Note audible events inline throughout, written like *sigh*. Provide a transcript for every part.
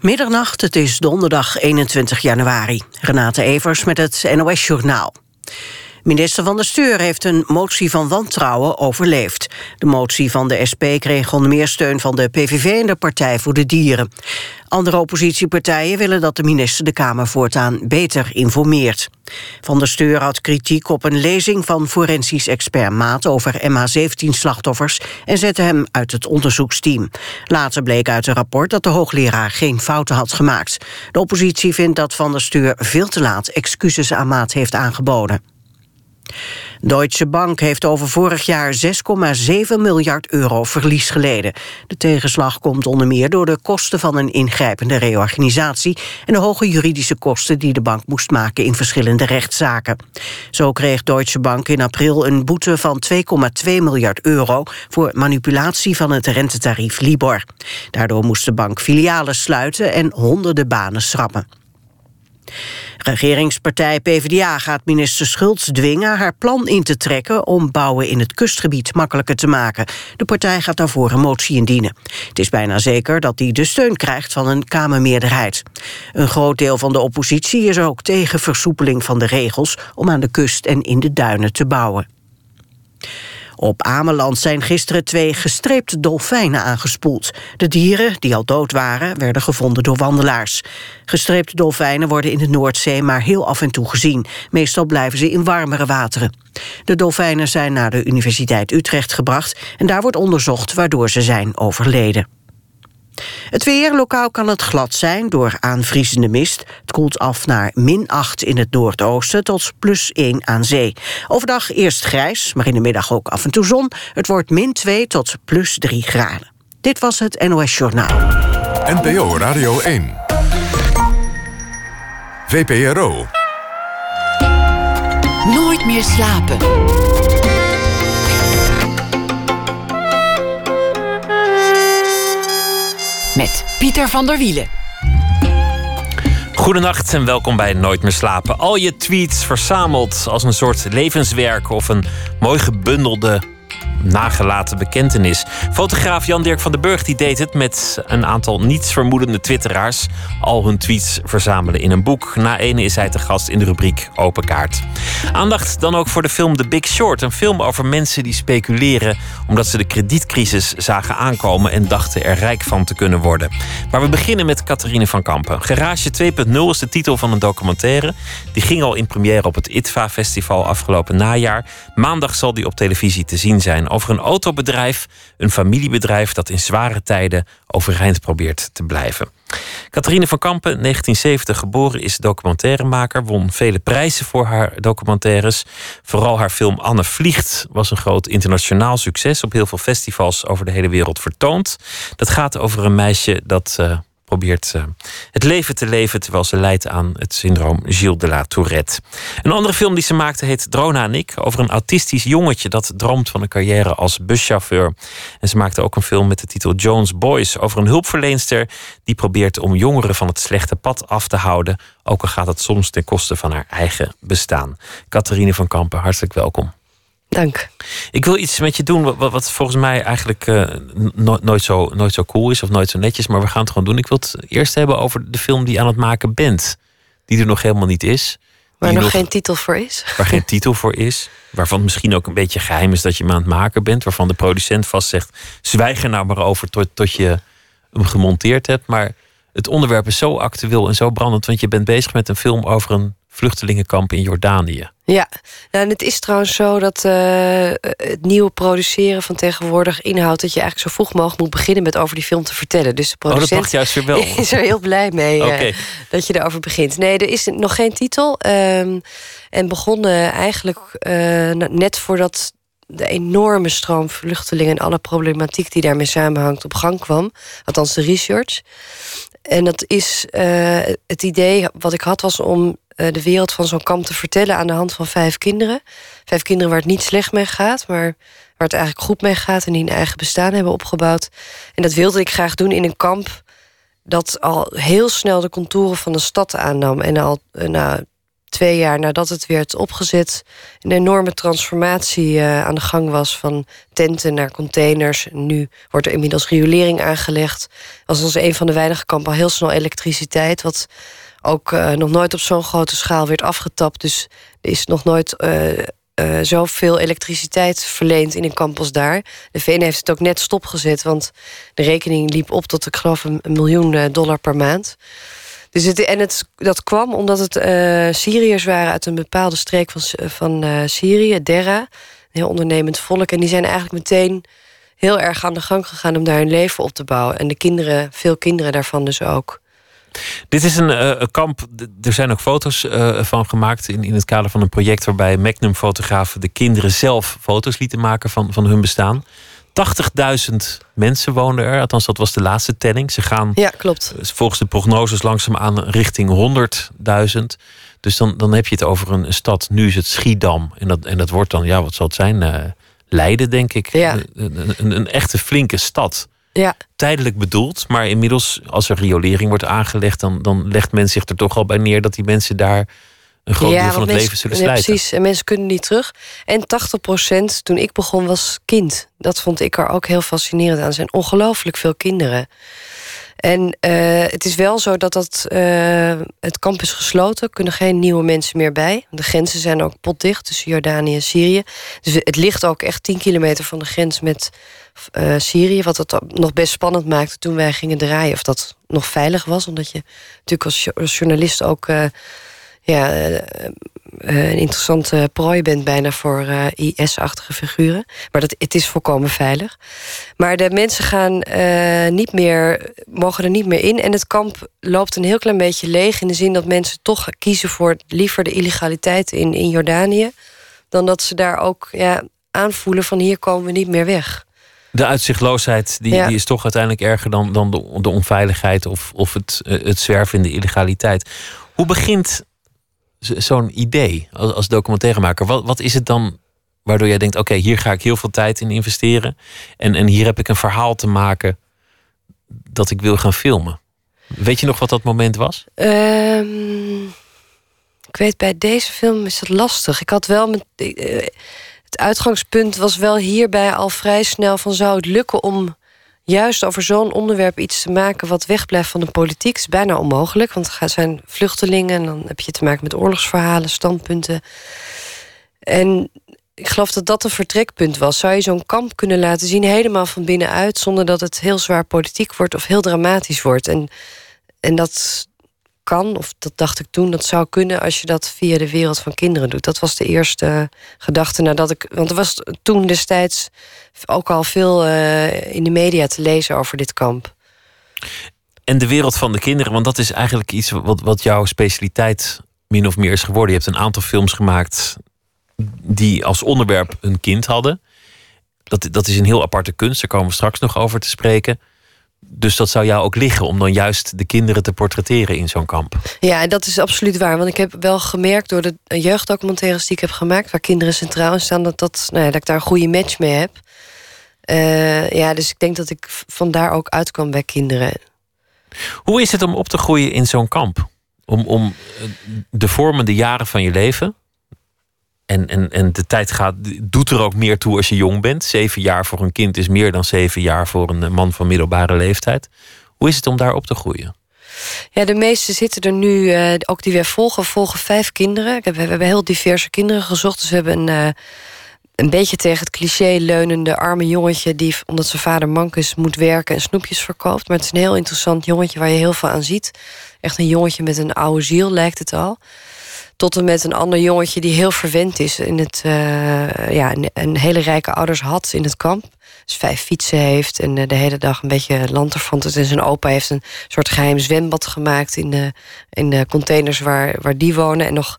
Middernacht, het is donderdag 21 januari. Renate Evers met het NOS Journaal. Minister van de Steur heeft een motie van wantrouwen overleefd. De motie van de SP kreeg onder meer steun van de PVV en de Partij voor de Dieren. Andere oppositiepartijen willen dat de minister de Kamer voortaan beter informeert. Van der Steur had kritiek op een lezing van forensisch expert Maat over MH17-slachtoffers en zette hem uit het onderzoeksteam. Later bleek uit een rapport dat de hoogleraar geen fouten had gemaakt. De oppositie vindt dat Van der Steur veel te laat excuses aan Maat heeft aangeboden. Deutsche Bank heeft over vorig jaar 6,7 miljard euro verlies geleden. De tegenslag komt onder meer door de kosten van een ingrijpende reorganisatie... en de hoge juridische kosten die de bank moest maken in verschillende rechtszaken. Zo kreeg Deutsche Bank in april een boete van 2,2 miljard euro... voor manipulatie van het rentetarief Libor. Daardoor moest de bank filialen sluiten en honderden banen schrappen. Regeringspartij PvdA gaat minister Schultz dwingen haar plan in te trekken om bouwen in het kustgebied makkelijker te maken. De partij gaat daarvoor een motie indienen. Het is bijna zeker dat hij de steun krijgt van een Kamermeerderheid. Een groot deel van de oppositie is ook tegen versoepeling van de regels om aan de kust en in de duinen te bouwen. Op Ameland zijn gisteren twee gestreepte dolfijnen aangespoeld. De dieren, die al dood waren, werden gevonden door wandelaars. Gestreepte dolfijnen worden in de Noordzee maar heel af en toe gezien. Meestal blijven ze in warmere wateren. De dolfijnen zijn naar de Universiteit Utrecht gebracht... en daar wordt onderzocht waardoor ze zijn overleden. Het weer, lokaal kan het glad zijn door aanvriezende mist. Het koelt af naar min 8 in het noordoosten tot plus 1 aan zee. Overdag eerst grijs, maar in de middag ook af en toe zon. Het wordt min 2 tot plus 3 graden. Dit was het NOS Journaal. NPO Radio 1. VPRO. Nooit meer slapen. Met Pieter van der Wielen. Goedenacht en welkom bij Nooit meer slapen. Al je tweets verzameld als een soort levenswerk of een mooi gebundelde nagelaten bekentenis. Fotograaf Jan-Dirk van den Burg die deed het met een aantal nietsvermoedende twitteraars. Al hun tweets verzamelen in een boek. Na ene is hij te gast in de rubriek Open Kaart. Aandacht dan ook voor de film The Big Short. Een film over mensen die speculeren omdat ze de kredietcrisis zagen aankomen en dachten er rijk van te kunnen worden. Maar we beginnen met Catharine van Kampen. Garage 2.0 is de titel van een documentaire. Die ging al in première op het ITVA Festival afgelopen najaar. Maandag zal die op televisie te zien zijn over een autobedrijf, een familiebedrijf dat in zware tijden overeind probeert te blijven. Catharine van Kampen, 1970 geboren, is documentairemaker, won vele prijzen voor haar documentaires. Vooral haar film Anne Vliegt was een groot internationaal succes, op heel veel festivals over de hele wereld vertoond. Dat gaat over een meisje dat uh, probeert uh, het leven te leven terwijl ze lijdt aan het syndroom Gilles de la Tourette. Een andere film die ze maakte heet Drona en ik, over een autistisch jongetje dat droomt van een carrière als buschauffeur. En ze maakte ook een film met de titel Jones Boys over een hulpverleenster die probeert om jongeren van het slechte pad af te houden, ook al gaat het soms ten koste van haar eigen bestaan. Catharine van Kampen, hartelijk welkom. Dank. Ik wil iets met je doen wat, wat volgens mij eigenlijk uh, no nooit, zo, nooit zo cool is of nooit zo netjes, maar we gaan het gewoon doen. Ik wil het eerst hebben over de film die je aan het maken bent, die er nog helemaal niet is. Waar nog, nog geen titel voor is. Waar geen titel voor is. Waarvan misschien ook een beetje geheim is dat je hem aan het maken bent. Waarvan de producent vast zegt: zwijg er nou maar over tot, tot je hem gemonteerd hebt. Maar het onderwerp is zo actueel en zo brandend. Want je bent bezig met een film over een vluchtelingenkamp in Jordanië. Ja, nou, en het is trouwens zo dat uh, het nieuwe produceren van tegenwoordig inhoudt dat je eigenlijk zo vroeg mogelijk moet beginnen met over die film te vertellen. Dus de producent oh, dat mag juist weer wel. *laughs* is er heel blij mee uh, dat je erover begint. Nee, er is nog geen titel. Um, en begonnen eigenlijk uh, net voordat de enorme stroom vluchtelingen en alle problematiek die daarmee samenhangt op gang kwam. Althans, de research. En dat is het idee wat ik had was om uh, de wereld van zo'n kamp te vertellen aan de hand van vijf kinderen. Vijf kinderen waar het niet slecht mee gaat, maar waar het eigenlijk goed mee gaat en die een eigen bestaan hebben opgebouwd. En dat wilde ik graag doen in een kamp dat al heel snel de contouren van de stad aannam en al uh, nou, twee jaar nadat het werd opgezet, een enorme transformatie uh, aan de gang was van tenten naar containers. Nu wordt er inmiddels riolering aangelegd. Als ons een van de weinige kampen al heel snel elektriciteit, wat ook uh, nog nooit op zo'n grote schaal werd afgetapt. Dus er is nog nooit uh, zoveel elektriciteit verleend in een campus daar. De VN heeft het ook net stopgezet, want de rekening liep op tot, ik geloof, een, miljoen dollar per maand. Dus het, en het, dat kwam omdat het Syriërs waren uit een bepaalde streek van, van Syrië, Derra. Een heel ondernemend volk. En die zijn eigenlijk meteen heel erg aan de gang gegaan om daar hun leven op te bouwen. En de kinderen, veel kinderen daarvan dus ook. Dit is een uh, kamp. Er zijn ook foto's uh, van gemaakt in, in het kader van een project waarbij Magnum-fotografen de kinderen zelf foto's lieten maken van, van hun bestaan. 80.000 mensen wonen er, althans dat was de laatste telling. Ze gaan ja, klopt. Eh, volgens de prognoses langzaamaan richting 100.000. Dus dan, dan heb je het over een stad. Nu is het Schiedam. En dat, en dat wordt dan, ja, wat zal het zijn? Uh, Leiden, denk ik. Ja. Een, een, een, echte flinke stad. Ja. Tijdelijk bedoeld, maar inmiddels, als er riolering wordt aangelegd, dan, dan legt men zich er toch al bij neer dat die mensen daar een groot deel van het leven zullen slijten. Ja, precies. En mensen kunnen niet terug. En 80% toen ik begon was kind. Dat vond ik er ook heel fascinerend aan. Er zijn ongelooflijk veel kinderen. En uh, het is wel zo dat dat, uh, het kamp is gesloten. Er kunnen geen nieuwe mensen meer bij. De grenzen zijn ook potdicht tussen Jordanië en Syrië. Dus het ligt ook echt 10 kilometer van de grens met uh, Syrië. Wat het nog best spannend maakte toen wij gingen draaien. Of dat nog veilig was. Omdat je natuurlijk als, journalist ook ja, uh, een interessante prooi bent bijna voor IS-achtige figuren. Maar dat, het is volkomen veilig. Maar de mensen gaan niet meer, mogen er niet meer in. En het kamp loopt een heel klein beetje leeg... in de zin dat mensen toch kiezen voor liever de illegaliteit in, in Jordanië... dan dat ze daar ook ja, aanvoelen van hier komen we niet meer weg. De uitzichtloosheid die, die is toch uiteindelijk erger dan, dan de, de onveiligheid... of, of het, het zwerven in de illegaliteit. Hoe begint zo'n idee als, als documentairemaker? Wat, wat is het dan waardoor jij denkt: oké, hier ga ik heel veel tijd in investeren. En, en hier heb ik een verhaal te maken dat ik wil gaan filmen. Weet je nog wat dat moment was? Um, ik weet, bij deze film is het lastig. Ik had wel. Met, uh, het uitgangspunt was wel hierbij al vrij snel van zou het lukken om juist over zo'n onderwerp iets te maken wat wegblijft van de politiek is bijna onmogelijk. Want het zijn vluchtelingen en dan heb je te maken met oorlogsverhalen, standpunten. En ik geloof dat dat een vertrekpunt was. Zou je zo'n kamp kunnen laten zien, helemaal van binnenuit, zonder dat het heel zwaar politiek wordt of heel dramatisch wordt? En, en dat, kan, of dat dacht ik toen, dat zou kunnen als je dat via de wereld van kinderen doet. Dat was de eerste gedachte nadat ik. Want er was toen destijds ook al veel uh, in de media te lezen over dit kamp. En de wereld van de kinderen, want dat is eigenlijk iets wat, wat jouw specialiteit min of meer is geworden. Je hebt een aantal films gemaakt die als onderwerp een kind hadden. Dat, dat is een heel aparte kunst, daar komen we straks nog over te spreken. Dus dat zou jou ook liggen om dan juist de kinderen te portretteren in zo'n kamp. Ja, dat is absoluut waar. Want ik heb wel gemerkt door de jeugddocumentaires die ik heb gemaakt, waar kinderen centraal in staan, dat, dat, nou ja, dat ik daar een goede match mee heb. Uh, ja, dus ik denk dat ik vandaar ook uitkwam bij kinderen. Hoe is het om op te groeien in zo'n kamp? Om, om eh, de vormende jaren van je leven, en, en, en de tijd gaat, doet er ook meer toe als je jong bent. Zeven jaar voor een kind is meer dan zeven jaar voor een man van middelbare leeftijd. Hoe is het om daar op te groeien? Ja, de meeste zitten er nu, uh, ook die we volgen, volgen vijf kinderen. We hebben heel diverse kinderen gezocht. Dus we hebben een, uh, een beetje tegen het cliché leunende arme jongetje... die, omdat zijn vader mank is, moet werken en snoepjes verkoopt. Maar het is een heel interessant jongetje waar je heel veel aan ziet. Echt een jongetje met een oude ziel, lijkt het al. Tot en met een ander jongetje die heel verwend is. In het, uh, ja, een hele rijke ouders had in het kamp. Dus vijf fietsen heeft en uh, de hele dag een beetje lanterfant is. En zijn opa heeft een soort geheim zwembad gemaakt... in de, in de containers waar, waar die wonen. En nog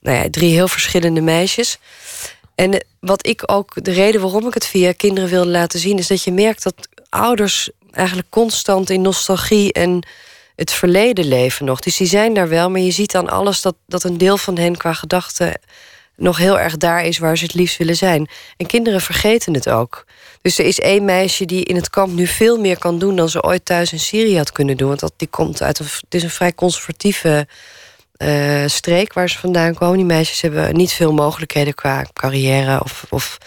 nou ja, drie heel verschillende meisjes. En eh, wat ik ook, de reden waarom ik het via kinderen wilde laten zien... is dat je merkt dat ouders eigenlijk constant in nostalgie en het verleden leven nog. Dus die zijn daar wel, maar je ziet dan alles dat, dat een deel van hen qua gedachten nog heel erg daar is waar ze het liefst willen zijn. En kinderen vergeten het ook. Dus er is één meisje die in het kamp nu veel meer kan doen dan ze ooit thuis in Syrië had kunnen doen. Want dat, die komt uit een, het is een vrij conservatieve streek waar ze vandaan komen. Die meisjes hebben niet veel mogelijkheden qua carrière of, of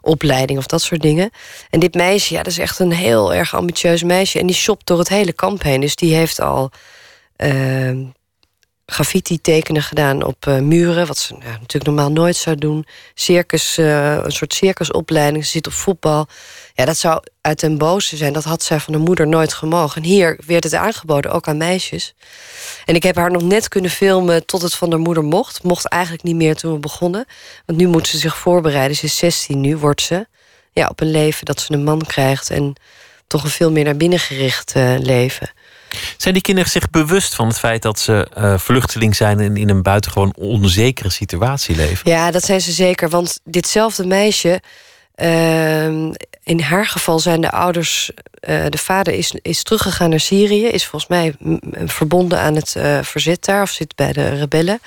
opleiding of dat soort dingen. En dit meisje, ja, dat is echt een heel erg ambitieus meisje. En die shopt door het hele kamp heen. Dus die heeft al uh, graffiti tekenen gedaan op uh, muren. Wat ze natuurlijk normaal nooit zou doen. Circus, uh, een soort circusopleiding. Ze zit op voetbal. Ja, dat zou uit den boze zijn. Dat had zij van de moeder nooit gemogen. En hier werd het aangeboden, ook aan meisjes. En ik heb haar nog net kunnen filmen tot het van de moeder mocht. Mocht eigenlijk niet meer toen we begonnen. Want nu moet ze zich voorbereiden. Ze is 16 nu, wordt ze. Ja, op een leven dat ze een man krijgt. En toch een veel meer naar binnen gericht uh, leven. Zijn die kinderen zich bewust van het feit dat ze uh, vluchteling zijn en in een buitengewoon onzekere situatie leven? Ja, dat zijn ze zeker. Want ditzelfde meisje. Uh, in haar geval zijn de ouders. Uh, de vader is, is teruggegaan naar Syrië. Is volgens mij verbonden aan het uh, verzet daar. Of zit bij de rebellen.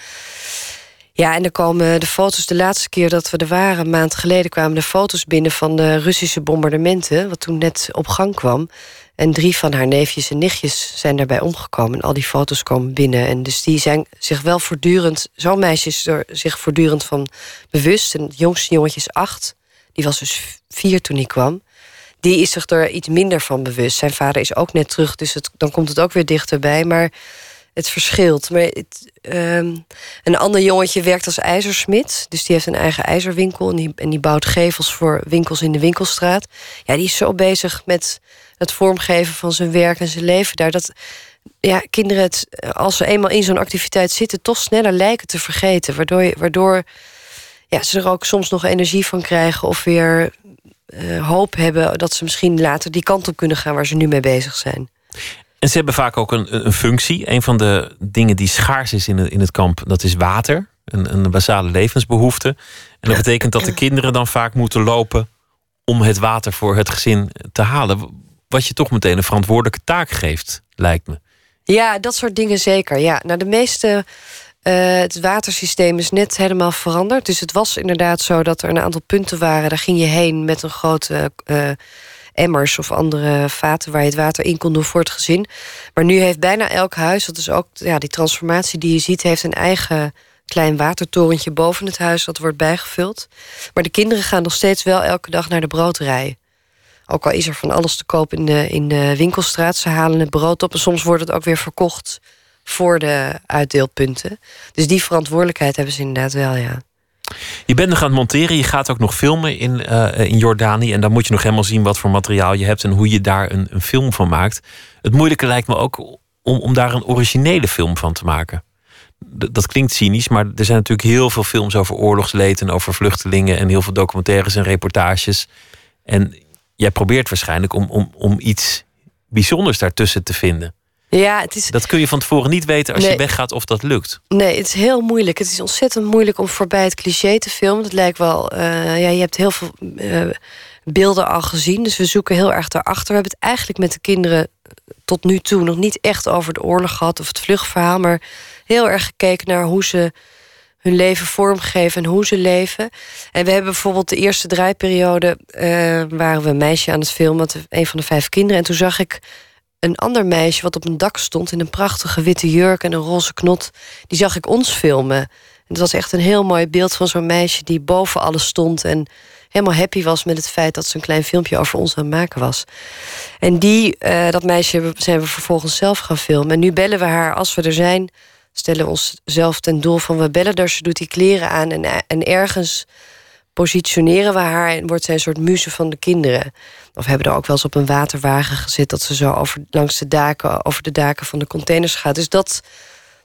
Ja, en er komen de foto's. De laatste keer dat we er waren, een maand geleden, kwamen de foto's binnen van de Russische bombardementen. Wat toen net op gang kwam. En drie van haar neefjes en nichtjes zijn daarbij omgekomen. En al die foto's komen binnen. En dus die zijn zich wel voortdurend... Zo'n meisje is er zich voortdurend van bewust. En het jongste jongetje is acht. Die was dus vier toen hij kwam. Die is zich er iets minder van bewust. Zijn vader is ook net terug, dus het, dan komt het ook weer dichterbij. Maar het verschilt. Maar het, um, een ander jongetje werkt als ijzersmid. Dus die heeft een eigen ijzerwinkel. En die, en die bouwt gevels voor winkels in de winkelstraat. Ja, die is zo bezig met het vormgeven van zijn werk en zijn leven daar. Dat ja, kinderen het, als ze eenmaal in zo'n activiteit zitten, toch sneller lijken te vergeten. Waardoor, waardoor ja, ze er ook soms nog energie van krijgen of weer uh, hoop hebben dat ze misschien later die kant op kunnen gaan waar ze nu mee bezig zijn. En ze hebben vaak ook een, een functie. Een van de dingen die schaars is in het, in het kamp, dat is water. Een, een basale levensbehoefte. En dat betekent dat de kinderen dan vaak moeten lopen om het water voor het gezin te halen. Wat je toch meteen een verantwoordelijke taak geeft, lijkt me. Ja, dat soort dingen zeker. Ja, nou, de meeste. Uh, het watersysteem is net helemaal veranderd. Dus het was inderdaad zo dat er een aantal punten waren. Daar ging je heen met een grote uh, emmers of andere vaten waar je het water in kon doen voor het gezin. Maar nu heeft bijna elk huis, dat is ook ja, die transformatie die je ziet, heeft een eigen klein watertorentje boven het huis dat wordt bijgevuld. Maar de kinderen gaan nog steeds wel elke dag naar de broodrij. Ook al is er van alles te koop in de, in de winkelstraat. Ze halen het brood op en soms wordt het ook weer verkocht voor de uitdeelpunten. Dus die verantwoordelijkheid hebben ze inderdaad wel, ja. Je bent nog aan het monteren, je gaat ook nog filmen in, uh, in Jordanië. En dan moet je nog helemaal zien wat voor materiaal je hebt en hoe je daar een, een film van maakt. Het moeilijke lijkt me ook om, om daar een originele film van te maken. dat klinkt cynisch, maar er zijn natuurlijk heel veel films over oorlogsleed en over vluchtelingen en heel veel documentaires en reportages. En jij probeert waarschijnlijk om, om, om iets bijzonders daartussen te vinden. Ja, het is... Dat kun je van tevoren niet weten als je weggaat of dat lukt. Nee, het is heel moeilijk. Het is ontzettend moeilijk om voorbij het cliché te filmen. Dat lijkt wel... Uh, ja, je hebt heel veel uh, beelden al gezien. Dus we zoeken heel erg daarachter. We hebben het eigenlijk met de kinderen tot nu toe... nog niet echt over de oorlog gehad of het vluchtverhaal... maar heel erg gekeken naar hoe ze hun leven vormgeven en hoe ze leven. En we hebben bijvoorbeeld de eerste draaiperiode... Uh, waren we een meisje aan het filmen, een van de vijf kinderen. En toen zag ik een ander meisje wat op een dak stond... in een prachtige witte jurk en een roze knot. Die zag ik ons filmen. En het was echt een heel mooi beeld van zo'n meisje... die boven alles stond en helemaal happy was met het feit... dat ze een klein filmpje over ons aan het maken was. En die, uh, dat meisje zijn we vervolgens zelf gaan filmen. En nu bellen we haar als we er zijn stellen we onszelf ten doel van we bellen daar, ze doet die kleren aan en, en ergens positioneren we haar en wordt zij een soort muze van de kinderen. Of hebben er ook wel eens op een waterwagen gezet dat ze zo over, langs de daken, over de daken van de containers gaat. Dus dat,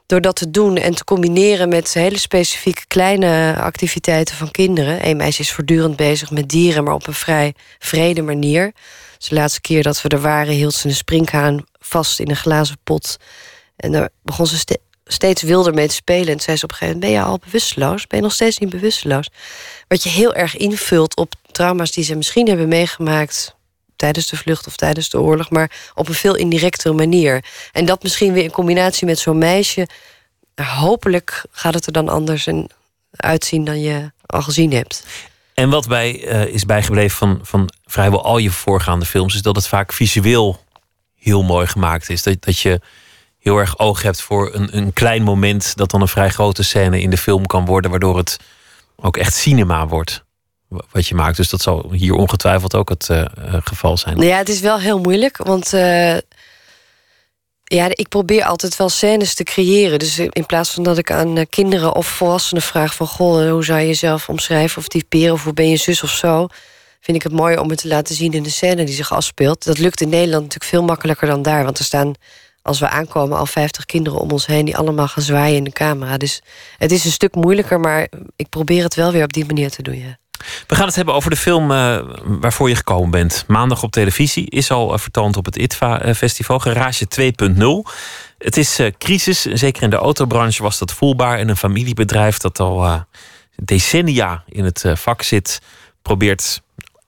door dat te doen en te combineren met hele specifieke kleine activiteiten van kinderen. Een meisje is voortdurend bezig met dieren, maar op een vrij vrede manier. Dus de laatste keer dat we er waren, hield ze een springhaan vast in een glazen pot. En daar begon ze steeds wilder mee te spelen. En zei ze op een gegeven moment, ben je al bewusteloos? Ben je nog steeds niet bewusteloos? Wat je heel erg invult op trauma's die ze misschien hebben meegemaakt... tijdens de vlucht of tijdens de oorlog... maar op een veel indirectere manier. En dat misschien weer in combinatie met zo'n meisje... hopelijk gaat het er dan anders en uitzien dan je al gezien hebt. En wat bij uh, is bijgebleven van, van vrijwel al je voorgaande films... is dat het vaak visueel heel mooi gemaakt is. Dat, dat je heel erg oog hebt voor een, een klein moment dat dan een vrij grote scène in de film kan worden, waardoor het ook echt cinema wordt. Wat je maakt. Dus dat zal hier ongetwijfeld ook het uh, geval zijn. Ja, het is wel heel moeilijk. Want uh, ja, ik probeer altijd wel scènes te creëren. Dus in plaats van dat ik aan kinderen of volwassenen vraag van goh, hoe zou je jezelf omschrijven of typeren of hoe ben je zus of zo vind ik het mooi om het te laten zien in de scène die zich afspeelt. Dat lukt in Nederland natuurlijk veel makkelijker dan daar. Want er staan, als we aankomen, al 50 kinderen om ons heen die allemaal gaan zwaaien in de camera. Dus het is een stuk moeilijker, maar ik probeer het wel weer op die manier te doen. Ja. We gaan het hebben over de film uh, waarvoor je gekomen bent. Maandag op televisie is al uh, vertoond op het ITVA-festival, Garage 2.0. Het is uh, crisis, zeker in de autobranche was dat voelbaar. En een familiebedrijf dat al decennia in het vak zit, probeert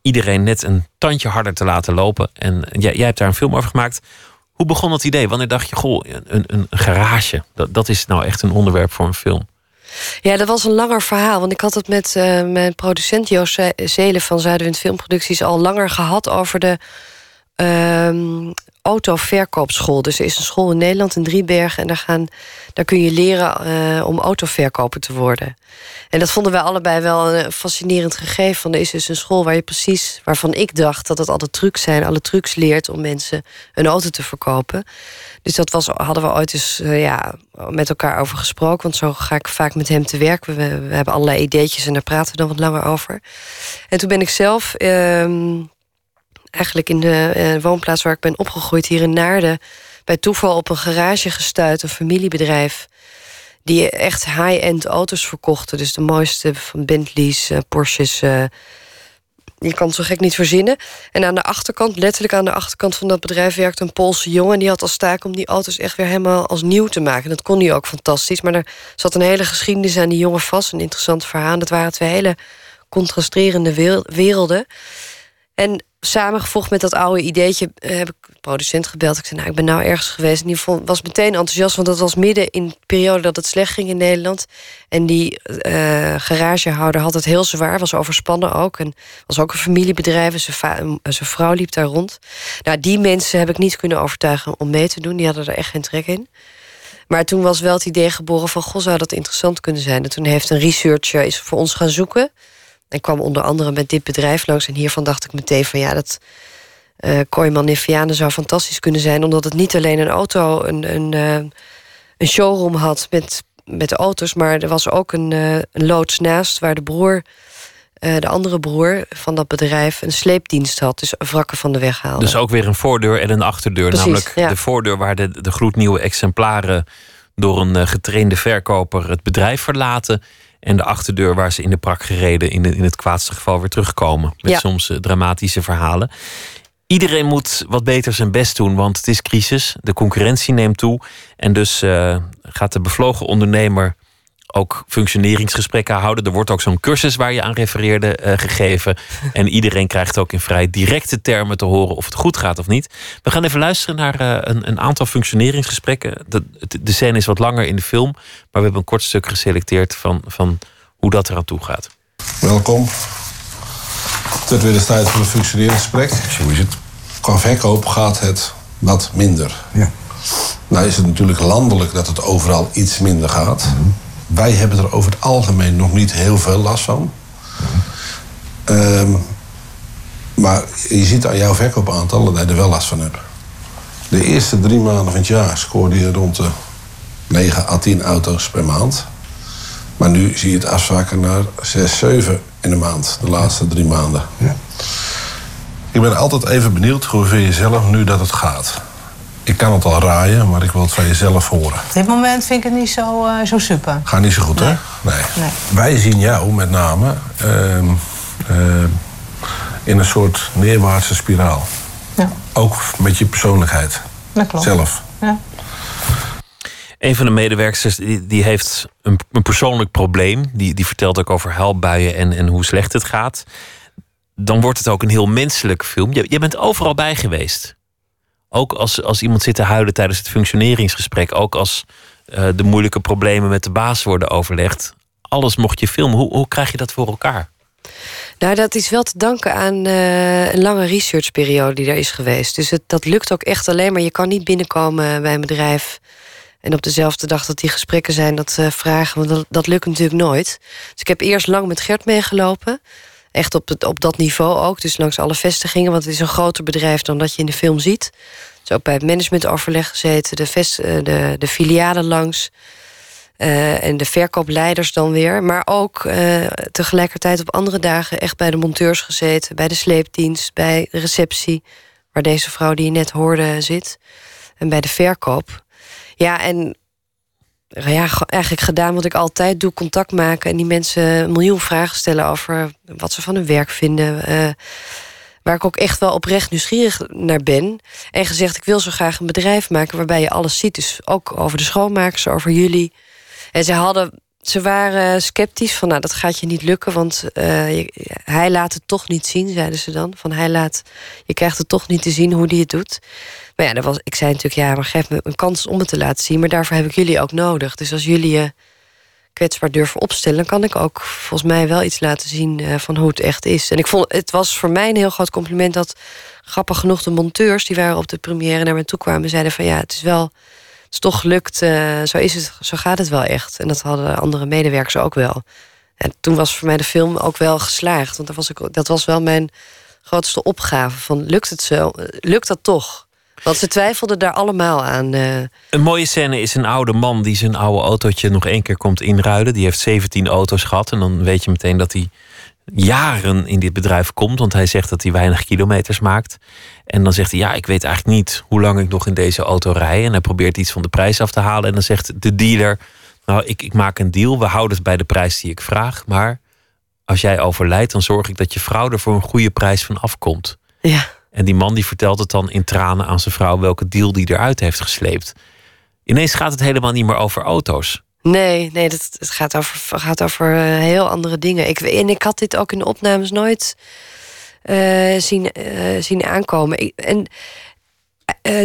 iedereen net een tandje harder te laten lopen. En jij, jij hebt daar een film over gemaakt. Hoe begon dat idee? Wanneer dacht je, goh, een, een garage, dat, dat is nou echt een onderwerp voor een film? Ja, dat was een langer verhaal. Want ik had het met uh, mijn producent Joost Zelen van Zuiderwind Filmproducties al langer gehad over de uh, autoverkoopschool. Dus er is een school in Nederland in Driebergen en daar, gaan, daar kun je leren uh, om autoverkoper te worden. En dat vonden wij allebei wel een fascinerend gegeven. Er is dus een school waar je precies, waarvan ik dacht dat het alle trucs zijn, alle trucs leert om mensen een auto te verkopen. Dus dat was, hadden we ooit eens uh, ja, met elkaar over gesproken. Want zo ga ik vaak met hem te werk. We, hebben allerlei ideetjes en daar praten we dan wat langer over. En toen ben ik zelf. Uh, eigenlijk in de uh, woonplaats waar ik ben opgegroeid, hier in Naarden, bij toeval op een garage gestuurd, een familiebedrijf. Die echt high-end auto's verkochten. Dus de mooiste van Bentleys, uh, Porsches. Uh, je kan het zo gek niet verzinnen. En aan de achterkant, letterlijk aan de achterkant van dat bedrijf, werkte een Poolse jongen. En die had als taak om die auto's echt weer helemaal als nieuw te maken. Dat kon hij ook fantastisch. Maar er zat een hele geschiedenis aan die jongen vast. Een interessant verhaal. Dat waren twee hele contrasterende werelden. En samengevoegd met dat oude ideetje eh, heb ik de producent gebeld. Ik zei, nou, ik ben nou ergens geweest. En die vond, was meteen enthousiast, want dat was midden in de periode dat het slecht ging in Nederland. En die uh, garagehouder had het heel zwaar, was overspannen ook. En was ook een familiebedrijf en zijn vrouw liep daar rond. Nou, die mensen heb ik niet kunnen overtuigen om mee te doen. Die hadden er echt geen trek in. Maar toen was wel het idee geboren van... goh, zou dat interessant kunnen zijn. En toen heeft een researcher is voor ons gaan zoeken... En kwam onder andere met dit bedrijf langs. En hiervan dacht ik meteen van ja, dat uh, Kooiman in Vianen zou fantastisch kunnen zijn. Omdat het niet alleen een auto, een, een, uh, een showroom had met, met auto's. Maar er was ook een, uh, een loods naast waar de broer, de andere broer van dat bedrijf, een sleepdienst had. Dus wrakken van de weg haalde. Dus ook weer een voordeur en een achterdeur. Precies, namelijk ja. de voordeur waar de, de gloednieuwe exemplaren door een getrainde verkoper het bedrijf verlaten en de achterdeur waar ze in de prak gereden in, de, in het kwaadste geval weer terugkomen. Met soms uh, dramatische verhalen. Iedereen moet wat beter zijn best doen, want het is crisis. De concurrentie neemt toe. En dus uh, gaat de bevlogen ondernemer ook functioneringsgesprekken houden. Er wordt ook zo'n cursus waar je aan refereerde uh, gegeven. *laughs* En iedereen krijgt ook in vrij directe termen te horen of het goed gaat of niet. We gaan even luisteren naar uh, een, een, aantal functioneringsgesprekken. De, de scène is wat langer in de film, maar we hebben een kort stuk geselecteerd van, van hoe dat eraan toe gaat. Welkom. Het wordt weer de tijd voor een functioneringsgesprek. Zo is het. Qua verkoop gaat het wat minder. Ja. Nou is het natuurlijk landelijk dat het overal iets minder gaat. Mm -hmm. Wij hebben er over het algemeen nog niet heel veel last van. Um, maar je ziet aan jouw verkoopaantallen dat je er wel last van hebt. De eerste drie maanden van het jaar scoorde je rond de 9 à 10 auto's per maand. Maar nu zie je het afzwakken naar 6, 7 in de maand, de laatste drie maanden. Ja. Ik ben altijd even benieuwd hoe vind je zelf nu dat het gaat. Ik kan het al raaien, maar ik wil het van jezelf horen. Op dit moment vind ik het niet zo, uh, zo super. Gaat niet zo goed, nee. hè? Nee. nee. Wij zien jou met name uh, uh, in een soort neerwaartse spiraal. Ja. Ook met je persoonlijkheid. Dat klopt. Zelf. Ja. Een van de medewerkers die, die heeft een, een, persoonlijk probleem. Die, die vertelt ook over huilbuien en, en hoe slecht het gaat. Dan wordt het ook een heel menselijk film. Je, je bent overal bij geweest. Ook als, als iemand zit te huilen tijdens het functioneringsgesprek. Ook als uh, de moeilijke problemen met de baas worden overlegd. Alles mocht je filmen. Hoe, hoe krijg je dat voor elkaar? Nou, dat is wel te danken aan uh, een lange researchperiode die er is geweest. Dus dat lukt ook echt alleen, maar je kan niet binnenkomen bij een bedrijf... en op dezelfde dag dat die gesprekken zijn, dat uh, vragen. Want dat lukt natuurlijk nooit. Dus ik heb eerst lang met Gert meegelopen. Echt op, het, op dat niveau ook, dus langs alle vestigingen. Want het is een groter bedrijf dan dat je in de film ziet. Dus ook bij het managementoverleg gezeten, de, vest, uh, de, de filialen langs... Uh, en de verkoopleiders dan weer. Maar ook uh, tegelijkertijd op andere dagen echt bij de monteurs gezeten... bij de sleepdienst, bij de receptie... waar deze vrouw die je net hoorde zit. En bij de verkoop. Ja, en ja, eigenlijk gedaan wat ik altijd doe. Contact maken en die mensen een miljoen vragen stellen... over wat ze van hun werk vinden... Uh, waar ik ook echt wel oprecht nieuwsgierig naar ben. En gezegd, ik wil zo graag een bedrijf maken... waarbij je alles ziet. Dus ook over de schoonmakers, over jullie... En ze hadden ze waren sceptisch van, nou, dat gaat je niet lukken, want uh, hij laat het toch niet zien, zeiden ze dan. Van hij laat, je krijgt het toch niet te zien hoe hij het doet. Ja, dat was, ik zei natuurlijk, ja, maar geef me een kans om het te laten zien. Maar daarvoor heb ik jullie ook nodig. Dus als jullie je kwetsbaar durven opstellen, dan kan ik ook volgens mij wel iets laten zien uh, van hoe het echt is. En ik vond, het was voor mij een heel groot compliment dat grappig genoeg de monteurs die waren op de première naar me toe kwamen, zeiden van ja, het is wel is toch gelukt. Uh, zo, is het, zo gaat het wel echt. En dat hadden andere medewerkers ook wel. En toen was voor mij de film ook wel geslaagd. Want dat was, ik, dat was wel mijn grootste opgave. Van, lukt het zo? Lukt dat toch? Want ze twijfelden daar allemaal aan. Uh... Een mooie scène is een oude man die zijn oude autootje nog één keer komt inruilen. Die heeft 17 auto's gehad. En dan weet je meteen dat hij jaren in dit bedrijf komt. Want hij zegt dat hij weinig kilometers maakt. En dan zegt hij, ja, ik weet eigenlijk niet hoe lang ik nog in deze auto rij. En hij probeert iets van de prijs af te halen. En dan zegt de dealer, nou, ik, ik maak een deal. We houden het bij de prijs die ik vraag. Maar als jij overlijdt, dan zorg ik dat je vrouw er voor een goede prijs van afkomt. Ja. En die man die vertelt het dan in tranen aan zijn vrouw welke deal die eruit heeft gesleept. Ineens gaat het helemaal niet meer over auto's. Nee, nee, dat, het gaat over, gaat over uh, heel andere dingen. Ik, en ik had dit ook in de opnames nooit uh, zien, uh, zien aankomen. En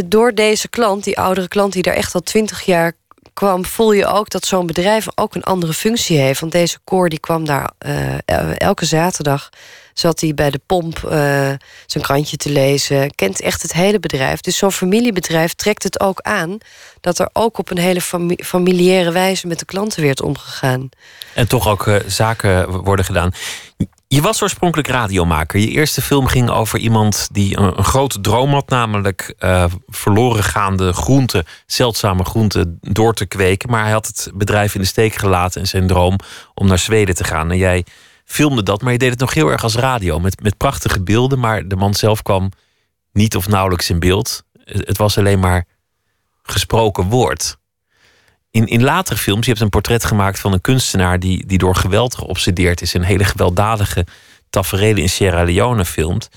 door deze klant, die oudere klant die daar echt al twintig jaar kwam, voel je ook dat zo'n bedrijf ook een andere functie heeft. Want deze koor die kwam daar elke zaterdag zat hij bij de pomp uh, zijn krantje te lezen. Kent echt het hele bedrijf. Dus zo'n familiebedrijf trekt het ook aan dat er ook op een hele fami familiaire wijze met de klanten werd omgegaan. En toch ook uh, zaken worden gedaan. Je was oorspronkelijk radiomaker. Je eerste film ging over iemand die een, grote droom had, namelijk uh, verloren gaande groenten, zeldzame groenten, door te kweken. Maar hij had het bedrijf in de steek gelaten en zijn droom om naar Zweden te gaan. En jij filmde dat, maar je deed het nog heel erg als radio. Met, met prachtige beelden, maar de man zelf kwam niet of nauwelijks in beeld. Het was alleen maar gesproken woord. In, in latere films, je hebt een portret gemaakt van een kunstenaar die, die door geweld geobsedeerd is. Een hele gewelddadige tafereel in Sierra Leone filmt.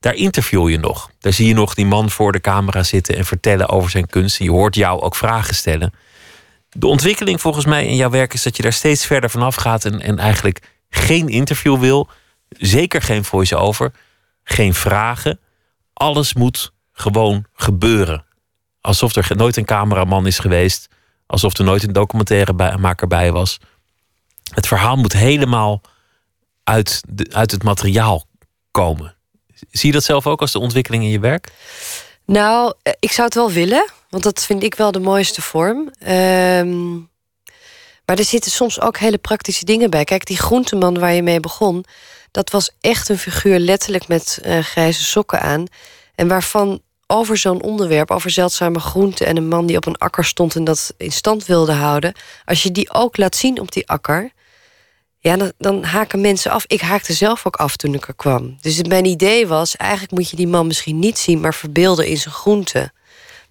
Daar interview je nog. Daar zie je nog die man voor de camera zitten en vertellen over zijn kunst. En je hoort jou ook vragen stellen. De ontwikkeling volgens mij in jouw werk is dat je daar steeds verder vanaf gaat en, en eigenlijk geen interview wil, zeker geen voice-over, geen vragen. Alles moet gewoon gebeuren. Alsof er nooit een cameraman is geweest, alsof er nooit een documentairemaker bij was. Het verhaal moet helemaal uit, uit het materiaal komen. Zie je dat zelf ook als de ontwikkeling in je werk? Nou, eh, ik zou het wel willen, want dat vind ik wel de mooiste vorm. Ehm, maar er zitten soms ook hele praktische dingen bij. Kijk, die groenteman waar je mee begon, dat was echt een figuur letterlijk met uh, grijze sokken aan. En waarvan over zo'n onderwerp, over zeldzame groenten en een man die op een akker stond en dat in stand wilde houden, als je die ook laat zien op die akker, ja, dan, dan haken mensen af. Ik haakte zelf ook af toen ik er kwam. Dus mijn idee was, eigenlijk moet je die man misschien niet zien, maar verbeelden in zijn groenten.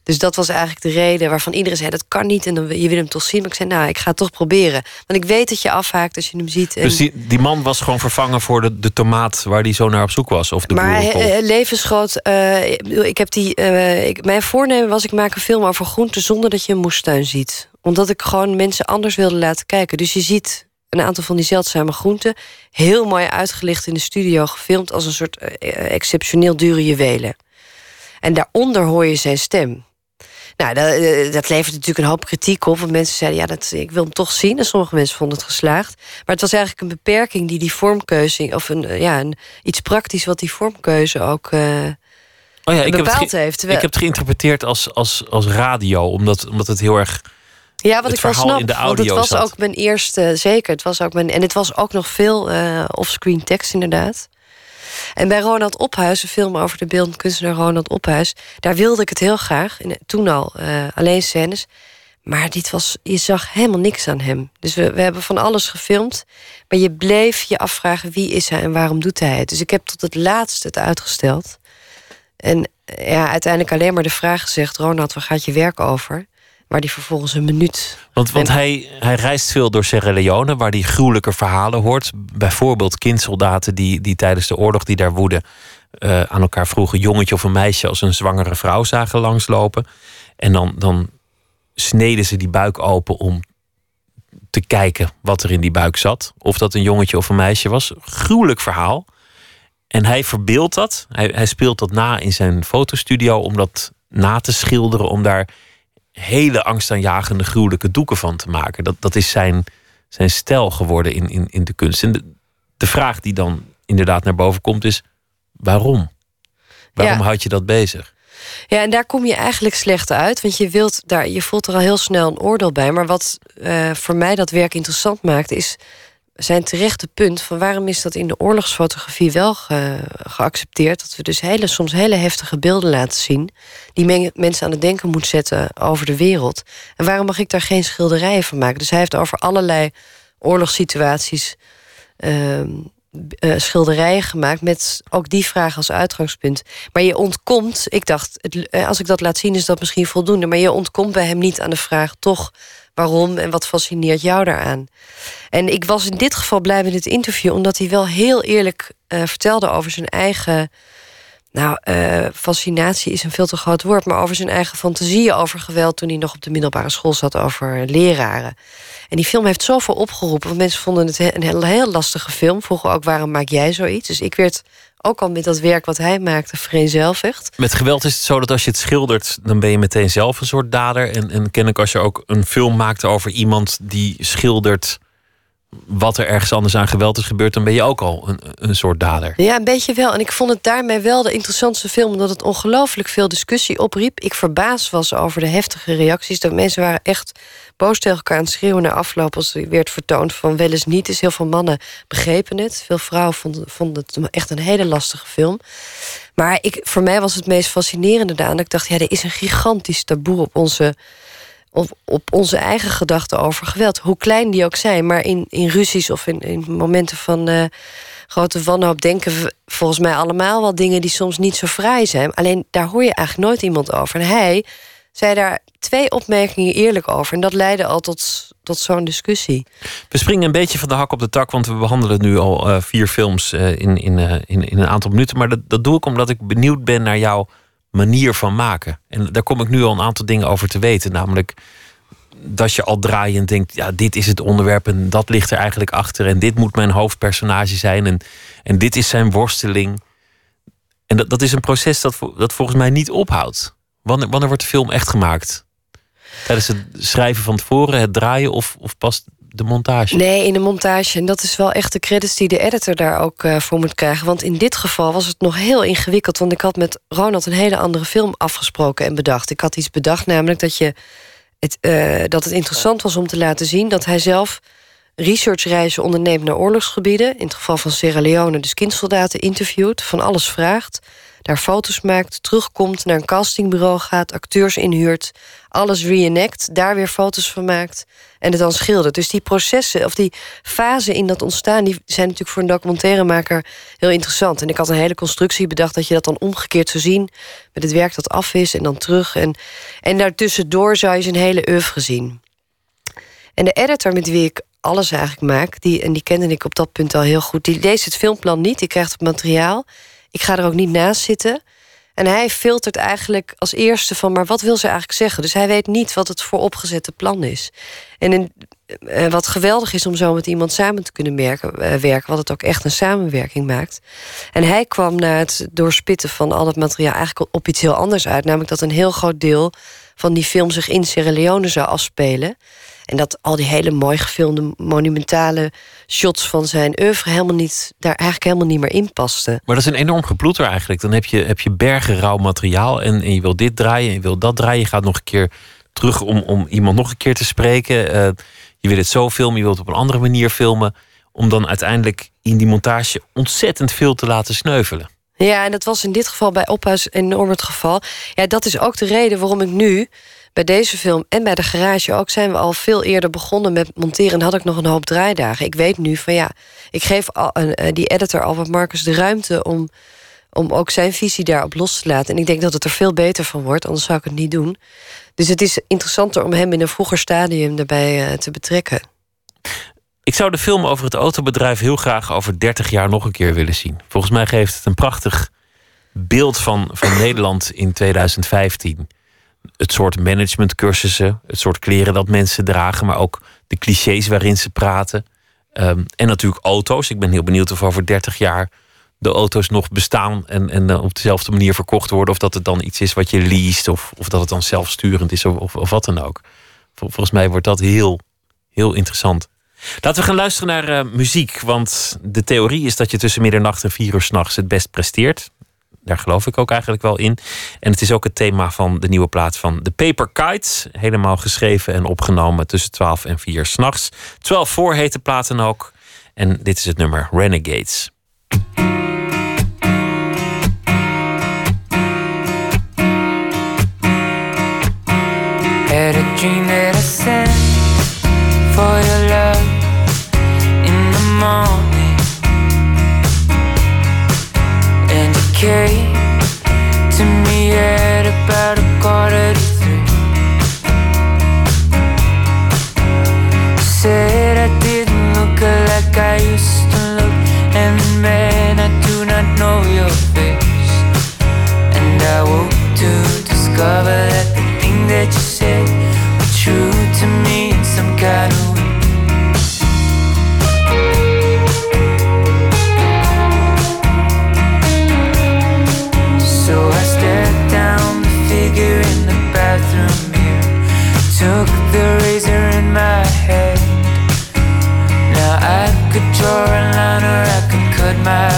Dus dat was eigenlijk de reden waarvan iedereen zei... dat kan niet en dan, je wil hem toch zien. Maar ik zei, nou, ik ga het toch proberen. Want ik weet dat je afhaakt als je hem ziet. Dus die, die man was gewoon vervangen voor de, de tomaat... waar die zo naar op zoek was? Of de maar uh, levensgroot... Uh, ik heb die, uh, ik, mijn voornemen was, ik maak een film over groenten... zonder dat je een moestuin ziet. Omdat ik gewoon mensen anders wilde laten kijken. Dus je ziet een aantal van die zeldzame groenten... heel mooi uitgelicht in de studio, gefilmd... als een soort exceptioneel dure juwelen. En daaronder hoor je zijn stem... Nou, dat, eh, dat levert natuurlijk een hoop kritiek op. Want mensen zeiden, ja, dat, ik wil hem toch zien. En sommige mensen vonden het geslaagd. Maar het was eigenlijk een beperking die die vormkeuze... of een, eh, ja, een, iets praktisch wat die vormkeuze ook uh, oh ja, ik bepaald heb heeft. Ik heb het geïnterpreteerd als, als, als radio, omdat, omdat het heel erg... Ja, wat ik wel snap, in de audio want het was zat. ook mijn eerste, zeker. Het was ook mijn, en het was ook nog veel uh, offscreen tekst, inderdaad. En bij Ronald Ophuis, een film over de beeldend kunstenaar Ronald Ophuis... daar wilde ik het heel graag, toen al, uh, alleen scènes. Maar dit was, je zag helemaal niks aan hem. Dus we, we hebben van alles gefilmd. Maar je bleef je afvragen wie is hij en waarom doet hij het. Dus ik heb tot het laatste het uitgesteld. En ja, uiteindelijk alleen maar de vraag gezegd... Ronald, waar gaat je werk over? Waar die vervolgens een minuut. Want, want hij, hij reist veel door Sierra Leone, waar hij gruwelijke verhalen hoort. Bijvoorbeeld kindsoldaten die, die tijdens de oorlog die daar woeden. Uh, aan elkaar vroegen: jongetje of een meisje als een zwangere vrouw zagen langslopen. En dan, dan sneden ze die buik open om te kijken wat er in die buik zat. Of dat een jongetje of een meisje was. Gruwelijk verhaal. En hij verbeeldt dat. Hij, hij speelt dat na in zijn fotostudio om dat na te schilderen. Om daar hele angstaanjagende, gruwelijke doeken van te maken. Dat, dat is zijn, zijn stijl geworden in, in, in de kunst. En de, de vraag die dan inderdaad naar boven komt is: waarom? Waarom Ja. houd je dat bezig? Ja, en daar kom je eigenlijk slecht uit. Want je, wilt daar, je voelt er al heel snel een oordeel bij. Maar wat eh, voor mij dat werk interessant maakt, is zijn terechte punt van waarom is dat in de oorlogsfotografie wel ge- geaccepteerd? Dat we dus hele, soms hele heftige beelden laten zien. Die men- mensen aan het denken moet zetten over de wereld. En waarom mag ik daar geen schilderijen van maken? Dus hij heeft over allerlei oorlogssituaties ehm, eh, schilderijen gemaakt met ook die vraag als uitgangspunt. Maar je ontkomt, ik dacht, het, eh, als ik dat laat zien is dat misschien voldoende, maar je ontkomt bij hem niet aan de vraag toch waarom en wat fascineert jou daaraan. En ik was in dit geval blij met het interview, omdat hij wel heel eerlijk eh, vertelde over zijn eigen. Nou, eh, fascinatie is een veel te groot woord, maar over zijn eigen fantasieën over geweld toen hij nog op de middelbare school zat over leraren. En die film heeft zoveel opgeroepen, want mensen vonden het een heel, heel lastige film. Vroegen ook waarom maak jij zoiets? Dus ik werd ook al met dat werk wat hij maakte vereenzelvigd. Met geweld is het zo dat als je het schildert, dan ben je meteen zelf een soort dader. En, en kennelijk als je ook een film maakt over iemand die schildert wat er ergens anders aan geweld is gebeurd, dan ben je ook al een, een soort dader. Ja, een beetje wel. En ik vond het daarmee wel de interessantste film... omdat het ongelooflijk veel discussie opriep. Ik verbaasd was over de heftige reacties. Dat mensen waren echt boos tegen elkaar aan het schreeuwen... na afloop als het werd vertoond van wel eens niet. Dus heel veel mannen begrepen het. Veel vrouwen vonden, vonden het echt een hele lastige film. Maar ik, voor mij was het meest fascinerende daaraan... dat ik dacht, ja, er is een gigantisch taboe op onze op, op onze eigen gedachten over geweld. Hoe klein die ook zijn. Maar in, in ruzies of in, in momenten van eh, grote wanhoop denken we volgens mij allemaal wel dingen die soms niet zo fraai zijn. Alleen daar hoor je eigenlijk nooit iemand over. En hij zei daar twee opmerkingen eerlijk over. En dat leidde al tot, tot zo'n discussie. We springen een beetje van de hak op de tak, want we behandelen nu al eh, vier films eh, in, in, in, in een aantal minuten. Maar dat, dat doe ik omdat ik benieuwd ben naar jouw manier van maken. En daar kom ik nu al een aantal dingen over te weten. Namelijk dat je al draaiend denkt, ja, dit is het onderwerp en dat ligt er eigenlijk achter. En dit moet mijn hoofdpersonage zijn en, en dit is zijn worsteling. En dat, dat is een proces dat, dat volgens mij niet ophoudt. Wanneer, wanneer wordt de film echt gemaakt? Tijdens het schrijven van tevoren, het draaien of, of pas de montage? Nee, in de montage. En dat is wel echt de credits die de editor daar ook eh, voor moet krijgen. Want in dit geval was het nog heel ingewikkeld. Want ik had met Ronald een hele andere film afgesproken en bedacht. Ik had iets bedacht, namelijk dat, je het, eh, dat het interessant was om te laten zien... dat hij zelf researchreizen onderneemt naar oorlogsgebieden. In het geval van Sierra Leone dus kindsoldaten interviewt, van alles vraagt... daar foto's maakt, terugkomt, naar een castingbureau gaat... acteurs inhuurt, alles reenact, daar weer foto's van maakt... en het dan schildert. Dus die processen, of die fasen in dat ontstaan... die zijn natuurlijk voor een documentairemaker heel interessant. En ik had een hele constructie bedacht... dat je dat dan omgekeerd zou zien... met het werk dat af is en dan terug. En, en daartussendoor zou je zijn hele oeuvre zien. En de editor met wie ik alles eigenlijk maak... Die, en die kende ik op dat punt al heel goed... die leest het filmplan niet, die krijgt het materiaal. Ik ga er ook niet naast zitten... En hij filtert eigenlijk als eerste van, maar wat wil ze eigenlijk zeggen? Dus hij weet niet wat het vooropgezette plan is. En eh, wat geweldig is om zo met iemand samen te kunnen werken, eh, werken, wat het ook echt een samenwerking maakt. En hij kwam na het doorspitten van al het materiaal eigenlijk op iets heel anders uit. Namelijk dat een heel groot deel van die film zich in Sierra Leone zou afspelen. En dat al die hele mooi gefilmde, monumentale shots van zijn oeuvre helemaal niet, daar eigenlijk helemaal niet meer in pasten. Maar dat is een enorm geploeter eigenlijk. Dan heb je, heb je bergen rauw materiaal en, en je wil dit draaien en je wil dat draaien. Je gaat nog een keer terug om, om iemand nog een keer te spreken. Uh, je wil het zo filmen, je wilt het op een andere manier filmen. Om dan uiteindelijk in die montage ontzettend veel te laten sneuvelen. Ja, en dat was in dit geval bij Ophuis enorm het geval. Ja, dat is ook de reden waarom ik nu bij deze film en bij de garage ook zijn we al veel eerder begonnen met monteren. En had ik nog een hoop draaidagen. Ik weet nu van ja, ik geef al, uh, die editor Albert Marcus de ruimte om, om ook zijn visie daarop los te laten. En ik denk dat het er veel beter van wordt, anders zou ik het niet doen. Dus het is interessanter om hem in een vroeger stadium erbij uh, te betrekken. Ik zou de film over het autobedrijf heel graag over 30 jaar nog een keer willen zien. Volgens mij geeft het een prachtig beeld van, van Nederland in 2015. Het soort managementcursussen, het soort kleren dat mensen dragen, maar ook de clichés waarin ze praten. Um, en natuurlijk auto's. Ik ben heel benieuwd of over 30 jaar de auto's nog bestaan en, en uh, op dezelfde manier verkocht worden. Of dat het dan iets is wat je leest, of, of dat het dan zelfsturend is, of, of, wat dan ook. volgens mij wordt dat heel, heel interessant. Laten we gaan luisteren naar uh, muziek. Want de theorie is dat je tussen middernacht en vier uur s'nachts het best presteert. Daar geloof ik ook eigenlijk wel in. En het is ook het thema van de nieuwe plaat van The Paper Kites. Helemaal geschreven en opgenomen tussen 12 en 4 s'nachts. 12 voor heet de platen ook. En dit is het nummer Renegades. For your love morning And you came to me at about a quarter to three. Said I didn't look like I used to look And man, I do not know your face. And I woke to discover that the thing that you said could draw a line or I could cut my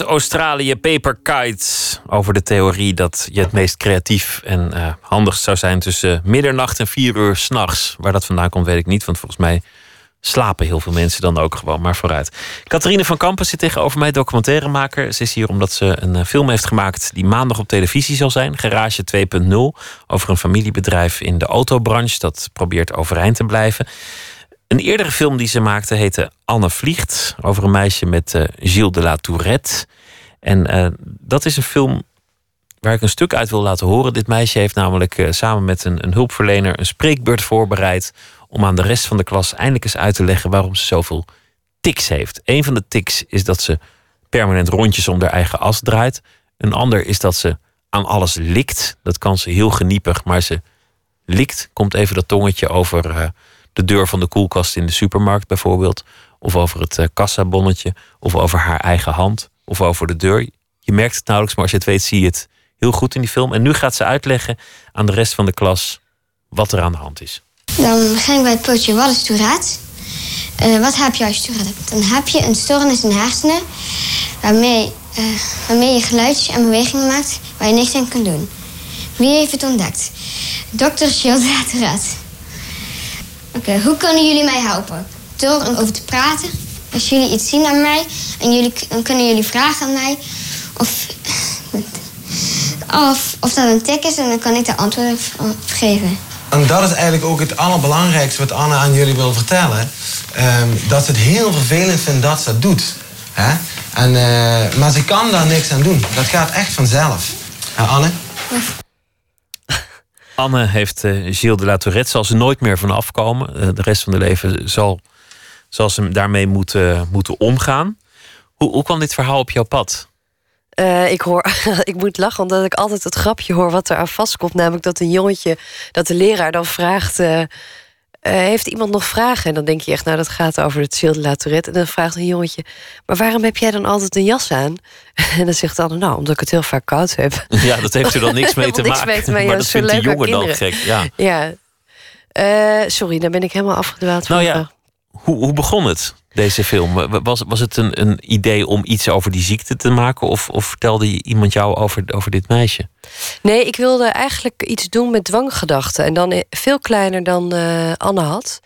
uit Australië, Paper Kites, over de theorie dat je het meest creatief en uh, handigst zou zijn tussen middernacht en vier uur s'nachts. Waar dat vandaan komt, weet ik niet, want volgens mij slapen heel veel mensen dan ook gewoon, maar vooruit. Catharine van Kampen zit tegenover mij, documentairemaker. Ze is hier omdat ze een eh, film heeft gemaakt die maandag op televisie zal zijn. Garage 2.0, over een familiebedrijf in de autobranche dat probeert overeind te blijven. Een eerdere film die ze maakte heette Anne Vliegt. Over een meisje met uh, Gilles de la Tourette. En uh, dat is een film waar ik een stuk uit wil laten horen. Dit meisje heeft namelijk uh, samen met een, een, hulpverlener een spreekbeurt voorbereid. om aan de rest van de klas eindelijk eens uit te leggen waarom ze zoveel tics heeft. Een van de tics is dat ze permanent rondjes om haar eigen as draait. Een ander is dat ze aan alles likt. Dat kan ze heel geniepig, maar ze likt. Komt even dat tongetje over de deur van de koelkast in de supermarkt bijvoorbeeld. Of over het uh, kassabonnetje. Of over haar eigen hand. Of over de deur. Je merkt het nauwelijks, maar als je het weet zie je het heel goed in die film. En nu gaat ze uitleggen aan de rest van de klas wat er aan de hand is. Dan begin ik bij het potje wat is Tourette? Uh, wat heb je als je Tourette hebt? Dan heb je een stoornis in de hersenen... waarmee, uh, waarmee je geluidjes en bewegingen maakt waar je niks aan kunt doen. Wie heeft het ontdekt? Dr. Gilles Tourette. Oké, hoe kunnen jullie mij helpen? Door erover te praten. Als jullie iets zien aan mij en jullie, dan kunnen jullie vragen aan mij. Of, of, of dat een tik is en dan kan ik de antwoord op geven. En dat is eigenlijk ook het allerbelangrijkste wat Anne aan jullie wil vertellen. Um, dat ze het heel vervelend vindt dat ze het doet. Hè? En, uh, maar ze kan daar niks aan doen. Dat gaat echt vanzelf. Hè, Anne? Ja. Anne heeft uh, Gilles de la Tourette, zal ze nooit meer vanaf komen. Uh, de rest van haar leven zal, zal ze daarmee moeten, moeten omgaan. Hoe, hoe kwam dit verhaal op jouw pad? Uh, ik, hoor, *laughs* ik moet lachen omdat ik altijd het grapje hoor wat er aan vastkomt. Namelijk dat een jongetje, dat de leraar dan vraagt... heeft iemand nog vragen? En dan denk je echt, nou, dat gaat over het Gilles de la Tourette. En dan vraagt een jongetje, maar waarom heb jij dan altijd een jas aan? *laughs* En dan zegt dan, nou, omdat ik het heel vaak koud heb. *laughs* Ja, dat heeft er dan niks *laughs* mee te maken. Mee te maken. maar dat vindt die jongen dan gek. Ja, ja. Uh, sorry, dan ben ik helemaal afgedwaald. Nou ja, hoe, hoe begon het, deze film? Was, was het een, een idee om iets over die ziekte te maken? Of, of vertelde iemand jou over, over dit meisje? Nee, ik wilde eigenlijk iets doen met dwanggedachten. En dan veel kleiner dan uh, Anne had.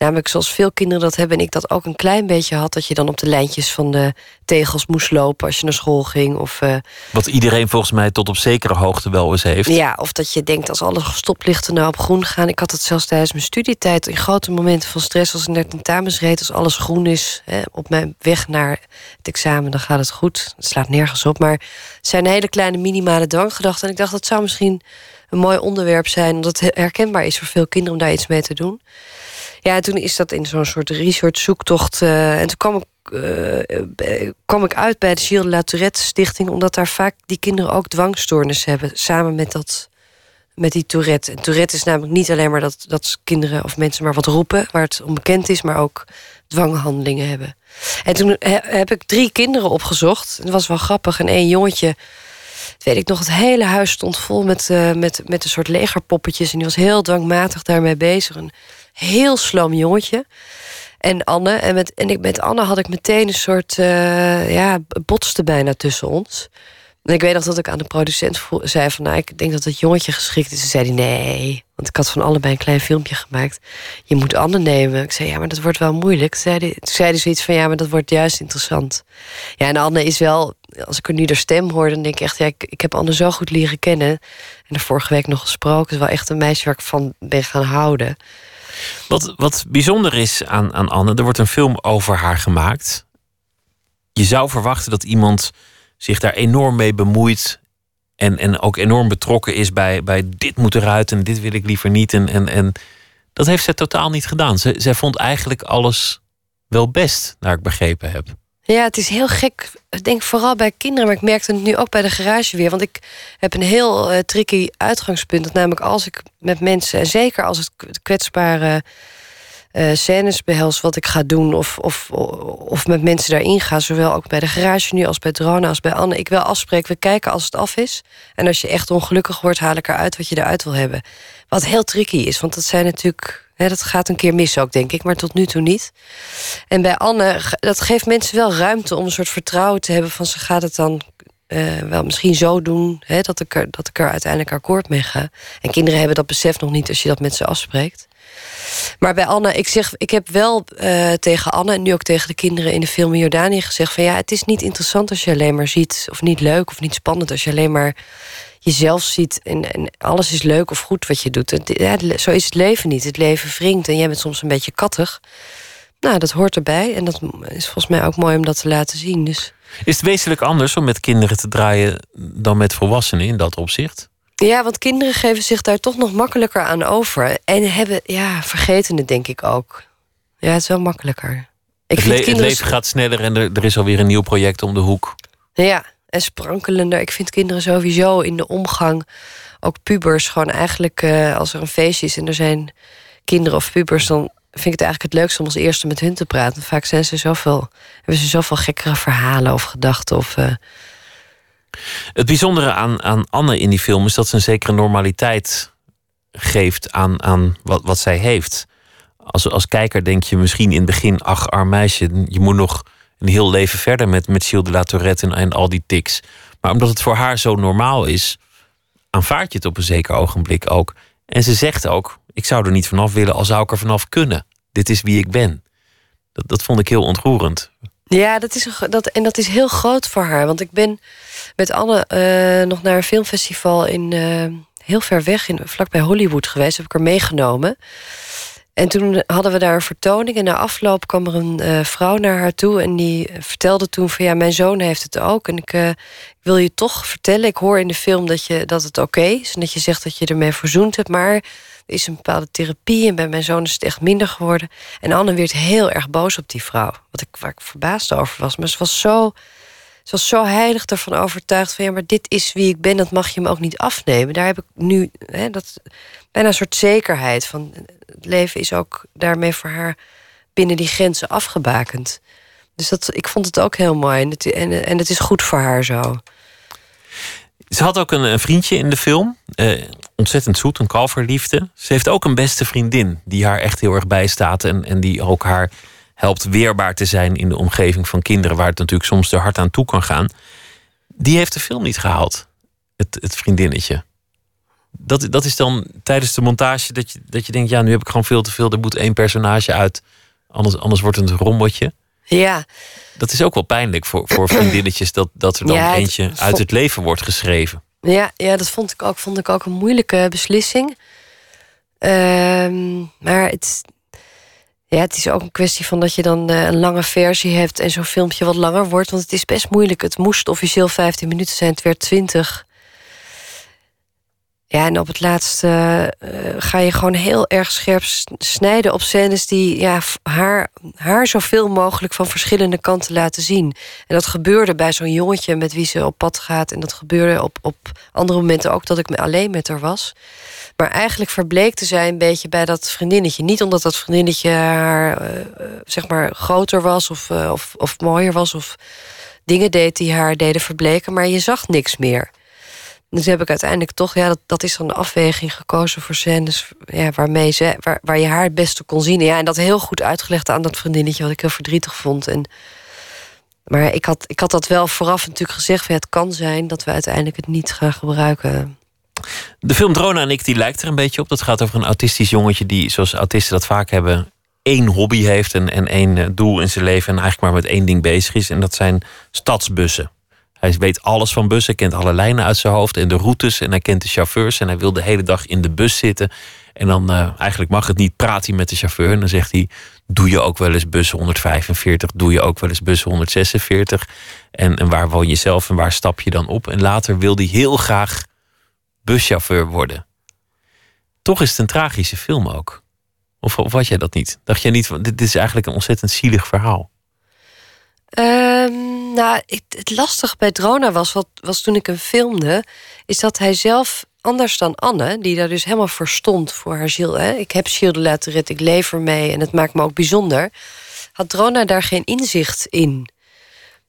Namelijk zoals veel kinderen dat hebben en ik dat ook een klein beetje had... dat je dan op de lijntjes van de tegels moest lopen als je naar school ging. Of, uh, Wat iedereen volgens mij tot op zekere hoogte wel eens heeft. Ja, of dat je denkt als alle stoplichten nou op groen gaan. Ik had het zelfs tijdens mijn studietijd in grote momenten van stress... als ik naar tentamens reed, als alles groen is... Hè, op mijn weg naar het examen, dan gaat het goed. Het slaat nergens op, maar het zijn hele kleine minimale dwanggedachten. En ik dacht, dat zou misschien een mooi onderwerp zijn... omdat het herkenbaar is voor veel kinderen om daar iets mee te doen... Ja, toen is dat in zo'n soort research zoektocht. Uh, en toen kwam ik, uh, kwam ik uit bij de Gilles de Tourette Stichting... omdat daar vaak die kinderen ook dwangstoornissen hebben... samen met, dat, met die Tourette. En Tourette is namelijk niet alleen maar dat, dat kinderen of mensen maar wat roepen... waar het onbekend is, maar ook dwanghandelingen hebben. En toen heb ik drie kinderen opgezocht. Het was wel grappig. En één jongetje weet ik nog, het hele huis stond vol met, met, met een soort legerpoppetjes. En die was heel dwangmatig daarmee bezig. Een heel sloom jongetje. En Anne, en met, en ik, met Anne had ik meteen een soort, uh, ja, botste bijna tussen ons. En ik weet nog dat ik aan de producent zei van... nou, ik denk dat het jongetje geschikt is. Ze zei nee, want ik had van allebei een klein filmpje gemaakt. Je moet Anne nemen. Ik zei, ja, maar dat wordt wel moeilijk. Toen zei, zei hij zoiets van, ja, maar dat wordt juist interessant. Ja, en Anne is wel... Als ik er nu de stem hoor, dan denk ik echt... ja, ik, ik heb Anne zo goed leren kennen. En er vorige week nog gesproken. Het is wel echt een meisje waar ik van ben gaan houden. Wat, wat bijzonder is aan, aan Anne... er wordt een film over haar gemaakt. Je zou verwachten dat iemand zich daar enorm mee bemoeit. En, en ook enorm betrokken is bij, bij dit moet eruit en dit wil ik liever niet. En, en, en dat heeft ze totaal niet gedaan. Ze, zij vond eigenlijk alles wel best, naar ik begrepen heb. Ja, het is heel gek. Ik denk vooral bij kinderen, maar ik merkte het nu ook bij de garage weer. Want ik heb een heel uh, tricky uitgangspunt. Dat namelijk als ik met mensen, en zeker als het kwetsbare uh, scènes behels wat ik ga doen... Of, of, of met mensen daarin ga. Zowel ook bij de garage nu als bij Drone als bij Anne. Ik wil afspreken, we kijken als het af is. En als je echt ongelukkig wordt, haal ik eruit wat je eruit wil hebben. Wat heel tricky is, want dat zijn natuurlijk... Dat gaat een keer mis ook, denk ik, maar tot nu toe niet. En bij Anne, dat geeft mensen wel ruimte om een soort vertrouwen te hebben... van ze gaat het dan uh, wel misschien zo doen hè, dat, ik er, dat ik er uiteindelijk akkoord mee ga. En kinderen hebben dat besef nog niet als je dat met ze afspreekt. Maar bij Anne, ik, zeg, ik heb wel uh, tegen Anne en nu ook tegen de kinderen in de film Jordanië gezegd: van ja, het is niet interessant als je alleen maar ziet, of niet leuk of niet spannend als je alleen maar jezelf ziet en, en alles is leuk of goed wat je doet. Ja, zo is het leven niet. Het leven wringt en jij bent soms een beetje kattig. Nou, dat hoort erbij en dat is volgens mij ook mooi om dat te laten zien. Dus. Is het wezenlijk anders om met kinderen te draaien dan met volwassenen in dat opzicht? Ja, want kinderen geven zich daar toch nog makkelijker aan over. En hebben, ja, vergeten het denk ik ook. Ja, het is wel makkelijker. Ik het, le het leven gaat sneller en er, er is alweer een nieuw project om de hoek. Ja, en sprankelender. Ik vind kinderen sowieso in de omgang, ook pubers, gewoon eigenlijk uh, als er een feestje is en er zijn kinderen of pubers, dan vind ik het eigenlijk het leukste om als eerste met hun te praten. Vaak zijn ze zoveel, hebben ze zoveel gekkere verhalen of gedachten. Of, uh... Het bijzondere aan, aan Anne in die film is dat ze een zekere normaliteit geeft aan, aan wat, wat zij heeft. Als, als kijker denk je misschien in het begin, ach arm meisje, je moet nog heel leven verder met, met Gilles de la Tourette en, al die tics. Maar omdat het voor haar zo normaal is, aanvaard je het op een zeker ogenblik ook. En ze zegt ook, ik zou er niet vanaf willen, al zou ik er vanaf kunnen. Dit is wie ik ben. Dat, dat vond ik heel ontroerend. Ja, dat is, dat, en dat is heel groot voor haar. Want ik ben met Anne uh, nog naar een filmfestival in uh, heel ver weg, in, vlakbij Hollywood geweest. Heb ik er meegenomen. En toen hadden we daar een vertoning. En na afloop kwam er een uh, vrouw naar haar toe. En die vertelde toen van ja, mijn zoon heeft het ook. En ik, ik wil je toch vertellen. Ik hoor in de film dat, je, dat het oké is. En dat je zegt dat je ermee verzoend hebt. Maar is een bepaalde therapie en bij mijn zoon is het echt minder geworden. En Anne werd heel erg boos op die vrouw. Wat ik, waar ik verbaasd over was. Maar ze was zo, ze was zo heilig ervan overtuigd van ja, maar dit is wie ik ben, dat mag je me ook niet afnemen. Daar heb ik nu hè, dat, bijna een soort zekerheid van het leven is ook daarmee voor haar binnen die grenzen afgebakend. Dus dat, ik vond het ook heel mooi en het, en, en het is goed voor haar zo. Ze had ook een, een vriendje in de film. Eh, ontzettend zoet, een kalverliefde. Ze heeft ook een beste vriendin die haar echt heel erg bijstaat. En, en die ook haar helpt weerbaar te zijn in de omgeving van kinderen. Waar het natuurlijk soms er hard aan toe kan gaan. Die heeft de film niet gehaald. Het, het vriendinnetje. Dat, dat is dan tijdens de montage dat je, dat je denkt... ja, nu heb ik gewoon veel te veel. Er moet één personage uit. Anders, anders wordt het een rommeltje. Ja. Dat is ook wel pijnlijk voor, voor *clears throat* vriendinnetjes... dat, dat er dan eentje uit het leven wordt geschreven. Ja, ja, dat vond ik ook, vond ik ook een moeilijke beslissing. Ehm, maar het, ja, het is ook een kwestie van dat je dan uh, een lange versie hebt... en zo'n filmpje wat langer wordt. Want het is best moeilijk. Het moest officieel 15 minuten zijn, het werd 20. Ja, en op het laatste uh, ga je gewoon heel erg scherp snijden op scènes die ja, haar, haar zoveel mogelijk van verschillende kanten laten zien. En dat gebeurde bij zo'n jongetje met wie ze op pad gaat. En dat gebeurde op, op andere momenten ook dat ik alleen met haar was. Maar eigenlijk verbleekte zij een beetje bij dat vriendinnetje. Niet omdat dat vriendinnetje haar uh, zeg maar groter was of, of, of mooier was of dingen deed die haar deden verbleken, maar je zag niks meer. Dus heb ik uiteindelijk toch, ja, dat, dat is dan de afweging gekozen voor scènes ja, waarmee ze, waar, waar je haar het beste kon zien. Ja, en dat heel goed uitgelegd aan dat vriendinnetje, wat ik heel verdrietig vond. En, maar ik had, ik had dat wel vooraf natuurlijk gezegd: van, het kan zijn dat we uiteindelijk het niet gaan gebruiken. De film Drona en ik die lijkt er een beetje op. Dat gaat over een autistisch jongetje die, zoals autisten dat vaak hebben, één hobby heeft en, en één eh, doel in zijn leven en eigenlijk maar met één ding bezig is. En dat zijn stadsbussen. Hij weet alles van bussen, kent alle lijnen uit zijn hoofd en de routes. En hij kent de chauffeurs en hij wil de hele dag in de bus zitten. En dan uh, eigenlijk mag het niet, praat hij met de chauffeur. En dan zegt hij, doe je ook wel eens bus 145? Doe je ook wel eens bus 146? En, en waar woon je zelf en waar stap je dan op? En later wil hij heel graag buschauffeur worden. Toch is het een tragische film ook. Of, of was jij dat niet? Dacht jij niet, dit is eigenlijk een ontzettend zielig verhaal? Um, nou, het, het lastige bij Drona was, wat, was toen ik hem filmde, is dat hij zelf anders dan Anne, die daar dus helemaal voor stond voor haar ziel. Hè? Ik heb Gilles de Lateret, ik leef ermee en het maakt me ook bijzonder. Had Drona daar geen inzicht in.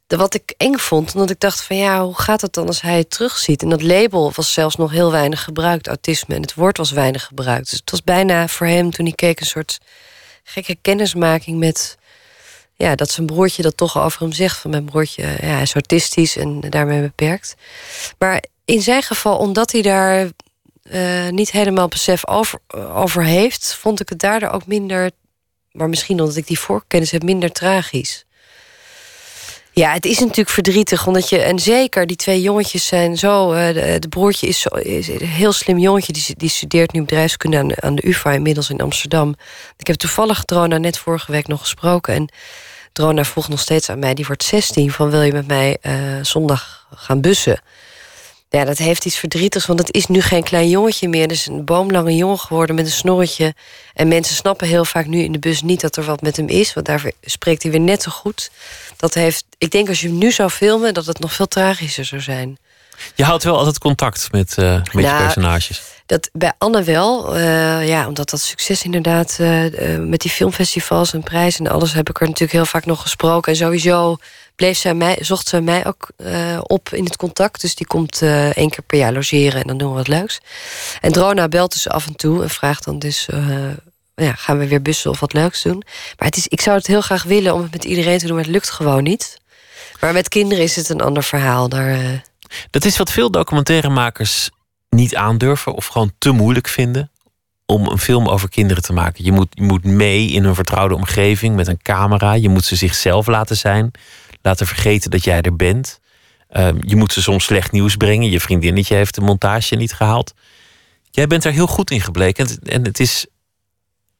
Wat ik eng vond, omdat ik dacht van ja, hoe gaat het dan als hij het terugziet? En dat label was zelfs nog heel weinig gebruikt, autisme. En het woord was weinig gebruikt. Dus het was bijna voor hem, toen hij keek, een soort gekke kennismaking met ja, dat zijn broertje dat toch over hem zegt. Van mijn broertje, ja, is autistisch en daarmee beperkt. Maar in zijn geval, omdat hij daar uh, niet helemaal besef over, over heeft, vond ik het daardoor ook minder, maar misschien omdat ik die voorkennis heb, minder tragisch. Ja, het is natuurlijk verdrietig, omdat je, en zeker die twee jongetjes zijn zo. Uh, de, broertje is, zo, is een heel slim jongetje, die, die studeert nu bedrijfskunde aan aan de UVA inmiddels in Amsterdam. Ik heb toevallig Drona net vorige week nog gesproken. En Drona vroeg nog steeds aan mij, die wordt 16, van wil je met mij uh, zondag gaan bussen? Ja, dat heeft iets verdrietigs, want het is nu geen klein jongetje meer. Het is een boomlange jongen geworden met een snorretje. En mensen snappen heel vaak nu in de bus niet dat er wat met hem is. Want daar spreekt hij weer net zo goed. Dat heeft, ik denk als je hem nu zou filmen, dat het nog veel tragischer zou zijn. Je houdt wel altijd contact met, uh, met je personages. Dat bij Anne wel. Uh, ja, omdat dat succes inderdaad uh, met die filmfestivals en prijzen en alles heb ik er natuurlijk heel vaak nog gesproken. En sowieso bleef zij mij, zocht zij mij ook op in het contact. Dus die komt één keer per jaar logeren en dan doen we wat leuks. En Drona belt dus af en toe en vraagt dan dus... Ja, gaan we weer bussen of wat leuks doen. Maar het is, ik zou het heel graag willen om het met iedereen te doen... maar het lukt gewoon niet. Maar met kinderen is het een ander verhaal. Daar, Dat is wat veel documentairemakers niet aandurven... of gewoon te moeilijk vinden om een film over kinderen te maken. Je moet, je moet mee in een vertrouwde omgeving met een camera. Je moet ze zichzelf laten zijn laten vergeten dat jij er bent. Ehm, je moet ze soms slecht nieuws brengen. Je vriendinnetje heeft de montage niet gehaald. Jij bent er heel goed in gebleken. En het is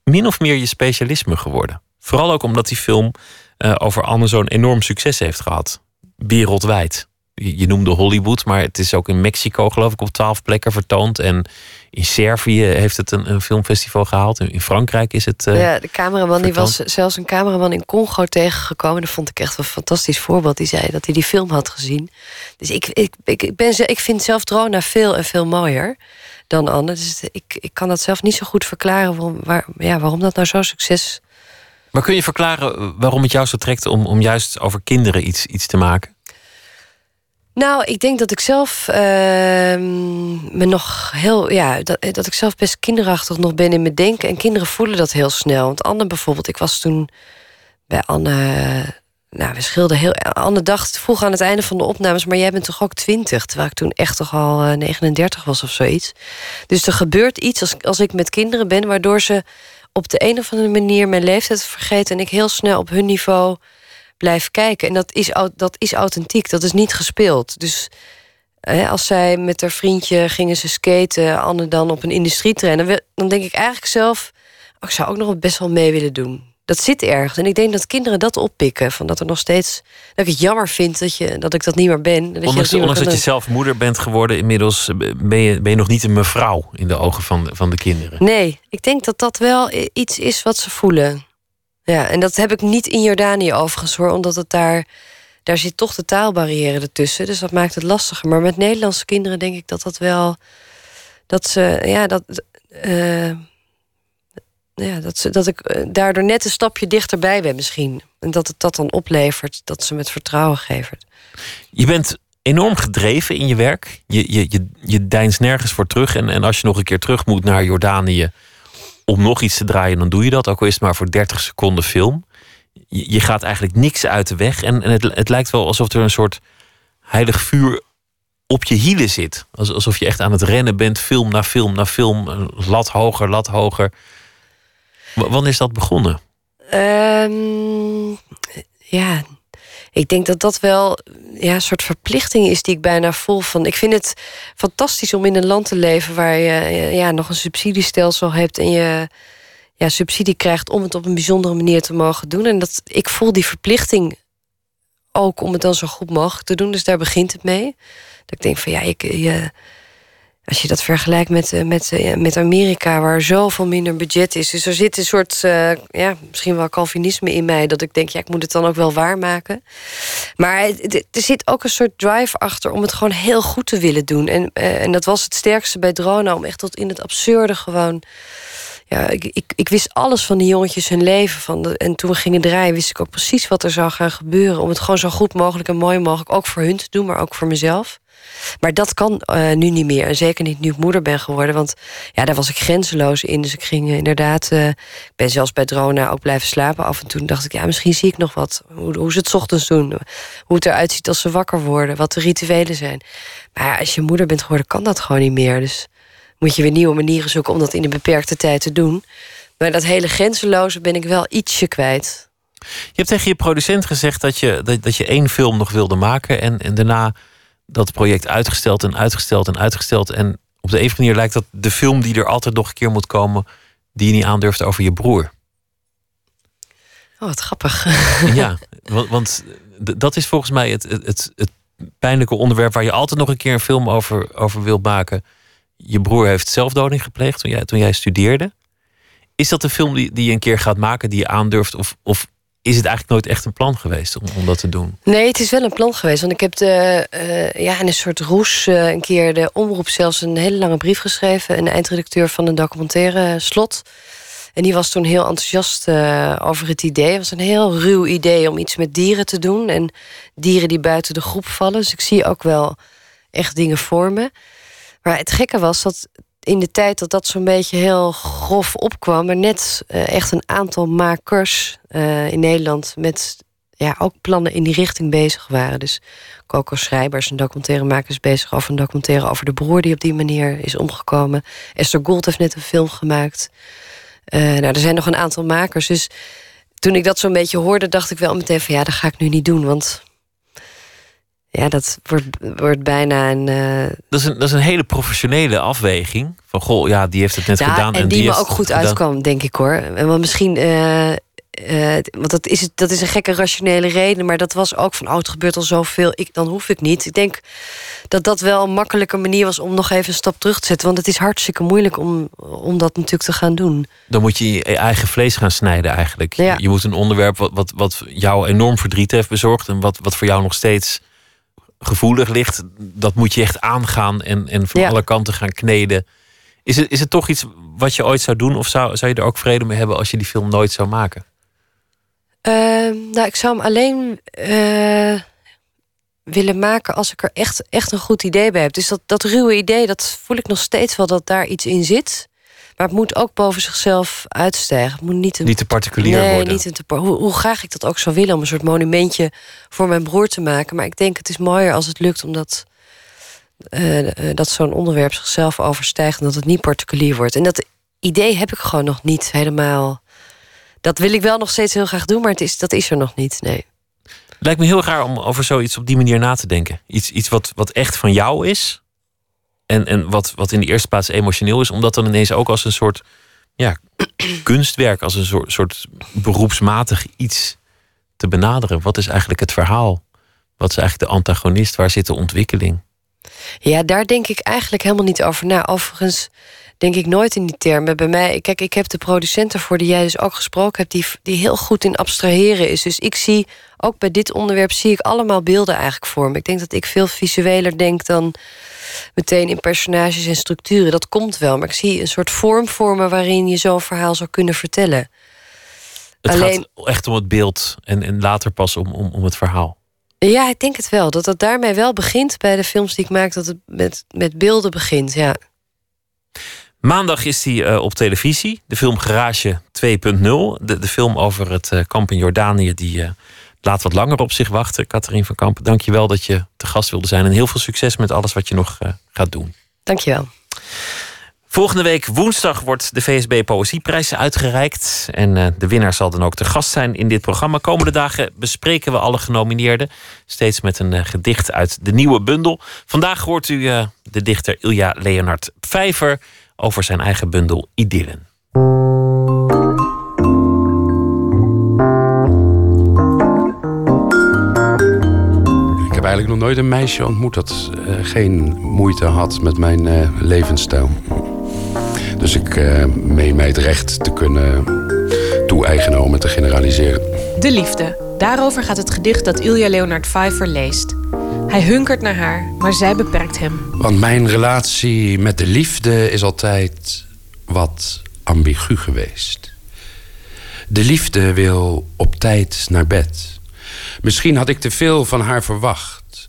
min of meer je specialisme geworden. Vooral ook omdat die film uh, over Anne zo'n enorm succes heeft gehad. Wereldwijd je noemde Hollywood, maar het is ook in Mexico, geloof ik, op twaalf plekken vertoond. En in Servië heeft het een, een filmfestival gehaald. In Frankrijk is het. Uh, ja, de cameraman die was zelfs een cameraman in Congo tegengekomen. Dat vond ik echt een fantastisch voorbeeld. Die zei dat hij die film had gezien. Dus ik, ik, ik, ben, ik vind zelf Drona veel en veel mooier dan Anne. Dus ik, ik kan dat zelf niet zo goed verklaren waarom, waar, ja, waarom dat nou zo succes. Maar kun je verklaren waarom het jou zo trekt om, om juist over kinderen iets, iets te maken? Nou, ik denk dat ik zelf uh, me nog heel. Ja, dat, dat ik zelf best kinderachtig nog ben in mijn denken. En kinderen voelen dat heel snel. Want Anne bijvoorbeeld, ik was toen bij Anne. Nou, we schilden heel. Anne dacht vroeg aan het einde van de opnames, maar jij bent toch ook twintig? Terwijl ik toen echt toch al uh, 39 was of zoiets. Dus er gebeurt iets als, als ik met kinderen ben, waardoor ze op de een of andere manier mijn leeftijd vergeten. En ik heel snel op hun niveau blijf kijken. En dat is, dat is authentiek, dat is niet gespeeld. Dus hè, als zij met haar vriendje gingen ze skaten, Anne dan op een industrietrein, dan denk ik eigenlijk zelf, oh, ik zou ook nog best wel mee willen doen. Dat zit ergens. En ik denk dat kinderen dat oppikken. Van dat er nog steeds. Dat ik het jammer vind dat, je, dat ik dat niet meer ben. Dat ondanks, je dat, je zelf moeder bent geworden, inmiddels ben je, ben je nog niet een mevrouw in de ogen van, van de kinderen. Nee, ik denk dat dat wel iets is wat ze voelen. Ja, en dat heb ik niet in Jordanië overigens hoor, omdat het daar, daar zit toch de taalbarrière ertussen. Dus dat maakt het lastiger. Maar met Nederlandse kinderen denk ik dat dat wel. Dat ze, ja, dat. Uh, ja, dat, ze, dat ik eh, daardoor net een stapje dichterbij ben misschien. En dat het dat dan oplevert, dat ze met vertrouwen geven. Je bent enorm gedreven in je werk. Je, je, je, je deinst nergens voor terug. En, en als je nog een keer terug moet naar Jordanië om nog iets te draaien, dan doe je dat. Ook al is het maar voor 30 seconden film. Je, je gaat eigenlijk niks uit de weg. En, het, het lijkt wel alsof er een soort heilig vuur op je hielen zit. Alsof je echt aan het rennen bent, film na film na film. Lat hoger, lat hoger. Wanneer is dat begonnen? Um, ja, ik denk dat dat wel ja, een soort verplichting is die ik bijna voel. Van, ik vind het fantastisch om in een land te leven waar je ja, nog een subsidiestelsel hebt en je ja, subsidie krijgt om het op een bijzondere manier te mogen doen. En dat, ik voel die verplichting ook om het dan zo goed mogelijk te doen. Dus daar begint het mee. Dat ik denk van ja, ik, je, als je dat vergelijkt met, eh, met, eh, met Amerika, waar zoveel minder budget is. Dus er zit een soort, uh, ja, misschien wel Calvinisme in mij, dat ik denk, ja, ik moet het dan ook wel waarmaken. Maar er zit ook een soort drive achter om het gewoon heel goed te willen doen. En, en dat was het sterkste bij Drona, om echt tot in het absurde gewoon. Ja, ik, ik, ik wist alles van die jongetjes hun leven. Van en toen we gingen draaien, wist ik ook precies wat er zou gaan gebeuren. Om het gewoon zo goed mogelijk en mooi mogelijk ook voor hun te doen, maar ook voor mezelf. Maar dat kan uh, nu niet meer. En zeker niet nu ik moeder ben geworden. Want ja, daar was ik grenzeloos in. Dus ik ging uh, inderdaad... Uh, ben zelfs bij Drona ook blijven slapen. Af en toe dacht ik, ja, misschien zie ik nog wat. Hoe, hoe ze het ochtends doen. Hoe het eruit ziet als ze wakker worden. Wat de rituelen zijn. Maar als je moeder bent geworden, kan dat gewoon niet meer. Dus moet je weer nieuwe manieren zoeken... om dat in een beperkte tijd te doen. Maar dat hele grenzeloze ben ik wel ietsje kwijt. Je hebt tegen je producent gezegd dat je, dat, dat je één film nog wilde maken... en, en daarna dat project uitgesteld en uitgesteld en uitgesteld. En op de een manier lijkt dat de film die er altijd nog een keer moet komen, die je niet aandurft over je broer. Oh, wat grappig. *laughs* Ja, want, want dat is volgens mij het, het, het, pijnlijke onderwerp waar je altijd nog een keer een film over, over wilt maken. Je broer heeft zelfdoding gepleegd toen jij, toen jij studeerde. Is dat de film die, die je een keer gaat maken, die je aandurft? Of, of is het eigenlijk nooit echt een plan geweest om, om dat te doen? Nee, het is wel een plan geweest. Want ik heb de, uh, ja, in een soort roes uh, een keer de omroep zelfs een hele lange brief geschreven. Een eindredacteur van een documentaire slot. En die was toen heel enthousiast uh, over het idee. Het was een heel ruw idee om iets met dieren te doen. En dieren die buiten de groep vallen. Dus ik zie ook wel echt dingen voor me. Maar het gekke was dat in de tijd dat dat zo'n beetje heel grof opkwam, er net uh, echt een aantal makers uh, in Nederland met ja, ook plannen in die richting bezig waren. Dus Coco Schrijbers, een documentairemaker, is bezig over een documentaire over de broer die op die manier is omgekomen. Esther Gold heeft net een film gemaakt. Uh, nou, er zijn nog een aantal makers. Dus toen ik dat zo'n beetje hoorde, dacht ik wel meteen van ja, dat ga ik nu niet doen. Want ja, dat wordt, wordt bijna een, uh... dat, is een. Dat is een hele professionele afweging. Van goh, ja, die heeft het net gedaan. En, en die, die me ook goed uitkwam, denk ik hoor. Want misschien. Uh, uh, want dat is, dat is een gekke rationele reden. Maar dat was ook van. Oh, het gebeurt al zoveel. Ik, dan hoef ik niet. Ik denk dat dat wel een makkelijke manier was om nog even een stap terug te zetten. Want het is hartstikke moeilijk om, om dat natuurlijk te gaan doen. Dan moet je je eigen vlees gaan snijden eigenlijk. Ja. Je moet een onderwerp wat, wat, wat jou enorm verdriet heeft bezorgd. En wat, wat voor jou nog steeds gevoelig ligt, dat moet je echt aangaan en, en van Ja. alle kanten gaan kneden. Is het, is het toch iets wat je ooit zou doen? Of zou, zou je er ook vrede mee hebben als je die film nooit zou maken? Ehm, nou, ik zou hem alleen eh, willen maken als ik er echt, echt een goed idee bij heb. Dus dat, dat ruwe idee, dat voel ik nog steeds wel dat daar iets in zit. Maar het moet ook boven zichzelf uitstijgen. Het moet niet een Niet te particulier nee, worden. Niet een te, hoe, hoe graag ik dat ook zou willen om een soort monumentje voor mijn broer te maken. Maar ik denk het is mooier als het lukt omdat eh, dat zo'n onderwerp zichzelf overstijgt en dat het niet particulier wordt. En dat idee heb ik gewoon nog niet helemaal. Dat wil ik wel nog steeds heel graag doen, maar het is, dat is er nog niet. Nee. Lijkt me heel raar om over zoiets op die manier na te denken. Iets, iets wat, wat echt van jou is. En, en wat, wat in de eerste plaats emotioneel is. Om dat dan ineens ook als een soort ja, *clears throat* kunstwerk. Als een soort, soort beroepsmatig iets te benaderen. Wat is eigenlijk het verhaal? Wat is eigenlijk de antagonist? Waar zit de ontwikkeling? Ja, daar denk ik eigenlijk helemaal niet over na. Overigens denk ik nooit in die termen. Bij mij, kijk, ik heb de producent ervoor die jij dus ook gesproken hebt, die, die heel goed in abstraheren is. Dus ik zie, ook bij dit onderwerp, zie ik allemaal beelden eigenlijk voor me. Ik denk dat ik veel visueler denk dan meteen in personages en structuren. Dat komt wel, maar ik zie een soort vorm voor me waarin je zo'n verhaal zou kunnen vertellen. Het Alleen- gaat echt om het beeld en, en later pas om, om, om het verhaal. Ja, ik denk het wel. Dat dat daarmee wel begint bij de films die ik maak, dat het met, met beelden begint. Ja. Maandag is hij eh, op televisie. De film Garage 2.0. De, de film over het eh, kamp in Jordanië. Die eh, laat wat langer op zich wachten. Catherine van Kamp, dank je wel dat je te gast wilde zijn. En heel veel succes met alles wat je nog gaat doen. Dankjewel. Volgende week woensdag wordt de VSB Poëzieprijs uitgereikt. En de winnaar zal dan ook te gast zijn in dit programma. Komende dagen bespreken we alle genomineerden. Steeds met een gedicht uit de nieuwe bundel. Vandaag hoort u de dichter Ilja Leonard Pfeiffer over zijn eigen bundel Idyllen. Ik heb eigenlijk nog nooit een meisje ontmoet dat uh, geen moeite had met mijn uh, levensstijl. Dus ik uh, meen mij het recht te kunnen toe-eigenen om het te generaliseren. De liefde. Daarover gaat het gedicht dat Ilja Leonard Pfeiffer leest. Hij hunkert naar haar, maar zij beperkt hem. Want mijn relatie met de liefde is altijd wat ambigu geweest. De liefde wil op tijd naar bed. Misschien had ik te veel van haar verwacht.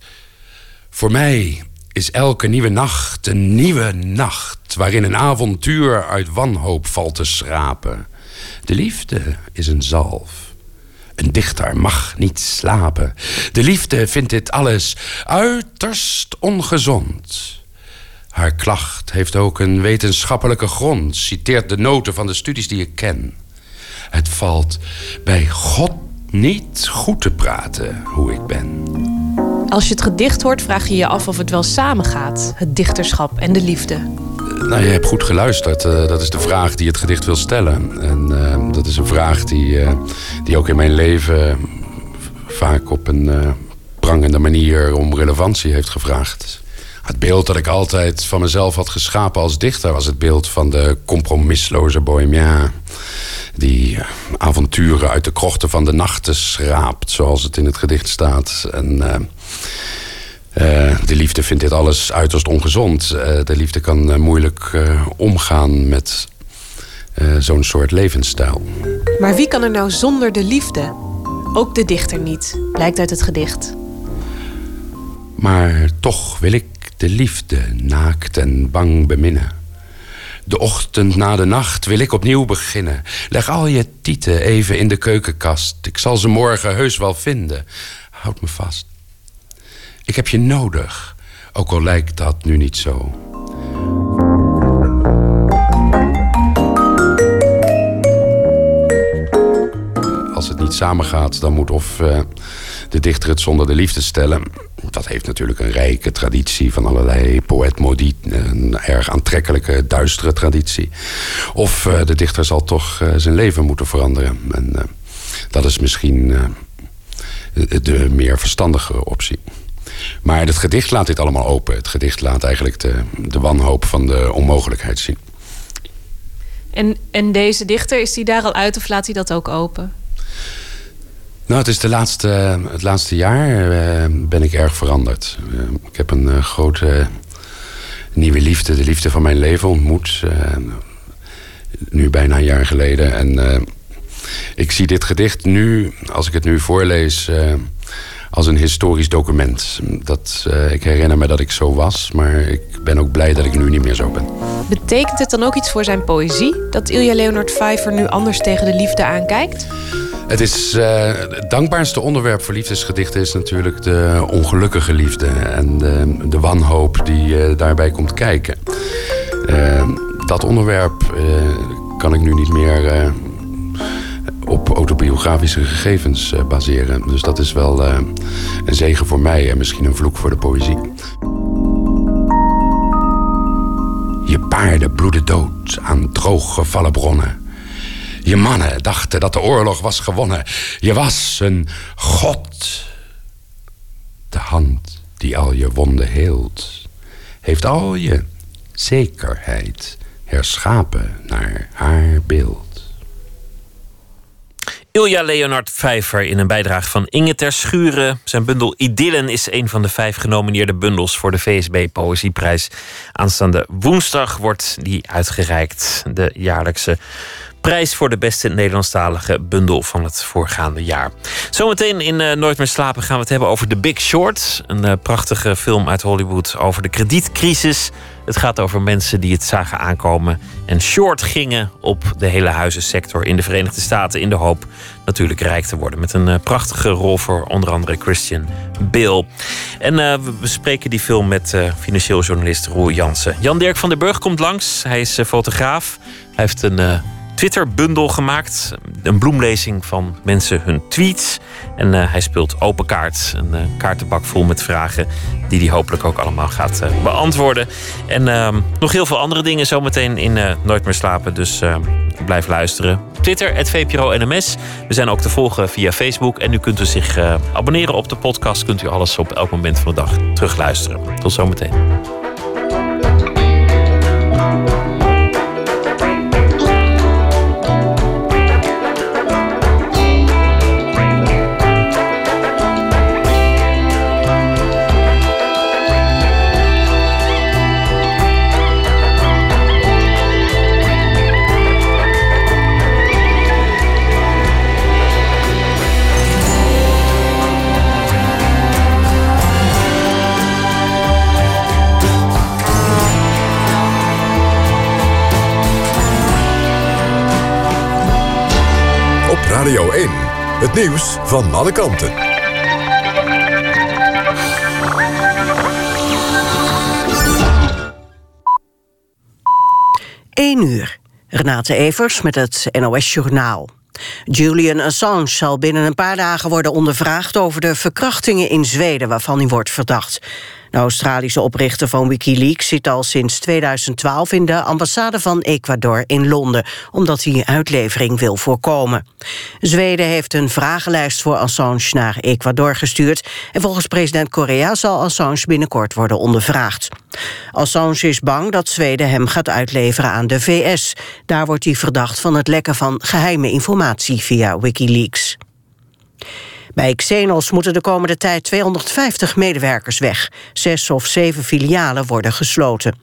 Voor mij is elke nieuwe nacht een nieuwe nacht... waarin een avontuur uit wanhoop valt te schrapen. De liefde is een zalf. Een dichter mag niet slapen. De liefde vindt dit alles uiterst ongezond. Haar klacht heeft ook een wetenschappelijke grond, citeert de noten van de studies die ik ken. Het valt bij God niet goed te praten hoe ik ben. Als je het gedicht hoort, vraag je je af of het wel samengaat, het dichterschap en de liefde. Nou, je hebt goed geluisterd. Uh, dat is de vraag die het gedicht wil stellen. En uh, dat is een vraag die, uh, die ook in mijn leven vaak op een prangende manier om relevantie heeft gevraagd. Het beeld dat ik altijd van mezelf had geschapen als dichter was het beeld van de compromisloze bohemien. Die avonturen uit de krochten van de nachten schraapt, zoals het in het gedicht staat. En uh, de liefde vindt dit alles uiterst ongezond. Uh, de liefde kan uh, moeilijk omgaan met zo'n soort levensstijl. Maar wie kan er nou zonder de liefde? Ook de dichter niet, blijkt uit het gedicht. Maar toch wil ik de liefde naakt en bang beminnen. De ochtend na de nacht wil ik opnieuw beginnen. Leg al je tieten even in de keukenkast. Ik zal ze morgen heus wel vinden. Houd me vast. Ik heb je nodig, ook al lijkt dat nu niet zo. Als het niet samengaat, dan moet of uh, de dichter het zonder de liefde stellen. Dat heeft natuurlijk een rijke traditie van allerlei poët maudit. Een erg aantrekkelijke, duistere traditie. Of uh, de dichter zal toch uh, zijn leven moeten veranderen. En dat is misschien de meer verstandige optie. Maar het gedicht laat dit allemaal open. Het gedicht laat eigenlijk de, de wanhoop van de onmogelijkheid zien. En, en deze dichter, is die daar al uit of laat hij dat ook open? Nou, het is de laatste, het laatste jaar uh, ben ik erg veranderd. Uh, ik heb een uh, grote nieuwe liefde, de liefde van mijn leven ontmoet. nu bijna een jaar geleden. En ik zie dit gedicht nu, als ik het nu voorlees als een historisch document. Dat, uh, ik herinner me dat ik zo was, maar ik ben ook blij dat ik nu niet meer zo ben. Betekent het dan ook iets voor zijn poëzie dat Ilja Leonard Pfeiffer nu anders tegen de liefde aankijkt? Het is uh, het dankbaarste onderwerp voor liefdesgedichten is natuurlijk de ongelukkige liefde en de, de wanhoop die uh, daarbij komt kijken. dat onderwerp kan ik nu niet meer op autobiografische gegevens uh, baseren. Dus dat is wel uh, een zegen voor mij en misschien een vloek voor de poëzie. Je paarden bloeden dood aan drooggevallen bronnen. Je mannen dachten dat de oorlog was gewonnen. Je was een god. De hand die al je wonden heelt, heeft al je zekerheid herschapen naar haar beeld. Ilja Leonard Vijver in een bijdrage van Inge ter Schuren. Zijn bundel Idyllen is een van de vijf genomineerde bundels voor de VSB Poëzieprijs. Aanstaande woensdag wordt die uitgereikt. De jaarlijkse prijs voor de beste Nederlandstalige bundel van het voorgaande jaar. Zometeen in uh, Nooit meer slapen gaan we het hebben over The Big Short. Een uh, prachtige film uit Hollywood over de kredietcrisis. Het gaat over mensen die het zagen aankomen en short gingen op de hele huizensector in de Verenigde Staten. In de hoop natuurlijk rijk te worden. Met een uh, prachtige rol voor onder andere Christian Bale. En we bespreken die film met financieel journalist Roel Jansen. Jan-Dirk van der Burg komt langs. Hij is fotograaf. Hij heeft een Twitter-bundel gemaakt. Een bloemlezing van mensen hun tweets. En uh, hij speelt open kaart. Een uh, kaartenbak vol met vragen die hij hopelijk ook allemaal gaat uh, beantwoorden. En ehm, nog heel veel andere dingen zometeen in Nooit meer slapen. Dus Blijf luisteren. Twitter, het. We zijn ook te volgen via Facebook. En u kunt u zich abonneren op de podcast. Kunt u alles op elk moment van de dag terugluisteren. Tot zometeen. Het nieuws van alle kanten. 1 uur. Renate Evers met het NOS Journaal. Julian Assange zal binnen een paar dagen worden ondervraagd... over de verkrachtingen in Zweden waarvan hij wordt verdacht. De Australische oprichter van Wikileaks zit al sinds 2012 in de ambassade van Ecuador in Londen, omdat hij uitlevering wil voorkomen. Zweden heeft een vragenlijst voor Assange naar Ecuador gestuurd en volgens president Correa zal Assange binnenkort worden ondervraagd. Assange is bang dat Zweden hem gaat uitleveren aan de VS. Daar wordt hij verdacht van het lekken van geheime informatie via Wikileaks. Bij Xenos moeten de komende tijd 250 medewerkers weg. Zes of zeven filialen worden gesloten.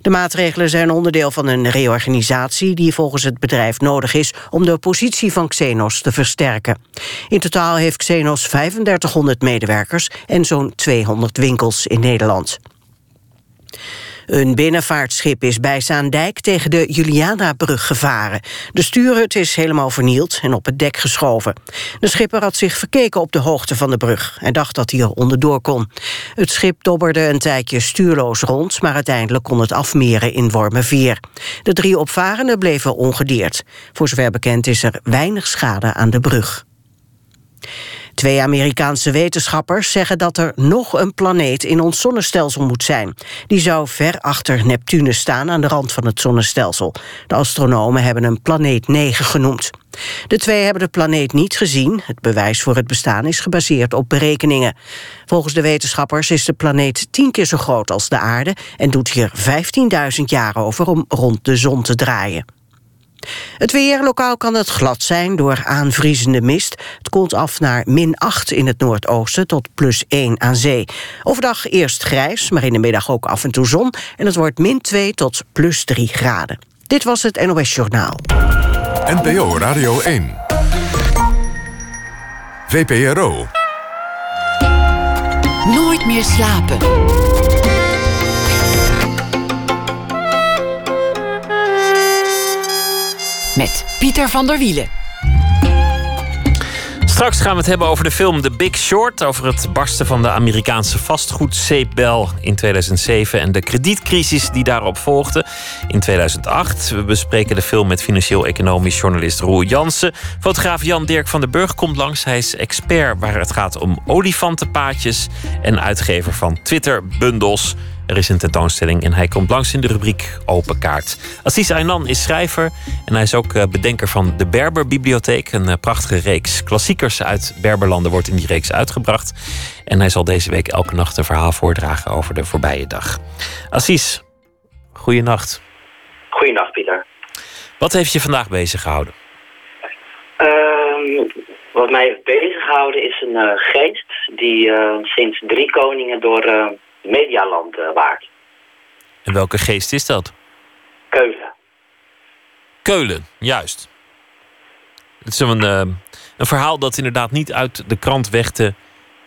De maatregelen zijn onderdeel van een reorganisatie... die volgens het bedrijf nodig is om de positie van Xenos te versterken. In totaal heeft Xenos 3500 medewerkers en zo'n 200 winkels in Nederland. Een binnenvaartschip is bij Zaandijk tegen de Juliana-brug gevaren. De stuurhut is helemaal vernield en op het dek geschoven. De schipper had zich verkeken op de hoogte van de brug... en dacht dat hij er onderdoor kon. Het schip dobberde een tijdje stuurloos rond... maar uiteindelijk kon het afmeren in Wormerveer. De drie opvarenden bleven ongedeerd. Voor zover bekend is er weinig schade aan de brug. Twee Amerikaanse wetenschappers zeggen dat er nog een planeet in ons zonnestelsel moet zijn. Die zou ver achter Neptunus staan aan de rand van het zonnestelsel. De astronomen hebben hem planeet 9 genoemd. De twee hebben de planeet niet gezien. Het bewijs voor het bestaan is gebaseerd op berekeningen. Volgens de wetenschappers is de planeet tien keer zo groot als de aarde... en doet hier 15.000 jaar over om rond de zon te draaien. Het weer, lokaal kan het glad zijn door aanvriezende mist. Het koelt af naar min 8 in het noordoosten tot plus 1 aan zee. Overdag eerst grijs, maar in de middag ook af en toe zon. En het wordt min 2 tot plus 3 graden. Dit was het NOS Journaal. NPO Radio 1. VPRO. Nooit meer slapen. Met Pieter van der Wielen. Straks gaan we het hebben over de film The Big Short. Over het barsten van de Amerikaanse vastgoedzeepbel in 2007. En de kredietcrisis die daarop volgde in 2008. We bespreken de film met financieel-economisch journalist Roel Jansen. Fotograaf Jan Dirk van den Burg komt langs. Hij is expert waar het gaat om olifantenpaadjes. En uitgever van Twitter-bundels. Er is een tentoonstelling en hij komt langs in de rubriek Open Kaart. Assis Aynan is schrijver en hij is ook eh, bedenker van de Berberbibliotheek. Een eh, prachtige reeks klassiekers uit Berberlanden wordt in die reeks uitgebracht. En hij zal deze week elke nacht een verhaal voordragen over de voorbije dag. Assis, goeienacht. Goeienacht, Pieter. Wat heeft je vandaag bezig gehouden? Ehm, wat mij heeft bezig gehouden is een uh, geest die sinds drie koningen door Medialand uh, waard. En welke geest is dat? Keulen. Keulen, juist. Het is een, uh, een verhaal dat inderdaad niet uit de krant weg te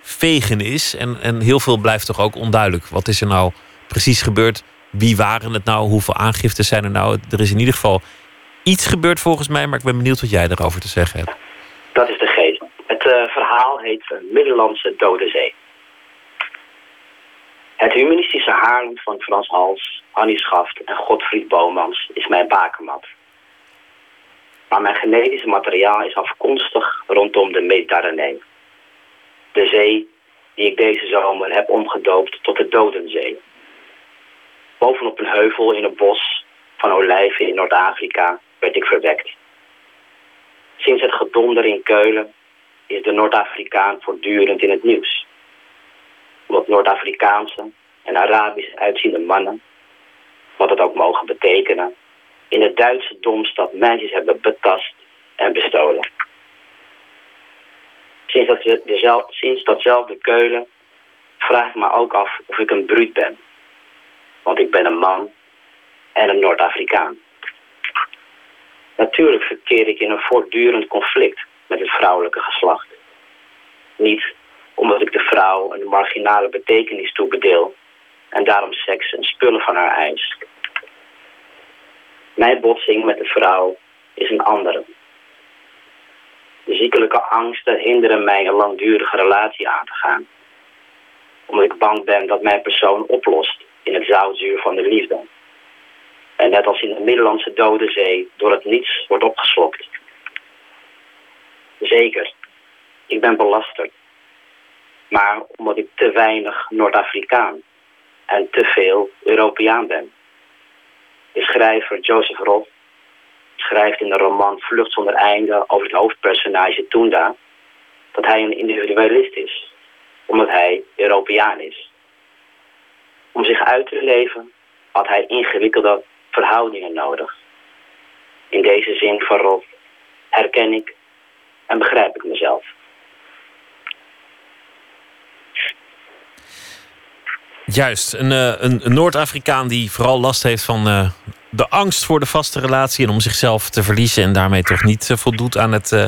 vegen is. En, en heel veel blijft toch ook onduidelijk. Wat is er nou precies gebeurd? Wie waren het nou? Hoeveel aangiften zijn er nou? Er is in ieder geval iets gebeurd volgens mij, maar ik ben benieuwd wat jij erover te zeggen hebt. Dat is de geest. Het uh, verhaal heet Middellandse Dode Zee. Het humanistische Haarlem van Frans Hals, Annie Schaft en Godfried Bomans is mijn bakermat. Maar mijn genetische materiaal is afkomstig rondom de Mediterranee. De zee die ik deze zomer heb omgedoopt tot de Dodenzee. Bovenop een heuvel in een bos van olijven in Noord-Afrika werd ik verwekt. Sinds het gedonder in Keulen is de Noord-Afrikaan voortdurend in het nieuws. Omdat Noord-Afrikaanse en Arabisch uitziende mannen, wat het ook mogen betekenen, in de Duitse domstad meisjes hebben betast en bestolen. Sinds, dat, dezelfde, sinds datzelfde Keulen vraag ik me ook af of ik een bruut ben. Want ik ben een man en een Noord-Afrikaan. Natuurlijk verkeer ik in een voortdurend conflict met het vrouwelijke geslacht. Niet omdat ik de vrouw een marginale betekenis toebedeel en daarom seks en spullen van haar eis. Mijn botsing met de vrouw is een andere. De ziekelijke angsten hinderen mij een langdurige relatie aan te gaan. Omdat ik bang ben dat mijn persoon oplost in het zoutzuur van de liefde. En net als in de Middellandse Dode Zee door het niets wordt opgeslokt. Zeker, ik ben belasterd. Maar omdat ik te weinig Noord-Afrikaan en te veel Europeaan ben. De schrijver Joseph Roth schrijft in de roman Vlucht zonder einde over het hoofdpersonage Tunda dat hij een individualist is, omdat hij Europeaan is. Om zich uit te leven had hij ingewikkelde verhoudingen nodig. In deze zin van Roth herken ik en begrijp ik mezelf. Juist, een, eh, een, een Noord-Afrikaan die vooral last heeft van uh, de angst voor de vaste relatie en om zichzelf te verliezen en daarmee toch niet uh, voldoet aan het uh,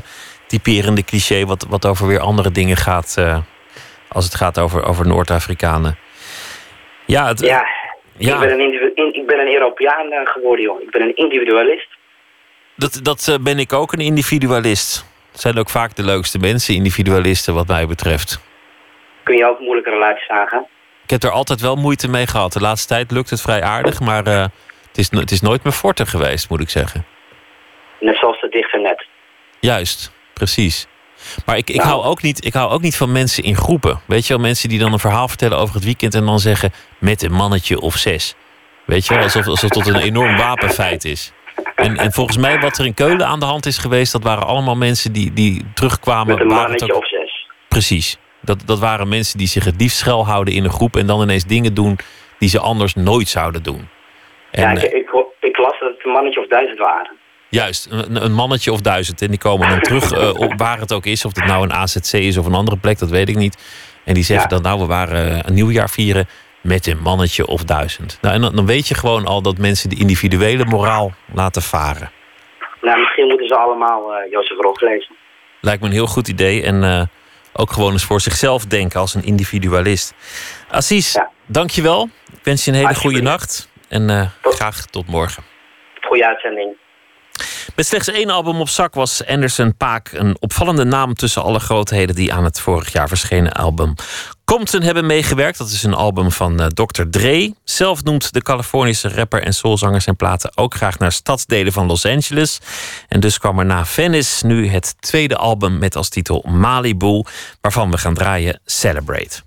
typerende cliché wat, wat over weer andere dingen gaat als het gaat over, over Noord-Afrikanen. Ja, het, ja, ja, Ik, ben een ik ben een Europeaan geworden, joh. Ik ben een individualist. Dat, dat ben ik ook, een individualist. Het zijn ook vaak de leukste mensen, individualisten, wat mij betreft. Kun je ook moeilijke relaties aangaan? Ik heb er altijd wel moeite mee gehad. De laatste tijd lukt het vrij aardig, maar uh, het, is, het is nooit meer forte geweest, moet ik zeggen. Net zoals het dichte net. Juist, precies. Maar ik, ik, nou. hou ook niet, ik hou ook niet van mensen in groepen. Weet je wel, mensen die dan een verhaal vertellen over het weekend en dan zeggen met een mannetje of zes. Weet je wel, alsof, alsof tot een enorm wapenfeit is. En, en volgens mij, wat er in Keulen aan de hand is geweest, dat waren allemaal mensen die, die terugkwamen. Met een mannetje ook... of zes. Precies. Dat, dat waren mensen die zich het liefst schuilhouden in een groep en dan ineens dingen doen die ze anders nooit zouden doen. En, ja, ik, eh, ik, ik, las dat het een mannetje of duizend waren. Juist, een, een mannetje of duizend. En die komen dan terug uh, op waar het ook is. Of het nou een AZC is of een andere plek, dat weet ik niet. En die zeggen dan, nou, we waren eh, een nieuwjaar vieren met een mannetje of duizend. Nou, en dan, dan, weet je gewoon al dat mensen de individuele moraal laten varen. Nou, misschien moeten ze allemaal uh, Jozef Rog lezen. Lijkt me een heel goed idee. En ook gewoon eens voor zichzelf denken als een individualist. Assis, ja. dankjewel. Ik wens je een hele goede nacht. En uh, graag tot morgen. Goeie uitzending. Met slechts één album op zak was Anderson Paak een opvallende naam tussen alle grootheden die aan het vorig jaar verschenen album Compton hebben meegewerkt. Dat is een album van uh, Dr. Dre. Zelf noemt de Californische rapper en soulzanger zijn platen ook graag naar stadsdelen van Los Angeles. En dus kwam er na Venice nu het tweede album met als titel Malibu, waarvan we gaan draaien Celebrate.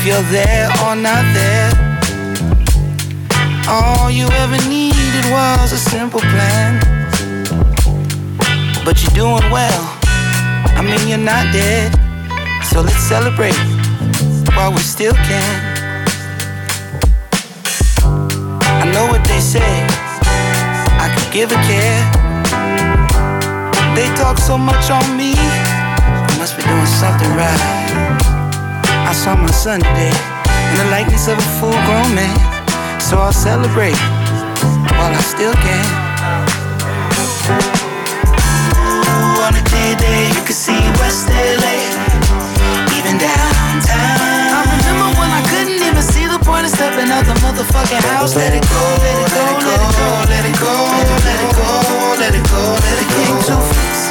If you're there or not there. All you ever needed was a simple plan. But you're doing well, I mean, you're not dead. So let's celebrate while we still can. I know what they say, I could give a care. They talk so much on me, I must be doing something right. I saw my son today in the likeness of a full grown man. So I'll celebrate while I still can. Ooh, on a day day, you can see West LA, even downtown. I remember when I couldn't even see the point of stepping out the motherfucking house. Let it go, let it go, let it go, let it go, let it go, let it go, let it go. Let it go. Let it go.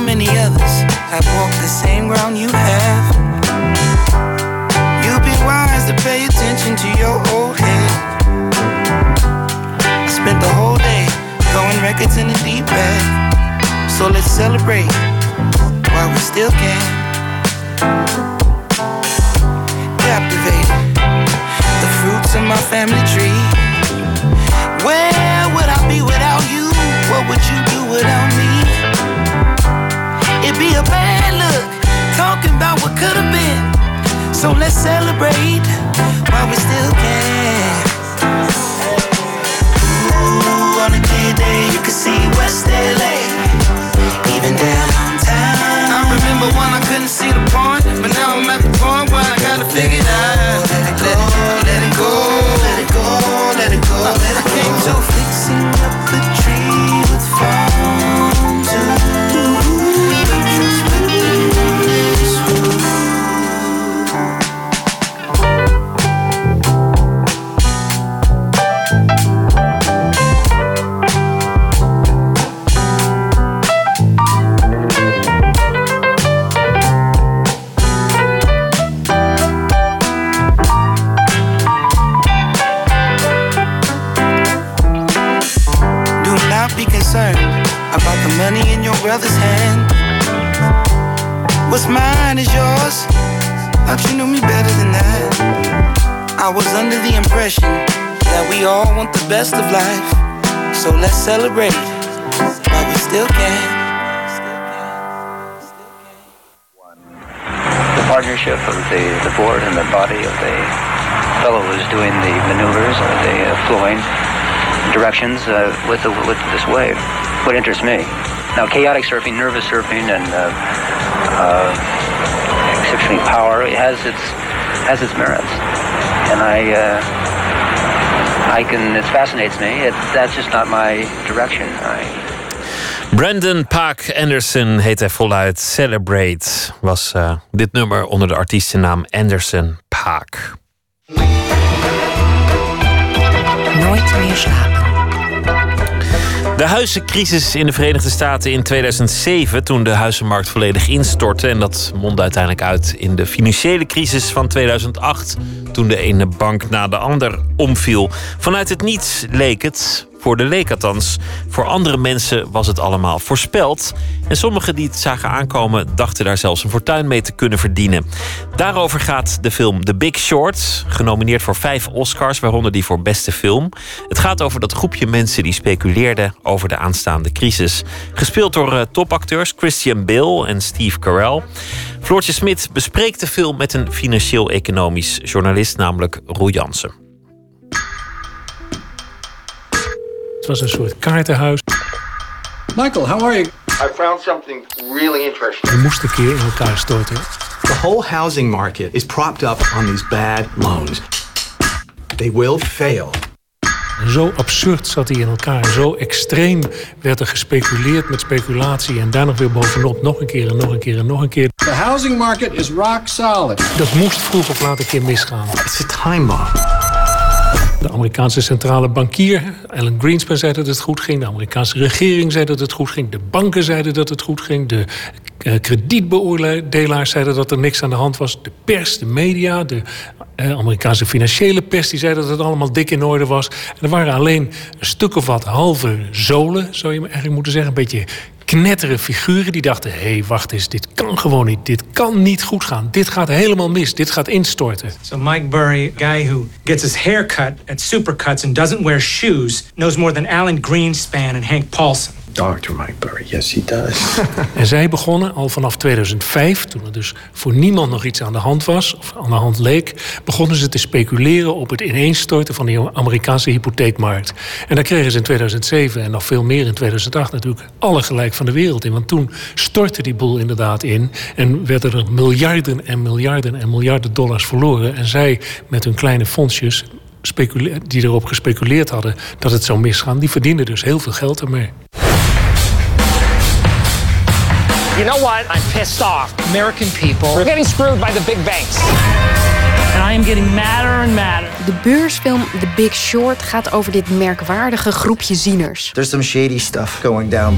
many others have walked the same ground you have. You'd be wise to pay attention to your old head. I spent the whole day throwing records in the deep bag, So let's celebrate while we still can. Captivated, the fruits of my family tree. Where would I be without you? What would you do without me? It'd be a bad look talking about what could have been. So let's celebrate while we still can. Ooh, on a clear day, you can see West LA, even downtown. I remember when I couldn't see the point, but now I'm at the point where I gotta figure it out. Let it go, let it go, let it go, let it go. I came to fixing up want the best of life. So let's celebrate while we still can. the partnership of the, the board and the body of the fellow who's doing the maneuvers or the uh, flowing directions uh, with, the, with this wave. What interests me. Now, chaotic surfing, nervous surfing, and uh, uh, exceptionally power it has its has its merits, and I uh, I can it fascinates me. It, that's just not my direction. I, Brandon Paak Anderson heet hij voluit. Celebrate was eh, dit nummer onder de artiestennaam Anderson Paak. Nooit meer slapen. De huizencrisis in de Verenigde Staten in 2007, toen de huizenmarkt volledig instortte. En dat mondde uiteindelijk uit in de financiële crisis van 2008, toen de ene bank na de ander omviel. Vanuit het niets leek het, voor de leek. Voor andere mensen was het allemaal voorspeld. En sommigen die het zagen aankomen, dachten daar zelfs een fortuin mee te kunnen verdienen. Daarover gaat de film The Big Short, genomineerd voor vijf Oscars, waaronder die voor beste film. Het gaat over dat groepje mensen die speculeerden over de aanstaande crisis. Gespeeld door eh, topacteurs Christian Bale en Steve Carell. Floortje Smit bespreekt de film met een financieel-economisch journalist, namelijk Roel Jansen. Was een soort kaartenhuis. Michael, how are you? I found something really interesting. We moesten een keer in elkaar storten. The whole housing market is propped up on these bad loans. They will fail. Zo absurd zat hij in elkaar. Zo extreem werd er gespeculeerd met speculatie. En daar nog weer bovenop nog een keer en nog een keer en nog een keer. The housing market is rock solid. Dat moest vroeg of laat een keer misgaan. It's a time bomb. De Amerikaanse centrale bankier, Alan Greenspan, zei dat het goed ging. De Amerikaanse regering zei dat het goed ging. De banken zeiden dat het goed ging. De eh, kredietbeoordelaars zeiden dat er niks aan de hand was. De pers, de media, de eh, Amerikaanse financiële pers... die zei dat het allemaal dik in orde was. En er waren alleen een stuk of wat halve zolen, zou je eigenlijk moeten zeggen. Een beetje knettere figuren die dachten... hé, wacht eens, dit kan gewoon niet. Dit kan niet goed gaan. Dit gaat helemaal mis. Dit gaat instorten. So Mike Burry, guy who gets his hair cut at Supercuts and doesn't wear shoes, knows more than Alan Greenspan and Hank Paulson. Dr. Mike Burry, yes he does. *laughs* En zij begonnen al vanaf 2005, toen er dus voor niemand nog iets aan de hand was, of aan de hand leek, begonnen ze te speculeren op het ineenstorten van die Amerikaanse hypotheekmarkt. En daar kregen ze in 2007 en nog veel meer in 2008 natuurlijk alle gelijk van de wereld in. Want toen stortte die boel inderdaad in en werden er miljarden en miljarden en miljarden dollars verloren. En zij met hun kleine fondsjes die erop gespeculeerd hadden dat het zou misgaan, die verdienden dus heel veel geld ermee. You know what? I'm pissed off. American people are getting screwed by the big banks. And I am getting madder and madder. De beursfilm The Big Short gaat over dit merkwaardige groepje zieners. There's some shady stuff going down.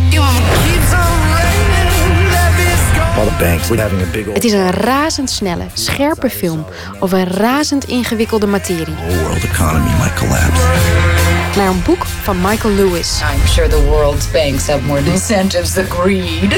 Het is een razendsnelle, scherpe film over een razend ingewikkelde materie. world economy might collapse. Naar een boek van Michael Lewis. I'm sure the world's banks have more incentives than greed.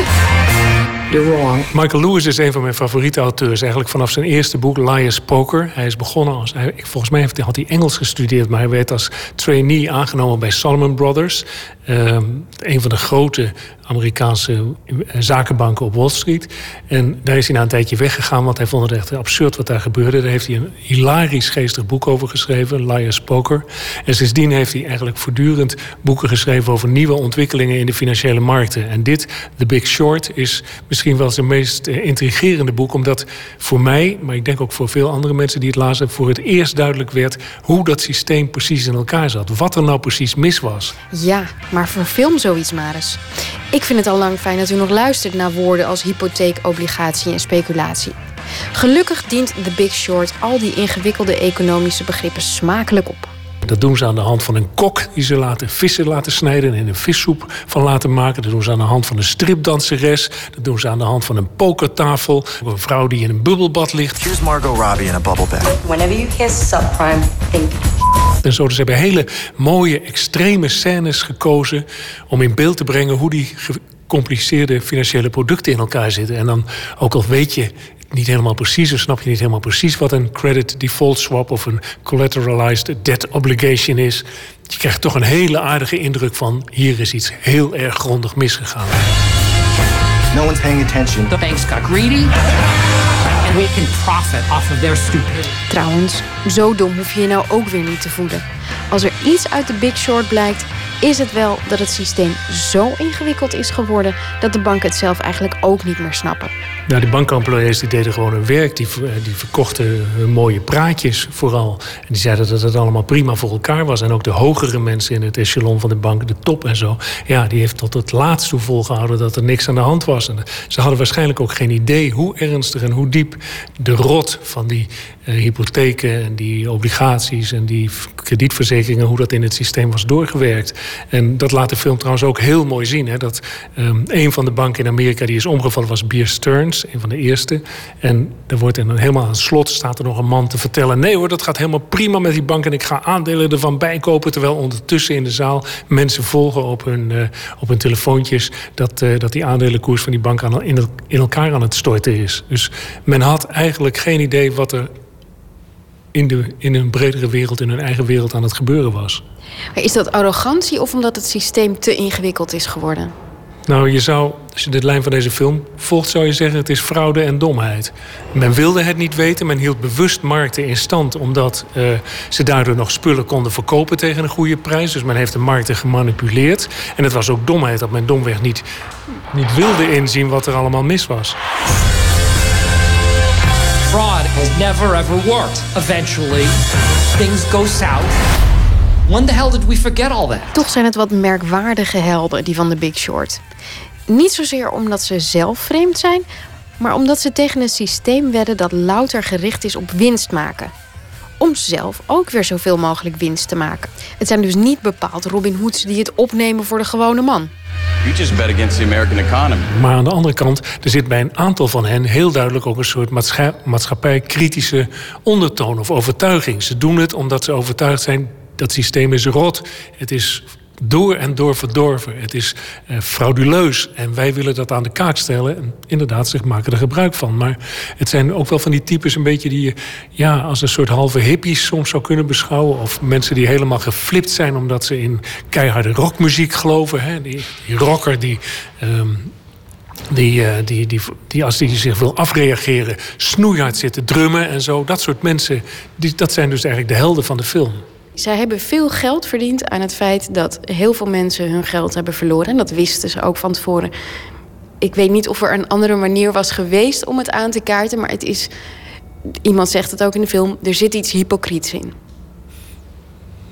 You're wrong. Michael Lewis is een van mijn favoriete auteurs. Eigenlijk vanaf zijn eerste boek, Liar's Poker. Hij is begonnen als... Hij, volgens mij heeft, had hij Engels gestudeerd... maar hij werd als trainee aangenomen bij Salomon Brothers. Um, een van de grote Amerikaanse eh, zakenbanken op Wall Street. En daar is hij na een tijdje weggegaan... want hij vond het echt absurd wat daar gebeurde. Daar heeft hij een hilarisch geestig boek over geschreven, Liar's Poker. En sindsdien heeft hij eigenlijk voortdurend boeken geschreven... over nieuwe ontwikkelingen in de financiële markten. En dit, The Big Short, is misschien wel zijn meest eh, intrigerende boek... omdat voor mij, maar ik denk ook voor veel andere mensen die het lazen... voor het eerst duidelijk werd hoe dat systeem precies in elkaar zat. Wat er nou precies mis was. Ja, maar verfilm zoiets maar eens. Ik vind het al lang fijn dat u nog luistert naar woorden als hypotheek, obligatie en speculatie. Gelukkig dient The Big Short al die ingewikkelde economische begrippen smakelijk op. Dat doen ze aan de hand van een kok die ze laten vissen laten snijden en een vissoep van laten maken. Dat doen ze aan de hand van een stripdanseres. Dat doen ze aan de hand van een pokertafel. Een vrouw die in een bubbelbad ligt. Here's Margot Robbie in a bubble bath. Whenever you kiss subprime, think en zo. Dus ze hebben hele mooie, extreme scènes gekozen om in beeld te brengen hoe die gecompliceerde financiële producten in elkaar zitten. En dan, ook al weet je niet helemaal precies, of snap je niet helemaal precies wat een credit default swap of een collateralized debt obligation is. Je krijgt toch een hele aardige indruk van hier is iets heel erg grondig misgegaan. No one's paying attention. The banks got greedy. And we can profit off of their stupidity. Trouwens, zo dom hoef je je nou ook weer niet te voelen. Als er iets uit de Big Short blijkt, is het wel dat het systeem zo ingewikkeld is geworden dat de banken het zelf eigenlijk ook niet meer snappen. Nou, de bankemployés die deden gewoon hun werk. Die, die verkochten mooie praatjes vooral. En die zeiden dat het allemaal prima voor elkaar was. En ook de hogere mensen in het echelon van de bank, de top en zo... ja, die heeft tot het laatst toe volgehouden dat er niks aan de hand was. En ze hadden waarschijnlijk ook geen idee hoe ernstig en hoe diep... de rot van die uh, hypotheken en die obligaties en die kredietverzekeringen... hoe dat in het systeem was doorgewerkt. En dat laat de film trouwens ook heel mooi zien. Hè? Dat um, een van de banken in Amerika die is omgevallen was Beer Stearns een van de eerste. En er wordt in een, helemaal aan het slot staat er nog een man te vertellen... nee hoor, dat gaat helemaal prima met die bank... en ik ga aandelen ervan bijkopen... terwijl ondertussen in de zaal mensen volgen op hun, uh, op hun telefoontjes... Dat, uh, dat die aandelenkoers van die bank aan, in, in elkaar aan het storten is. Dus men had eigenlijk geen idee wat er in, de, in een bredere wereld, in hun eigen wereld aan het gebeuren was. Maar is dat arrogantie of omdat het systeem te ingewikkeld is geworden? Nou, je zou, als je de lijn van deze film volgt, zou je zeggen: het is fraude en domheid. Men wilde het niet weten, men hield bewust markten in stand, omdat uh, ze daardoor nog spullen konden verkopen tegen een goede prijs. Dus men heeft de markten gemanipuleerd. En het was ook domheid dat men domweg niet, niet wilde inzien wat er allemaal mis was. Fraud has never ever worked. Eventually, things go south. When the hell did we forget all that? Toch zijn het wat merkwaardige helden, die van The Big Short. Niet zozeer omdat ze zelf vreemd zijn, maar omdat ze tegen een systeem wedden dat louter gericht is op winst maken. Om zelf ook weer zoveel mogelijk winst te maken. Het zijn dus niet bepaald Robin Hoods die het opnemen voor de gewone man. You just bet against the American economy. Maar aan de andere kant, er zit bij een aantal van hen heel duidelijk ook een soort maatschappijkritische ondertoon of overtuiging. Ze doen het omdat ze overtuigd zijn dat systeem is rot. Het is door en door verdorven. Het is uh, frauduleus. En wij willen dat aan de kaak stellen. En inderdaad, ze maken er gebruik van. Maar het zijn ook wel van die types een beetje die je ja, als een soort halve hippies soms zou kunnen beschouwen. Of mensen die helemaal geflipt zijn omdat ze in keiharde rockmuziek geloven. Hè? Die, die rocker die. Um, die, uh, die, die, die, als die zich wil afreageren, snoeihard zit te drummen en zo. Dat soort mensen, die, dat zijn dus eigenlijk de helden van de film. Zij hebben veel geld verdiend aan het feit dat heel veel mensen hun geld hebben verloren. En dat wisten ze ook van tevoren. Ik weet niet of er een andere manier was geweest om het aan te kaarten, maar het is. Iemand zegt het ook in de film: er zit iets hypocriets in.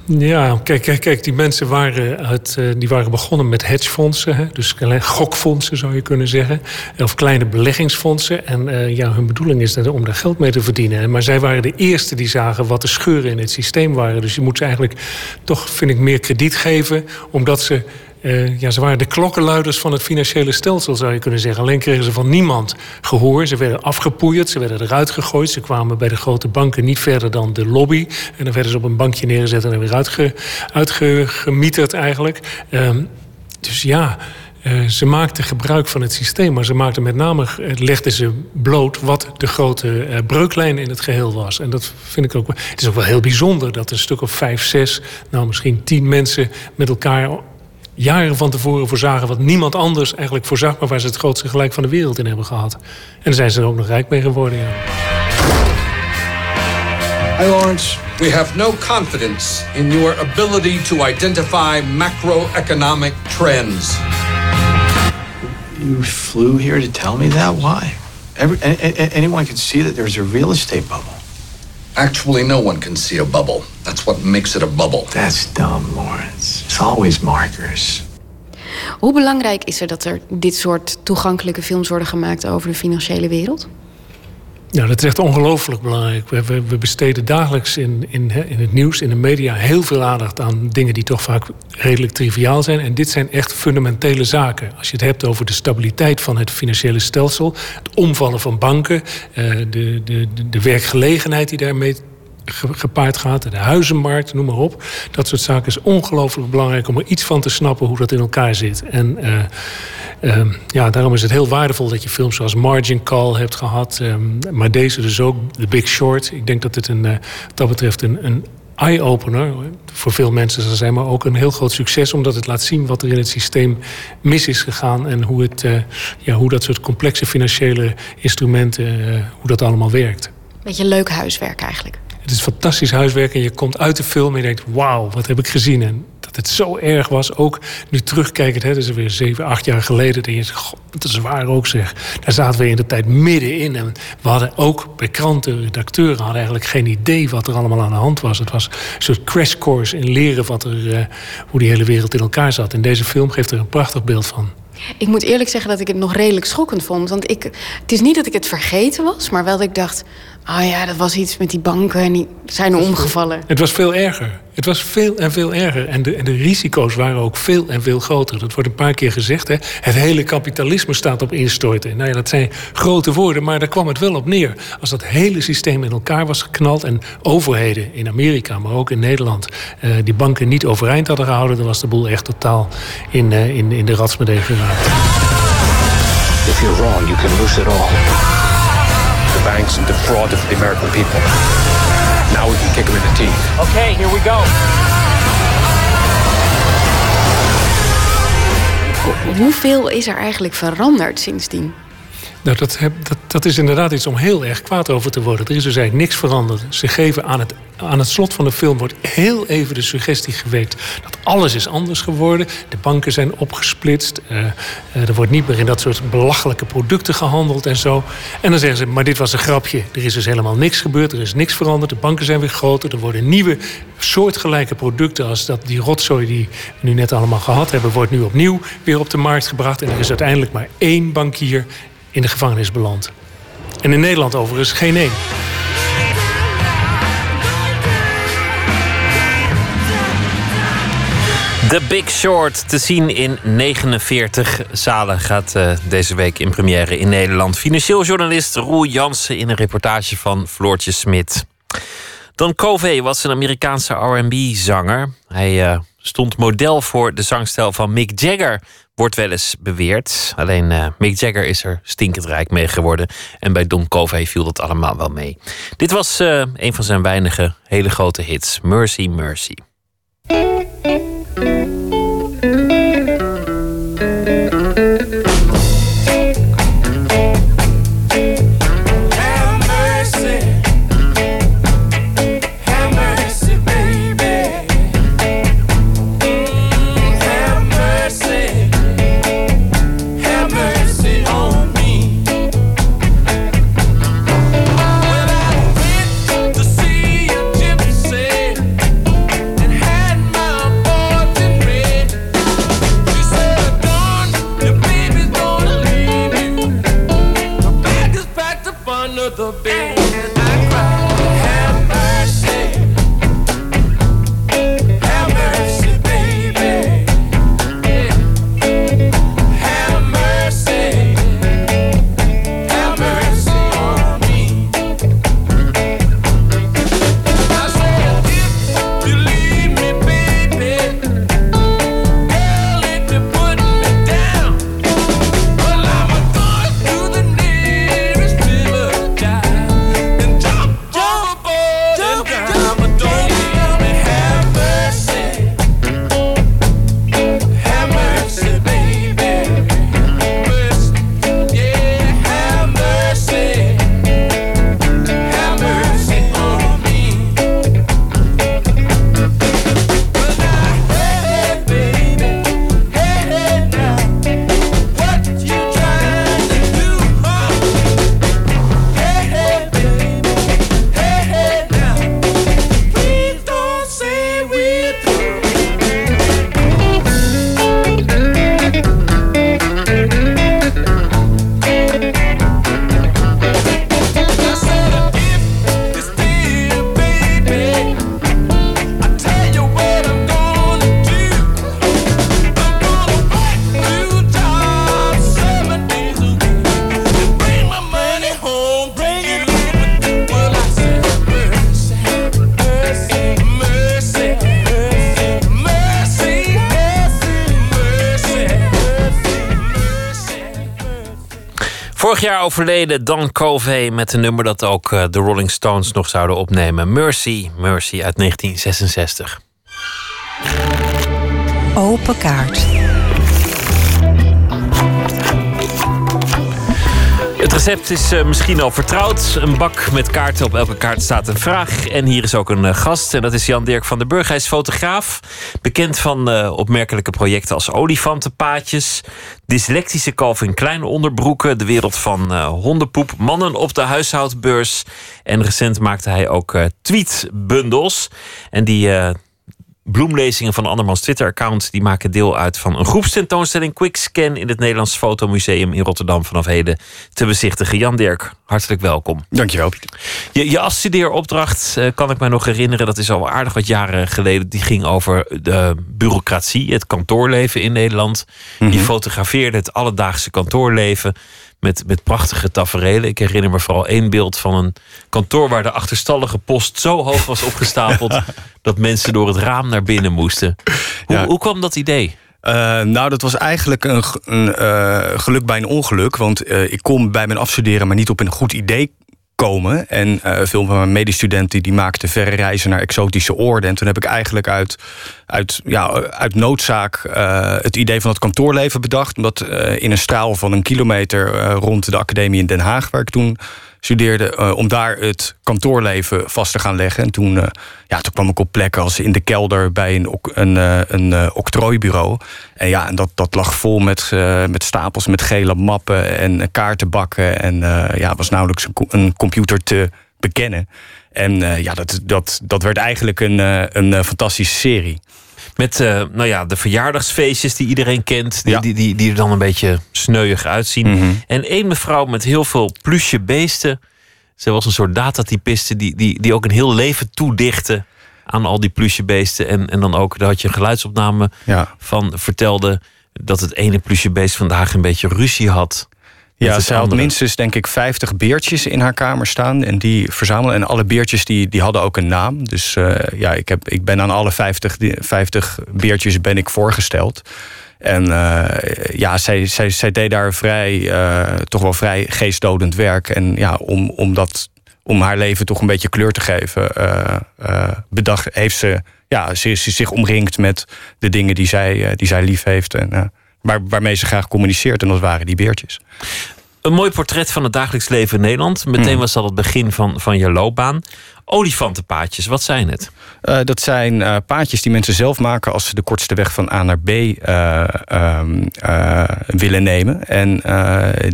Ja, kijk, kijk, kijk die mensen waren, uit, die waren begonnen met hedgefondsen. Hè? Dus gokfondsen zou je kunnen zeggen. Of kleine beleggingsfondsen. En uh, ja, hun bedoeling is om daar geld mee te verdienen. Maar zij waren de eerste die zagen wat de scheuren in het systeem waren. Dus je moet ze eigenlijk toch, vind ik, meer krediet geven. Omdat ze eh, ja, ze waren de klokkenluiders van het financiële stelsel, zou je kunnen zeggen. Alleen kregen ze van niemand gehoor. Ze werden afgepoeierd, ze werden eruit gegooid. Ze kwamen bij de grote banken niet verder dan de lobby. En dan werden ze op een bankje neergezet en weer uitge, uitgemieterd eigenlijk. Ehm, dus ja, uh, ze maakten gebruik van het systeem, maar ze maakten met name, legden ze bloot wat de grote uh, breuklijn in het geheel was. En dat vind ik ook. Het is ook wel heel bijzonder dat een stuk of vijf, zes, nou misschien tien mensen met elkaar jaren van tevoren voorzagen wat niemand anders eigenlijk voorzag, maar waar ze het grootste gelijk van de wereld in hebben gehad. En daar zijn ze er ook nog rijk mee geworden. Ja. Hi Lawrence. We have no confidence in your ability to identify macroeconomic trends. You flew here to tell me that? Why? Every, a, a, anyone can see that there's a real estate bubble. Actually, no one can see a bubble. That's what makes it a bubble. That's dumb, Lawrence. It's always markers. Hoe belangrijk is er dat er dit soort toegankelijke films worden gemaakt over de financiële wereld? Ja, dat is echt ongelooflijk belangrijk. We, we, we, besteden dagelijks in, in, in het nieuws, in de media, heel veel aandacht aan dingen die toch vaak redelijk triviaal zijn. En dit zijn echt fundamentele zaken. Als je het hebt over de stabiliteit van het financiële stelsel, het omvallen van banken, eh, de, de, de werkgelegenheid die daarmee gepaard gaat, de huizenmarkt, noem maar op. Dat soort zaken is ongelooflijk belangrijk om er iets van te snappen hoe dat in elkaar zit. En uh, uh, ja, daarom is het heel waardevol dat je films zoals Margin Call hebt gehad, um, maar deze dus ook, The Big Short. Ik denk dat het een, uh, dat betreft een, een eye-opener voor veel mensen zal zijn, maar ook een heel groot succes, omdat het laat zien wat er in het systeem mis is gegaan en hoe, het, ja, hoe dat soort complexe financiële instrumenten, hoe dat allemaal werkt. Beetje leuk huiswerk eigenlijk. Het is fantastisch huiswerk en je komt uit de film en je denkt... wauw, wat heb ik gezien. En dat het zo erg was, ook nu terugkijkend... Hè, dat is weer zeven, acht jaar geleden... dat je god, dat is waar ook zeg. Daar zaten we in de tijd middenin. En we hadden ook bij kranten, redacteuren... hadden eigenlijk geen idee wat er allemaal aan de hand was. Het was een soort crash course in leren wat er, uh, hoe die hele wereld in elkaar zat. En deze film geeft er een prachtig beeld van. Ik moet eerlijk zeggen dat ik het nog redelijk schokkend vond. Want ik, het is niet dat ik het vergeten was, maar wel dat ik dacht... oh ja, dat was iets met die banken en die zijn omgevallen. Het was veel erger. Het was veel en veel erger. En de, en de risico's waren ook veel en veel groter. Dat wordt een paar keer gezegd. Hè? Het hele kapitalisme staat op instorten. Nou ja, dat zijn grote woorden, maar daar kwam het wel op neer. Als dat hele systeem in elkaar was geknald... en overheden in Amerika, maar ook in Nederland... Uh, die banken niet overeind hadden gehouden... dan was de boel echt totaal in, uh, in, in de ratsmedee geraakt. If you're wrong, you can lose it all. The banks defrauded the American people. Now we can kick them in the teeth. Okay, here we go. Hoeveel is er eigenlijk veranderd sindsdien? Nou, dat, heb, dat, dat, is inderdaad iets om heel erg kwaad over te worden. Er is dus eigenlijk niks veranderd. Ze geven aan het, aan het slot van de film wordt heel even de suggestie gewekt dat alles is anders geworden. De banken zijn opgesplitst. Uh, uh, er wordt niet meer in dat soort belachelijke producten gehandeld en zo. En dan zeggen ze, maar dit was een grapje. Er is dus helemaal niks gebeurd. Er is niks veranderd. De banken zijn weer groter. Er worden nieuwe soortgelijke producten als dat die rotzooi die we nu net allemaal gehad hebben, wordt nu opnieuw weer op de markt gebracht. En er is uiteindelijk maar één bankier in de gevangenis beland. En in Nederland overigens geen één. The Big Short te zien in 49 zalen gaat uh, deze week in première in Nederland. Financieel journalist Roel Jansen in een reportage van Floortje Smit. Don Covey was een Amerikaanse R&B-zanger. Hij uh, stond model voor de zangstijl van Mick Jagger wordt wel eens beweerd. Alleen uh, Mick Jagger is er stinkend rijk mee geworden. En bij Don Covey viel dat allemaal wel mee. Dit was uh, een van zijn weinige hele grote hits. Mercy, Mercy. Overleden Don Covey met een nummer dat ook eh, de Rolling Stones nog zouden opnemen. Mercy, Mercy uit 1966. Open kaart. Het recept is uh, misschien al vertrouwd. Een bak met kaarten. Op elke kaart staat een vraag. En hier is ook een uh, gast. En dat is Jan-Dirk van der Burg. Hij is fotograaf. Bekend van uh, opmerkelijke projecten als olifantenpaadjes. Dyslectische Calvin Klein onderbroeken. De wereld van hondenpoep. Mannen op de huishoudbeurs. En recent maakte hij ook tweetbundels. En die bloemlezingen van andermans Twitter-account. Die maken deel uit van een groepstentoonstelling Quickscan in het Nederlands Fotomuseum in Rotterdam vanaf heden te bezichtigen. Jan Dirk, hartelijk welkom. Dankjewel. Je, je afstudeeropdracht uh, kan ik mij nog herinneren. Dat is al aardig wat jaren geleden. Die ging over de bureaucratie, het kantoorleven in Nederland. Mm -hmm. Je fotografeerde het alledaagse kantoorleven met, met prachtige tafereelen. Ik herinner me vooral één beeld van een kantoor waar de achterstallige post zo hoog was opgestapeld *laughs* dat mensen door het raam naar binnen moesten. Hoe, ja. hoe kwam dat idee? Uh, nou, dat was eigenlijk een, een uh, geluk bij een ongeluk. Want uh, ik kon bij mijn afstuderen maar niet op een goed idee komen. En veel van mijn medestudenten die maakten verre reizen naar exotische oorden. En toen heb ik eigenlijk uit, uit, ja, uit noodzaak uh, het idee van het kantoorleven bedacht. Omdat uh, in een straal van een kilometer rond de academie in Den Haag, waar ik toen studeerde, uh, om daar het kantoorleven vast te gaan leggen. En toen, uh, ja, toen kwam ik op plekken als in de kelder bij een, een, uh, een octrooibureau. En ja, en dat, dat lag vol met, met stapels met gele mappen en kaartenbakken. En ja, was nauwelijks een computer te bekennen. En ja, dat, dat, dat werd eigenlijk een, een fantastische serie. Met uh, nou ja, de verjaardagsfeestjes die iedereen kent. Die, ja. die, die, die, er dan een beetje sneuig uitzien. Mm -hmm. En één mevrouw met heel veel plusje beesten. Ze was een soort datatypiste die, die, die ook een heel leven toedichtte aan al die plusje beesten. En, en dan ook, daar had je een geluidsopname ja. van vertelde dat het ene plusje beest vandaag een beetje ruzie had. Ja, ze had minstens denk ik 50 beertjes in haar kamer staan. En die verzamelen. En alle beertjes die, die hadden ook een naam. Dus uh, ja, ik, heb, ik ben aan alle 50, 50 beertjes ben ik voorgesteld. En uh, ja, zij, zij, zij deed daar vrij, uh, toch wel vrij geestdodend werk. En ja, om, om, dat, om haar leven toch een beetje kleur te geven, bedacht, heeft ze, ja, ze is zich omringd met de dingen die zij, die zij lief heeft. En, waar, waarmee ze graag communiceert. En dat waren die beertjes. Een mooi portret van het dagelijks leven in Nederland. Meteen was dat het begin van, van je loopbaan. Olifantenpaadjes, wat zijn het? Uh, dat zijn uh, paadjes die mensen zelf maken als ze de kortste weg van A naar B uh, willen nemen. En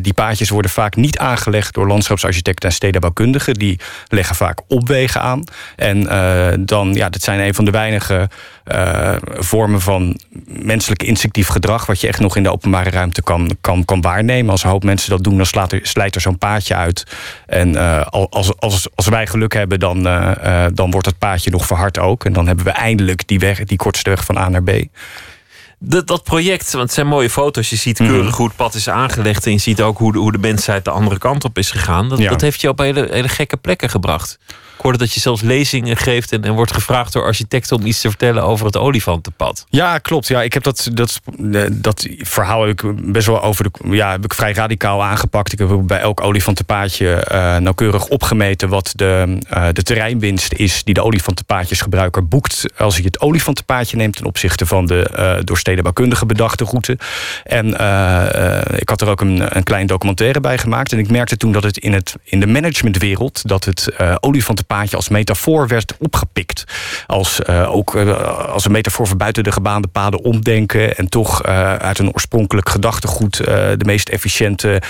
die paadjes worden vaak niet aangelegd door landschapsarchitecten en stedenbouwkundigen. Die leggen vaak opwegen aan. En dan, ja, dat zijn een van de weinige vormen van menselijk instinctief gedrag. wat je echt nog in de openbare ruimte kan, kan, kan waarnemen. Als een hoop mensen dat doen, dan slaat er, slijt er zo'n paadje uit. En als, als, als wij geluk hebben, dan dan, wordt het paadje nog verhard ook. En dan hebben we eindelijk die, weg, die kortste weg van A naar B. Dat, dat project, want het zijn mooie foto's. Je ziet keurig mm. hoe het pad is aangelegd. En je ziet ook hoe de, hoe de mensheid de andere kant op is gegaan. Dat, ja. dat heeft je op hele, hele gekke plekken gebracht. Ik hoorde dat je zelfs lezingen geeft en, en wordt gevraagd door architecten om iets te vertellen over het olifantenpad. Ja, klopt. Ja, ik heb dat, dat, dat verhaal heb ik best wel over de. Ja, heb ik vrij radicaal aangepakt. Ik heb bij elk olifantenpaadje uh, nauwkeurig opgemeten wat de, uh, de terreinwinst is die de olifantenpaadjesgebruiker boekt als hij het olifantenpaadje neemt ten opzichte van de uh, stedenbouwkundige bedachte route. En ik had er ook een, een klein documentaire bij gemaakt. En ik merkte toen dat het in, het, in de managementwereld dat het olifantenpaadje paadje als metafoor werd opgepikt. Als, ook als een metafoor voor buiten de gebaande paden omdenken. En toch uit een oorspronkelijk gedachtegoed de meest efficiënte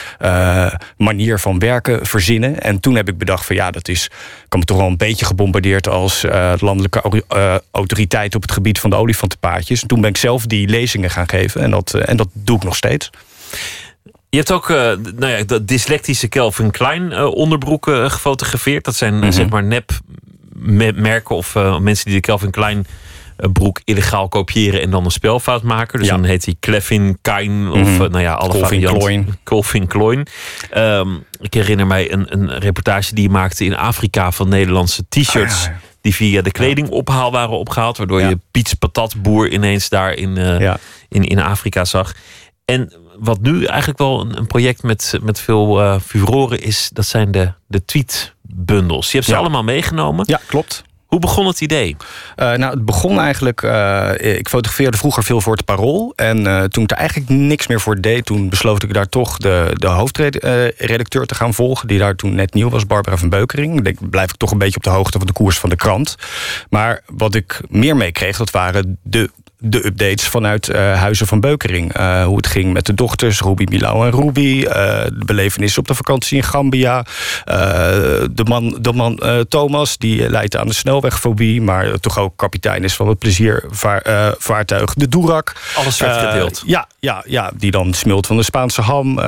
manier van werken verzinnen. En toen heb ik bedacht van ja, dat is. Ik kan me toch wel een beetje gebombardeerd als landelijke autoriteit op het gebied van de olifantenpaadjes. En toen ben ik zelf die lezingen gaan geven. En dat, en dat doe ik nog steeds. Je hebt ook nou ja, de dyslectische Kelvin Klein onderbroeken gefotografeerd. Dat zijn mm -hmm. zeg maar nep merken of mensen die de Kelvin Klein broek illegaal kopiëren en dan een spelfout maken. Dus ja. dan heet hij Clevin Klein of mm -hmm. nou ja, alle Colvin varianten. Colvin Klein. Um, ik herinner mij een, een reportage die je maakte in Afrika van Nederlandse t-shirts. Ah, ja, ja. Die via de kledingophaal waren opgehaald. Waardoor je Piets Patatboer ineens daar in, in, in Afrika zag. En wat nu eigenlijk wel een, een project met, met veel uh, furoren is, dat zijn de, de tweetbundels. Je hebt ze Ja. allemaal meegenomen. Ja, klopt. Hoe begon het idee? Eh, nou, het begon eigenlijk. eh, ik fotografeerde vroeger veel voor het parool. En eh, toen ik er eigenlijk niks meer voor deed, toen besloot ik daar toch de, de hoofdredacteur te gaan volgen. Die daar toen net nieuw was, Barbara van Beukering. Ik blijf ik toch een beetje op de hoogte van de koers van de krant. Maar wat ik meer meekreeg, dat waren de. De updates vanuit eh, Huizen van Beukering. Eh, hoe het ging met de dochters, Ruby, Milau en Ruby. eh, de belevenissen op de vakantie in Gambia. de man, de man Thomas, die leidt aan de snelwegfobie. Maar toch ook kapitein is van het pleziervaartuig de Doerak. Alles werd gedeeld. ja, ja, ja, die dan smult van de Spaanse ham.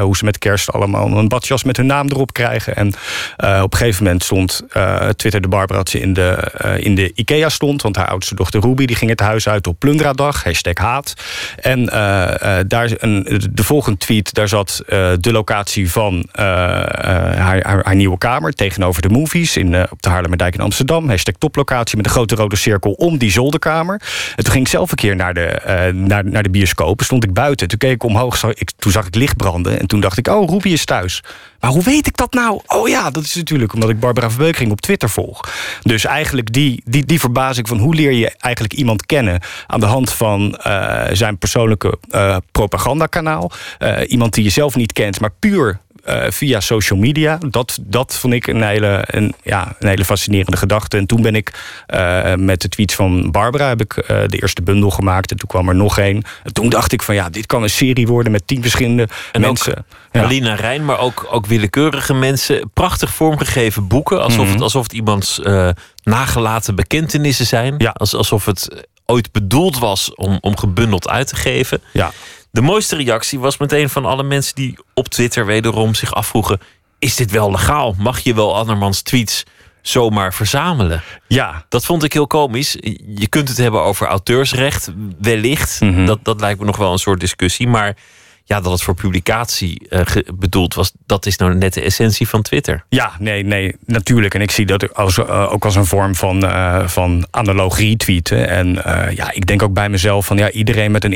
hoe ze met kerst allemaal een badjas met hun naam erop krijgen. En op een gegeven moment stond Twitter de Barbara dat ze in de, in de IKEA stond. Want haar oudste dochter Ruby die ging het huis uit op Plundradag. Hashtag haat. En eh, eh, daar een, de volgende tweet, daar zat eh, de locatie van haar, haar, haar nieuwe kamer. Tegenover de movies in, op de Haarlemmerdijk in Amsterdam. Hashtag toplocatie met een grote rode cirkel om die zolderkamer. En toen ging ik zelf een keer naar de, naar, naar de bioscoop. Stond ik buiten. Toen keek ik omhoog. Ik, toen zag ik licht branden. En toen dacht ik, oh, Ruby is thuis. Maar hoe weet ik dat nou? Oh ja, dat is natuurlijk omdat ik Barbara Verbeukering op Twitter volg. Dus eigenlijk die, die, die verbazing van hoe leer je eigenlijk iemand kennen... aan de hand van eh, zijn persoonlijke eh, propagandakanaal. Eh, iemand die je zelf niet kent, maar puur eh, via social media. Dat, dat vond ik een hele, een, ja, een hele fascinerende gedachte. En toen ben ik eh, met de tweets van Barbara... heb ik eh, de eerste bundel gemaakt. En toen kwam er nog één. En toen dacht ik van ja, dit kan een serie worden... met tien verschillende En mensen. Ja. Alina Rijn, maar ook, ook willekeurige mensen. Prachtig vormgegeven boeken. Alsof, Mhm. het, alsof het iemands nagelaten bekentenissen zijn. Als, alsof het ooit bedoeld was om, om gebundeld uit te geven. Ja. De mooiste reactie was meteen van alle mensen die op Twitter wederom zich afvroegen: is dit wel legaal? Mag je wel andermans tweets zomaar verzamelen? Ja. Dat vond ik heel komisch. Je kunt het hebben over auteursrecht, wellicht. Mhm. dat, dat lijkt me nog wel een soort discussie. Maar ja, dat het voor publicatie eh, bedoeld was, dat is nou net de essentie van Twitter. Ja, nee, nee, natuurlijk. En ik zie dat als, eh, ook als een vorm van, eh, van analoog retweeten. En ja, ik denk ook bij mezelf van ja, iedereen met een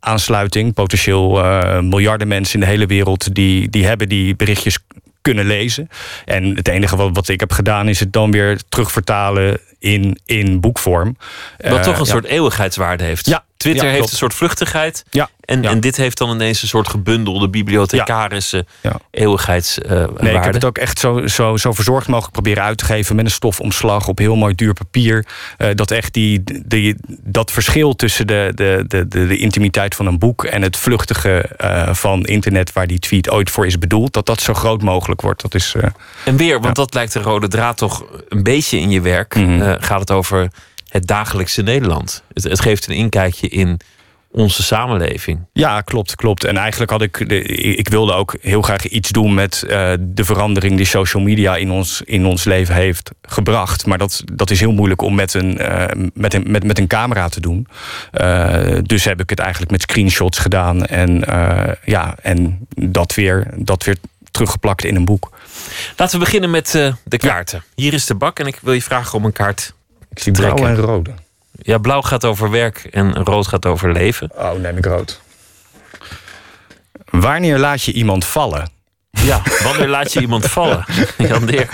internetaansluiting, potentieel eh, miljarden mensen in de hele wereld, die, die hebben die berichtjes kunnen lezen. En het enige wat, wat ik heb gedaan is het dan weer terugvertalen in, in boekvorm. Wat Eh, toch een ja. soort eeuwigheidswaarde heeft. Ja, Twitter ja, heeft een soort vluchtigheid. Ja, En, ja. en dit heeft dan ineens een soort gebundelde bibliothecarische eeuwigheidswaarde. Nee, ik heb het ook echt zo, zo, zo verzorgd mogelijk proberen uit te geven met een stofomslag op heel mooi duur papier. Eh, dat echt die, die, dat verschil tussen de, de, de, de, de intimiteit van een boek en het vluchtige eh, van internet waar die tweet ooit voor is bedoeld, dat dat zo groot mogelijk wordt. Dat is, eh, En weer, want dat lijkt de rode draad toch een beetje in je werk. Mhm. eh, gaat het over het dagelijkse Nederland. Het, het geeft een inkijkje in onze samenleving. Ja, klopt, klopt. En eigenlijk had ik, ik wilde ook heel graag iets doen met eh, de verandering die social media in ons, in ons leven heeft gebracht. Maar dat, dat is heel moeilijk om met een, eh, met een, met, met een camera te doen. Eh, dus heb ik het eigenlijk met screenshots gedaan en, ja, en dat, weer, dat weer teruggeplakt in een boek. Laten we beginnen met de kaarten. Hier is de bak en ik wil je vragen om een kaart Ik zie blauw en rode. Ja, blauw gaat over werk en rood gaat over leven. Oh, neem ik rood. Wanneer laat je iemand vallen? Ja, wanneer laat je iemand vallen? *laughs* Jan Dirk,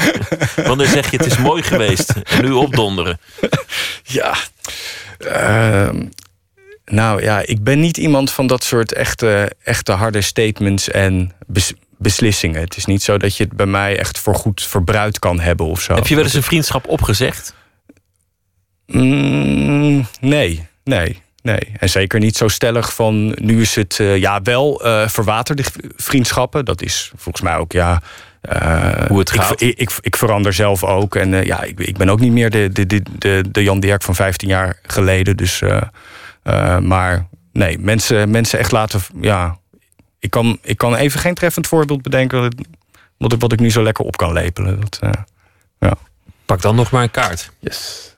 wanneer zeg je het is mooi geweest en nu opdonderen? Ja. Ehm, nou ja, ik ben niet iemand van dat soort echte, echte harde statements en bes- beslissingen. Het is niet zo dat je het bij mij echt voorgoed verbruikt kan hebben of zo. Heb je wel eens een vriendschap opgezegd? Mm, nee, nee, nee. En zeker niet zo stellig van nu is het eh, ja wel eh, verwaterde vriendschappen. Dat is volgens mij ook ja. eh, Hoe het ik, gaat. Ik, ik, ik verander zelf ook. En eh, ja, ik, ik ben ook niet meer de, de, de, de, de Jan Dirk van 15 jaar geleden. Dus, eh, eh, maar nee, mensen, mensen echt laten. Ja, ik kan, ik kan even geen treffend voorbeeld bedenken. Wat ik, wat ik nu zo lekker op kan lepelen. Dat, eh, ja. Pak dan nog maar een kaart. Yes.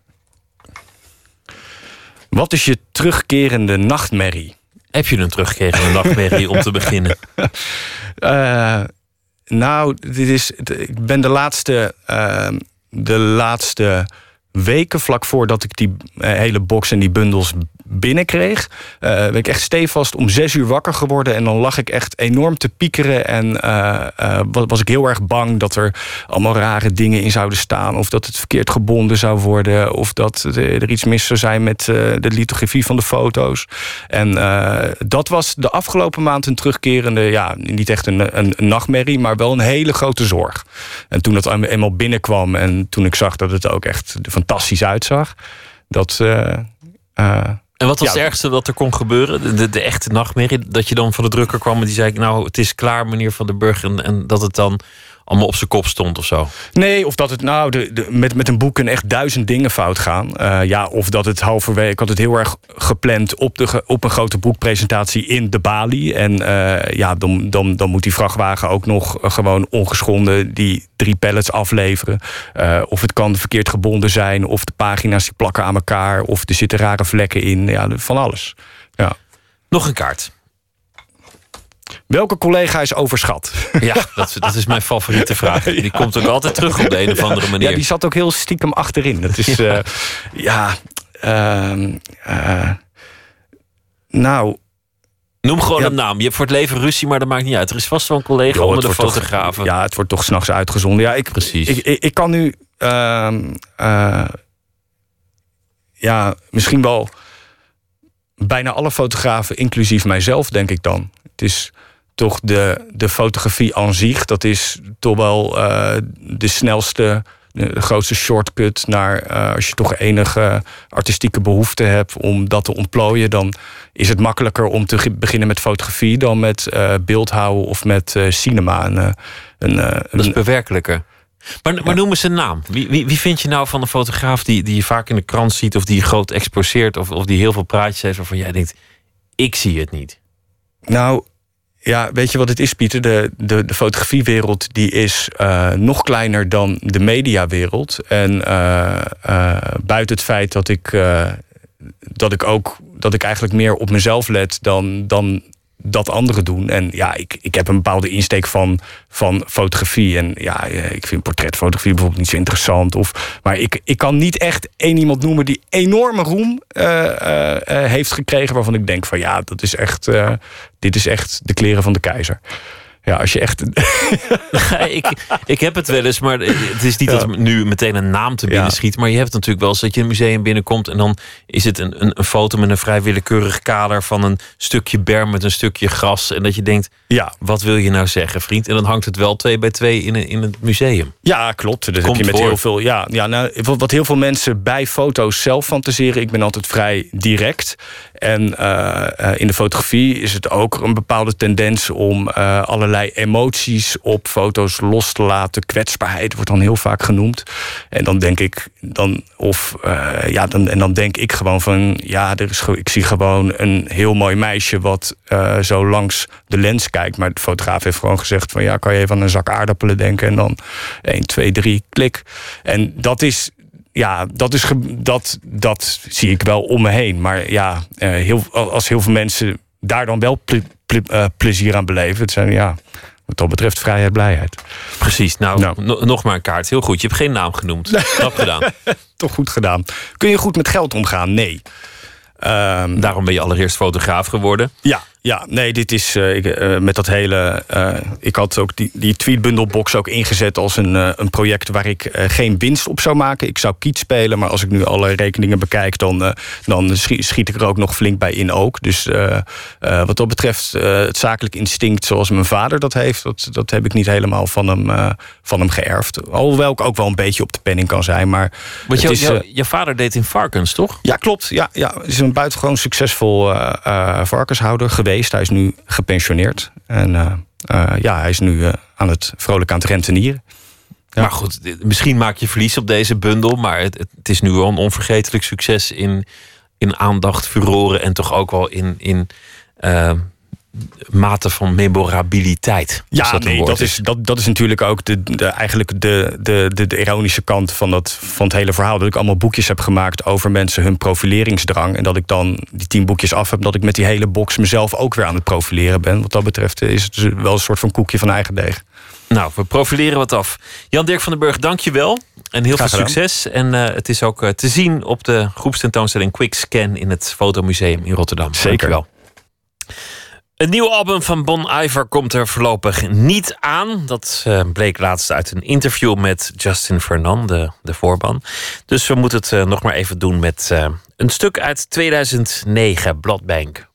Wat is je terugkerende nachtmerrie? Heb je een terugkerende nachtmerrie om te beginnen? *laughs* Eh, nou, dit is, ik ben de laatste, eh, de laatste weken, vlak voordat ik die eh, hele box en die bundels binnenkreeg, uh, ik echt stevast om zes uur wakker geworden. En dan lag ik echt enorm te piekeren. En uh, was ik heel erg bang dat er allemaal rare dingen in zouden staan. Of dat het verkeerd gebonden zou worden. Of dat er iets mis zou zijn met de lithografie van de foto's. En dat was de afgelopen maand een terugkerende, ja, niet echt een, een, nachtmerrie, maar wel een hele grote zorg. En toen dat eenmaal binnenkwam en toen ik zag dat het ook echt fantastisch uitzag, dat. En wat was het ergste dat er kon gebeuren? De, de, echte nachtmerrie? Dat je dan van de drukker kwam en die zei: Nou, het is klaar, meneer Van den Burg. En, en dat het dan allemaal op zijn kop stond of zo. Nee, of dat het nou de, de, met, met een boek kunnen echt duizend dingen fout gaan. Uh, ja, of dat het halverwege. Ik had het heel erg gepland op, de, op een grote boekpresentatie in de Bali. En uh, ja, dan, dan, dan moet die vrachtwagen ook nog gewoon ongeschonden die drie pallets afleveren. Uh, of het kan verkeerd gebonden zijn, of de pagina's die plakken aan elkaar, of er zitten rare vlekken in. Ja, van alles. Ja. Nog een kaart. Welke collega is overschat? *laughs* Ja, dat, dat is mijn favoriete vraag. *laughs* Die komt ook altijd terug op de een of andere manier. Ja, die zat ook heel stiekem achterin. Dat is, *laughs* ja, uh, ja uh, uh, nou... Noem gewoon een naam. Je hebt voor het leven ruzie, maar dat maakt niet uit. Er is vast wel een collega onder de fotografen. Toch, ja, het wordt toch s'nachts uitgezonden. Ja, ik, Precies. Ik, ik, ik kan nu... Ehm, ja, misschien wel bijna alle fotografen, inclusief mijzelf, denk ik dan. Het is toch de, de fotografie aan zich, dat is toch wel uh, de snelste, de grootste shortcut naar uh, als je toch enige artistieke behoefte hebt om dat te ontplooien, dan is het makkelijker om te beginnen met fotografie dan met uh, beeldhouden of met cinema. Een, een, dat is bewerkelijker. Maar, maar noem eens een naam. Wie, wie, wie vind je nou van een fotograaf die, die je vaak in de krant ziet, of die je groot exposeert, of, of die heel veel praatjes heeft waarvan jij denkt: ik zie het niet? Nou, ja, weet je wat het is, Pieter? De, de, de fotografiewereld die is uh, nog kleiner dan de mediawereld. En uh, uh, buiten het feit dat ik, dat ik ook dat ik eigenlijk meer op mezelf let dan, dan dat anderen doen. En ja, ik, ik heb een bepaalde insteek van, van fotografie. En ja, ik vind portretfotografie bijvoorbeeld niet zo interessant. Of, maar ik, ik kan niet echt één iemand noemen die enorme roem uh, uh, heeft gekregen. Waarvan ik denk van ja, dat is echt, dit is echt de kleren van de keizer. Ja, als je echt. *laughs* ik, ik heb het wel eens, maar het is niet ja. dat nu meteen een naam te binnen schiet. Maar je hebt natuurlijk wel eens dat je een museum binnenkomt. en dan is het een, een, een, foto met een vrij willekeurig kader. van een stukje berm met een stukje gras. En dat je denkt: ja. wat wil je nou zeggen, vriend? En dan hangt het wel twee bij twee in, in het museum. Ja, klopt. Dat heb je met heel veel. Ja, ja nou, wat heel veel mensen bij foto's zelf fantaseren. Ik ben altijd vrij direct. En uh, in de fotografie is het ook een bepaalde tendens om uh, allerlei emoties op foto's los te laten. Kwetsbaarheid wordt dan heel vaak genoemd. En dan denk ik, dan, of, uh, ja, dan, en dan denk ik gewoon van, ja, er is, ik zie gewoon een heel mooi meisje wat zo langs de lens kijkt. Maar de fotograaf heeft gewoon gezegd van, ja, kan je even aan een zak aardappelen denken en dan 1, 2, 3, klik. En dat is ja, dat, is dat, dat zie ik wel om me heen. Maar ja, heel, als heel veel mensen daar dan wel ple, ple, uh, plezier aan beleven, het zijn ja, wat dat betreft vrijheid, blijheid. Precies, nou, nou. nog maar een kaart. Heel goed, je hebt geen naam genoemd. *laughs* Knap gedaan. Toch goed gedaan. Kun je goed met geld omgaan? Nee. Um, Daarom ben je allereerst fotograaf geworden. Ja, ja, nee, dit is uh, ik, uh, met dat hele. Uh, ik had ook die, die tweetbundelbox ook ingezet als een, een project waar ik geen winst op zou maken. Ik zou kiet spelen, maar als ik nu alle rekeningen bekijk, dan, dan schiet ik er ook nog flink bij in ook. Dus wat dat betreft, het zakelijk instinct zoals mijn vader dat heeft, dat, dat heb ik niet helemaal van hem, van hem geërfd. Alhoewel ik ook wel een beetje op de penning kan zijn. Maar Want jou, is, jou, je vader deed in varkens, toch? Ja, klopt. Ja, ja, is een buitengewoon succesvol varkenshouder geweest. Hij is nu gepensioneerd. En uh, uh, ja, hij is nu uh, aan het vrolijk aan het rentenieren. Maar goed, misschien maak je verlies op deze bundel. Maar het, het is nu wel een onvergetelijk succes in, in aandacht, furoren en toch ook wel in, in mate van memorabiliteit. Ja, dat nee, dat is, dat, dat is natuurlijk ook de, de eigenlijk de, de, de, ironische kant van, dat, van het hele verhaal. Dat ik allemaal boekjes heb gemaakt over mensen hun profileringsdrang. En dat ik dan die tien boekjes af heb, dat ik met die hele box mezelf ook weer aan het profileren ben. Wat dat betreft eh, is het dus wel een soort van koekje van eigen deeg. Nou, we profileren wat af. Jan-Dirk van den Burg, dank je wel. En heel veel succes. En eh, het is ook eh, te zien op de groepstentoonstelling Quick Scan in het Fotomuseum in Rotterdam. Zeker. wel. Een nieuw album van Bon Iver komt er voorlopig niet aan. Dat eh, bleek laatst uit een interview met Justin Fernand, de, de. Dus we moeten het eh, nog maar even doen met eh, een stuk uit 2009, Bloodbank.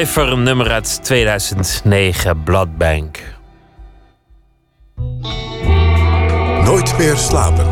Cypher, nummer uit 2009, Bloodbank. Nooit meer slapen.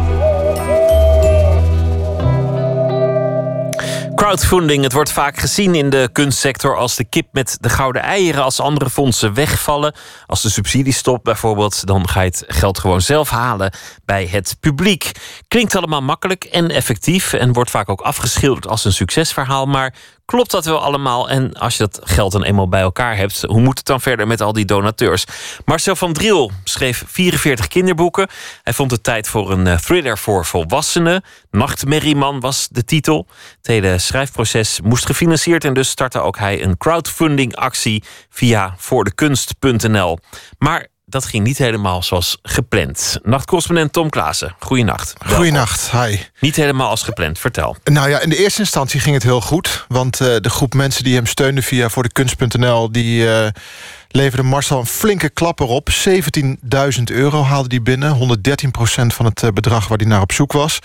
Crowdfunding, het wordt vaak gezien in de kunstsector als de kip met de gouden eieren. Als andere fondsen wegvallen, als de subsidie stopt bijvoorbeeld, dan ga je het geld gewoon zelf halen bij het publiek. Klinkt allemaal makkelijk en effectief en wordt vaak ook afgeschilderd als een succesverhaal, maar klopt dat wel allemaal? En als je dat geld dan eenmaal bij elkaar hebt, hoe moet het dan verder met al die donateurs? Marcel van Driel schreef 44 kinderboeken. Hij vond het tijd voor een eh, thriller voor volwassenen. Nachtmerrieman was de titel. Het hele schrijfproces moest gefinancierd en dus startte ook hij een crowdfunding actie via voordekunst.nl. Maar dat ging niet helemaal zoals gepland. Nachtcorrespondent Tom Klaassen, goeienacht. Goeienacht, hi. Niet helemaal als gepland, vertel. Nou ja, in de eerste instantie ging het heel goed. Want uh, de groep mensen die hem steunden via voor de kunst.nl... die uh, leverde Marcel een flinke klap erop. 17.000 euro haalde hij binnen. 113% van het uh, bedrag waar hij naar op zoek was.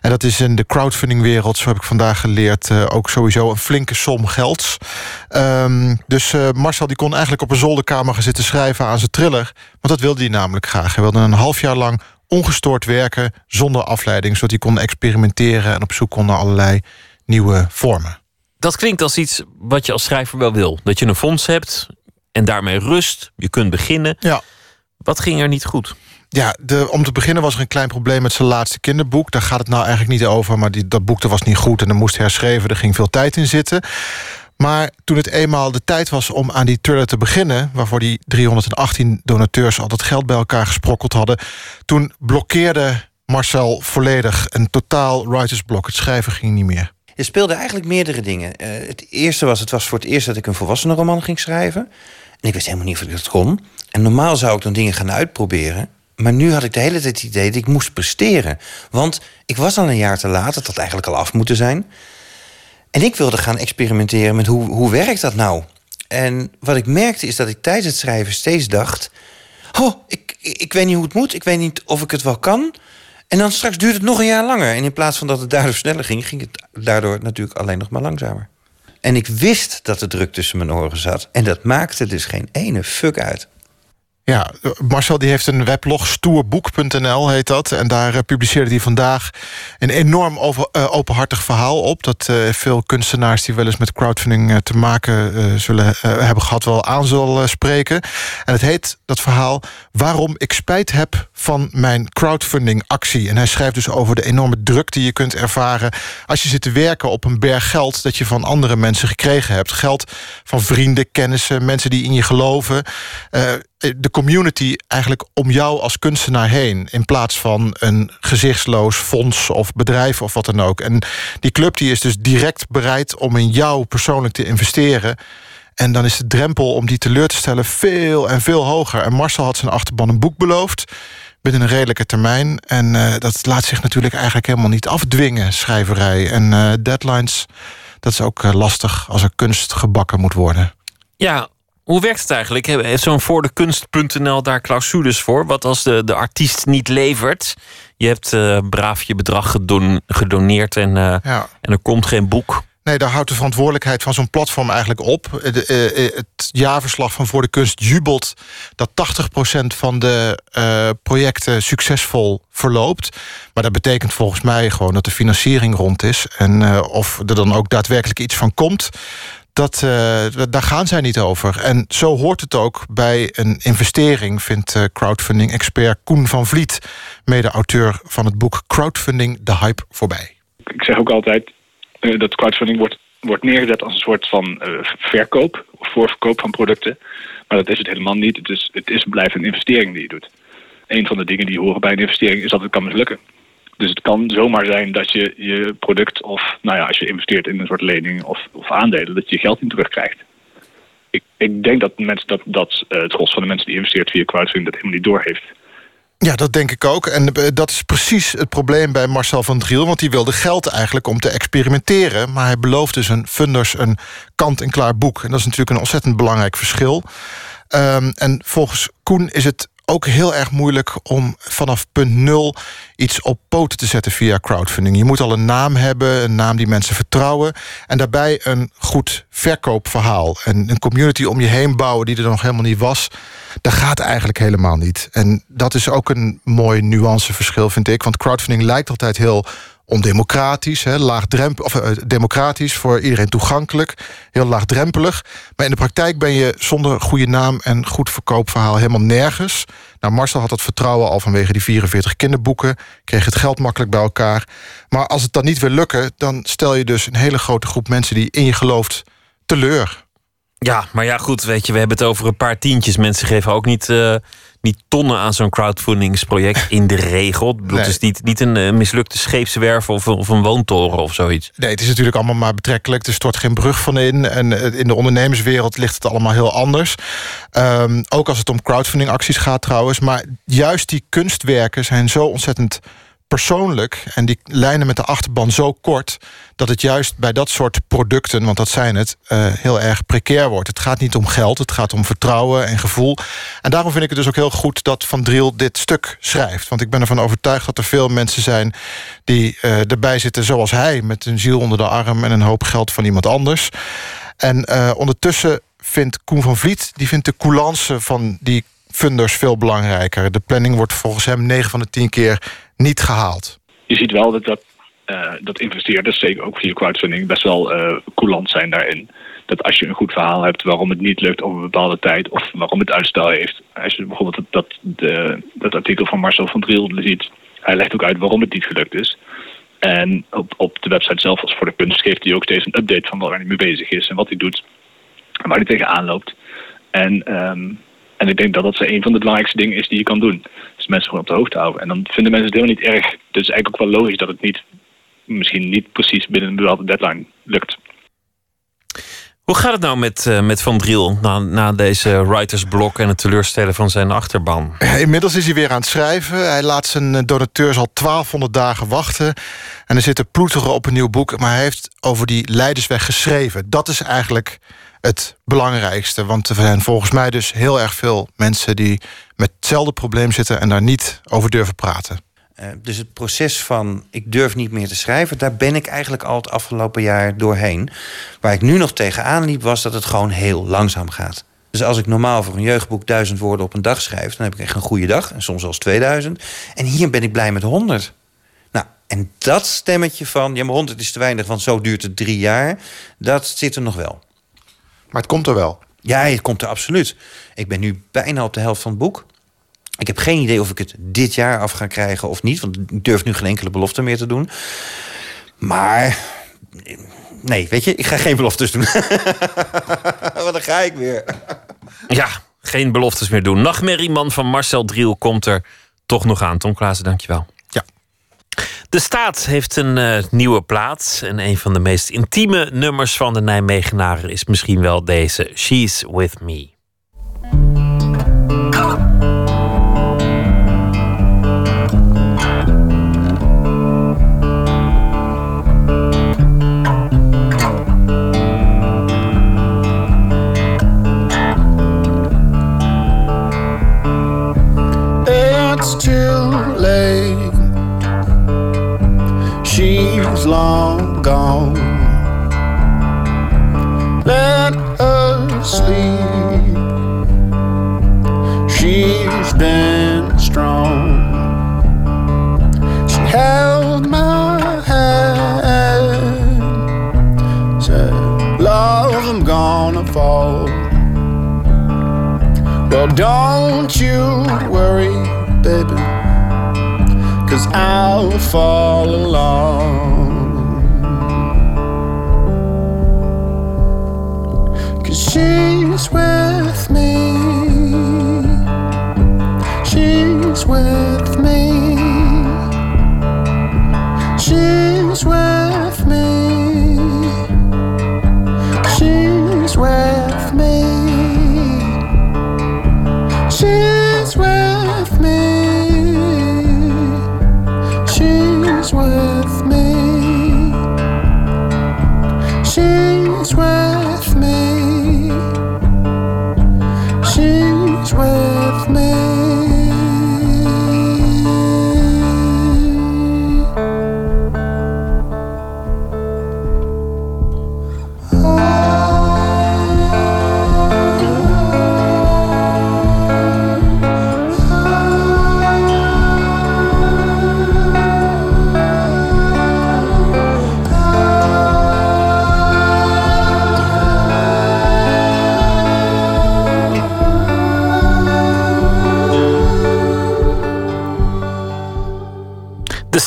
En dat is in de crowdfundingwereld, zo heb ik vandaag geleerd... ook sowieso een flinke som gelds. Um, dus Marcel die kon eigenlijk op een zolderkamer gaan zitten schrijven aan zijn thriller. Want dat wilde hij namelijk graag. Hij wilde een half jaar lang ongestoord werken zonder afleiding... zodat hij kon experimenteren en op zoek kon naar allerlei nieuwe vormen. Dat klinkt als iets wat je als schrijver wel wil. Dat je een fonds hebt en daarmee rust, je kunt beginnen. Ja. Wat ging er niet goed? Ja, de, om te beginnen was er een klein probleem met zijn laatste kinderboek. Daar gaat het nou eigenlijk niet over, maar die, dat boek was niet goed... en er moest herschreven, er ging veel tijd in zitten... Maar toen het eenmaal de tijd was om aan die thriller te beginnen... waarvoor die 318 donateurs al dat geld bij elkaar gesprokkeld hadden... toen blokkeerde Marcel volledig een totaal writersblok. Het schrijven ging niet meer. Er speelden eigenlijk meerdere dingen. Uh, het eerste was, het was voor het eerst dat ik een volwassenenroman ging schrijven. En ik wist helemaal niet of ik dat kon. En normaal zou ik dan dingen gaan uitproberen. Maar nu had ik de hele tijd het idee dat ik moest presteren. Want ik was al een jaar te laat, het had eigenlijk al af moeten zijn... En ik wilde gaan experimenteren met hoe, hoe werkt dat nou? En wat ik merkte is dat ik tijdens het schrijven steeds dacht... oh, ik, ik weet niet hoe het moet, ik weet niet of ik het wel kan... En dan straks duurt het nog een jaar langer. En in plaats van dat het daardoor sneller ging... ging het daardoor natuurlijk alleen nog maar langzamer. En ik wist dat de druk tussen mijn oren zat. En dat maakte dus geen ene fuck uit. Ja, Marcel die heeft een weblog, stoerboek.nl heet dat. En daar uh, publiceerde hij vandaag een enorm over, uh, openhartig verhaal op... dat uh, veel kunstenaars die wel eens met crowdfunding te maken zullen hebben gehad... wel aan zullen spreken. En het heet, dat verhaal, Waarom ik spijt heb van mijn crowdfunding actie. En hij schrijft dus over de enorme druk die je kunt ervaren... als je zit te werken op een berg geld dat je van andere mensen gekregen hebt. Geld van vrienden, kennissen, mensen die in je geloven de community eigenlijk om jou als kunstenaar heen... in plaats van een gezichtsloos fonds of bedrijf of wat dan ook. En die club die is dus direct bereid om in jou persoonlijk te investeren... En dan is de drempel om die teleur te stellen veel en veel hoger. En Marcel had zijn achterban een boek beloofd binnen een redelijke termijn. En uh, dat laat zich natuurlijk eigenlijk helemaal niet afdwingen, schrijverij. En uh, deadlines, dat is ook lastig als er kunst gebakken moet worden. Ja, hoe werkt het eigenlijk? Heeft zo'n voor de kunst.nl daar clausules voor? Wat als de, de artiest niet levert? Je hebt uh, braaf je bedrag gedon, gedoneerd en, uh, ja. en er komt geen boek. Nee, daar houdt de verantwoordelijkheid van zo'n platform eigenlijk op. De, uh, het jaarverslag van Voor de Kunst jubelt dat 80% van de uh, projecten succesvol verloopt. Maar dat betekent volgens mij gewoon dat de financiering rond is. En uh, of er dan ook daadwerkelijk iets van komt dat, uh, daar gaan zij niet over. En zo hoort het ook bij een investering... vindt uh, crowdfunding-expert Koen van Vliet... mede-auteur van het boek Crowdfunding de Hype voorbij. Ik zeg ook altijd uh, dat crowdfunding wordt, wordt neergezet... als een soort van verkoop of voorverkoop van producten. Maar dat is het helemaal niet. Het is, het is blijft een investering die je doet. Een van de dingen die horen bij een investering... is dat het kan mislukken. Dus het kan zomaar zijn dat je je product of, nou ja, als je investeert in een soort lening of, of aandelen, dat je geld niet terugkrijgt. Ik, ik denk dat, mensen, dat, dat uh, het gros van de mensen die investeert via crowdfunding dat helemaal niet doorheeft. Ja, dat denk ik ook. En eh, dat is precies het probleem bij Marcel van Driel... want die wilde geld eigenlijk om te experimenteren... maar hij beloofde zijn funders een kant-en-klaar boek. En dat is natuurlijk een ontzettend belangrijk verschil. Um, en volgens Koen is het ook heel erg moeilijk om vanaf punt nul iets op poten te zetten via crowdfunding. Je moet al een naam hebben, een naam die mensen vertrouwen. En daarbij een goed verkoopverhaal. En een community om je heen bouwen die er nog helemaal niet was. Dat gaat eigenlijk helemaal niet. En dat is ook een mooi nuanceverschil, vind ik. Want crowdfunding lijkt altijd heel ondemocratisch, laagdrempel, of, eh, democratisch, voor iedereen toegankelijk, heel laagdrempelig. Maar in de praktijk ben je zonder goede naam en goed verkoopverhaal helemaal nergens. Nou, Marcel had dat vertrouwen al vanwege die 44 kinderboeken, kreeg het geld makkelijk bij elkaar. Maar als het dan niet wil lukken, dan stel je dus een hele grote groep mensen die in je gelooft teleur. Ja, maar ja, goed, weet je, we hebben het over een paar tientjes. Mensen geven ook niet, eh, niet tonnen aan zo'n crowdfundingsproject in de regel. Het is niet, niet een eh, mislukte scheepswerf of, of een woontoren of zoiets. Nee, het is natuurlijk allemaal maar betrekkelijk. Er stort geen brug van in. En eh, in de ondernemerswereld ligt het allemaal heel anders. Ehm, ook als het om crowdfundingacties gaat trouwens. Maar juist die kunstwerken zijn zo ontzettend persoonlijk en die lijnen met de achterban zo kort dat het juist bij dat soort producten, want dat zijn het, eh, heel erg precair wordt. Het gaat niet om geld, het gaat om vertrouwen en gevoel. En daarom vind ik het dus ook heel goed dat Van Driel dit stuk schrijft. Want ik ben ervan overtuigd dat er veel mensen zijn die uh, erbij zitten zoals hij, met een ziel onder de arm en een hoop geld van iemand anders. En uh, ondertussen vindt Koen van Vliet, die vindt de coulance van die funders veel belangrijker. De planning wordt volgens hem 9 van de 10 keer niet gehaald. Je ziet wel dat, dat, uh, dat investeerders, zeker ook via crowdfunding, best wel uh, coulant zijn daarin. Dat als je een goed verhaal hebt waarom het niet lukt over een bepaalde tijd of waarom het uitstel heeft. Als je bijvoorbeeld dat, de, dat artikel van Marcel van Driel ziet, hij legt ook uit waarom het niet gelukt is. En op, op de website zelf, als voor de kunst, geeft hij ook steeds een update van waar hij mee bezig is en wat hij doet en waar hij tegenaan loopt. En um, en ik denk dat dat een van de belangrijkste dingen is die je kan doen. Dus mensen gewoon op de hoogte houden. En dan vinden mensen het helemaal niet erg. Dus eigenlijk ook wel logisch dat het niet, misschien niet precies binnen een bepaalde deadline lukt. Hoe gaat het nou met, uh, met Van Driel na, na deze writersblok en het teleurstellen van zijn achterban? Inmiddels is hij weer aan het schrijven. Hij laat zijn donateurs al 1200 dagen wachten. En er zitten ploeteren op een nieuw boek. Maar hij heeft over die Leidersweg geschreven. Dat is eigenlijk het belangrijkste. Want er zijn volgens mij dus heel erg veel mensen die met hetzelfde probleem zitten en daar niet over durven praten. Uh, dus het proces van ik durf niet meer te schrijven, daar ben ik eigenlijk al het afgelopen jaar doorheen. Waar ik nu nog tegenaan liep, was dat het gewoon heel langzaam gaat. Dus als ik normaal voor een jeugdboek duizend woorden op een dag schrijf, dan heb ik echt een goede dag. En soms zelfs 2000. En hier ben ik blij met 100. Nou, en dat stemmetje van, ja, maar 100 is te weinig, want zo duurt het drie jaar. Dat zit er nog wel. Maar het komt er wel. Ja, het komt er absoluut. Ik ben nu bijna op de helft van het boek. Ik heb geen idee of ik het dit jaar af ga krijgen of niet. Want ik durf nu geen enkele belofte meer te doen. Maar nee, weet je, ik ga geen beloftes doen. *laughs* Wat dan ga ik weer. ja, geen beloftes meer doen. Nachtmerrieman van Marcel Driel komt er toch nog aan. Tom Klaassen, dankjewel. De staat heeft een uh, nieuwe plaat. En een van de meest intieme nummers van de Nijmegenaren is misschien wel deze: She's With Me. Sleep. She's been strong. She held my hand. Said, Love, I'm gonna fall. Well, don't you worry, baby. Cause I'll fall along. She's with me. She's with me. She's with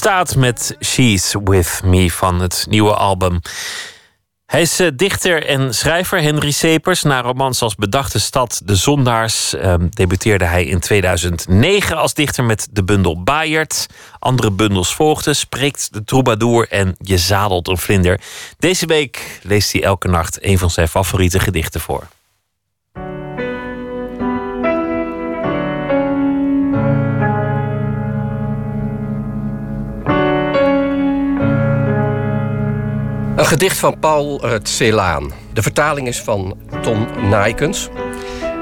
staat met She's With Me van het nieuwe album. Hij is eh, dichter en schrijver Henry Sepers. Na romans als Bedachte Stad, De Zondaars... Uh, debuteerde hij in 2009 als dichter met de bundel Bayert. Andere bundels volgden, Spreekt de Troubadour en Je zadelt een vlinder. Deze week leest hij elke nacht een van zijn favoriete gedichten voor. Een gedicht van Paul uh, Celaan. De vertaling is van Tom Nijkens.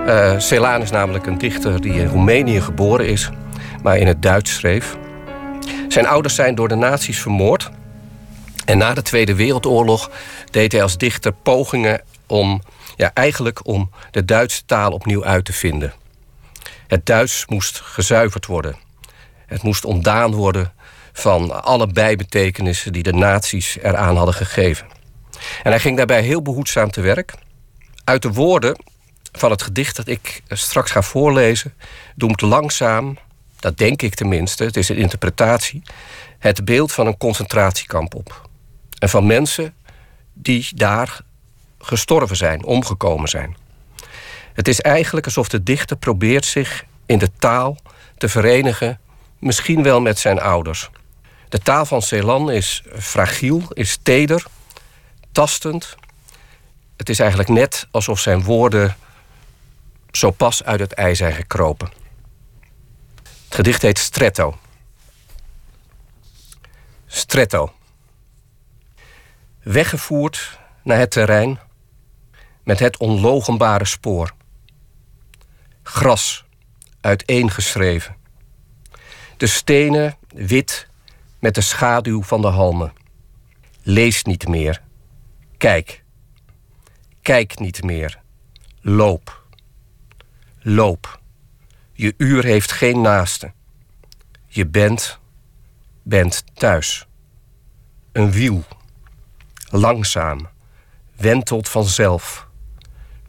Uh, Celaan is namelijk een dichter die in Roemenië geboren is, maar in het Duits schreef. Zijn ouders zijn door de nazi's vermoord. En na de Tweede Wereldoorlog deed hij als dichter pogingen om, ja, eigenlijk om de Duitse taal opnieuw uit te vinden. Het Duits moest gezuiverd worden. Het moest ontdaan worden van alle bijbetekenissen die de nazi's eraan hadden gegeven. En hij ging daarbij heel behoedzaam te werk. Uit de woorden van het gedicht dat ik straks ga voorlezen, doemt langzaam, dat denk ik tenminste, het is een interpretatie, het beeld van een concentratiekamp op. En van mensen die daar gestorven zijn, omgekomen zijn. Het is eigenlijk alsof de dichter probeert zich in de taal te verenigen, misschien wel met zijn ouders. De taal van Celan is fragiel, is teder, tastend. Het is eigenlijk net alsof zijn woorden zo pas uit het ei zijn gekropen. Het gedicht heet Stretto. Stretto. Weggevoerd naar het terrein met het onlogenbare spoor. Gras uiteengeschreven. De stenen wit met de schaduw van de halmen. Lees niet meer. Kijk. Kijk niet meer. Loop. Loop. Je uur heeft geen naaste. Je bent, bent thuis. Een wiel. Langzaam. Wentelt vanzelf.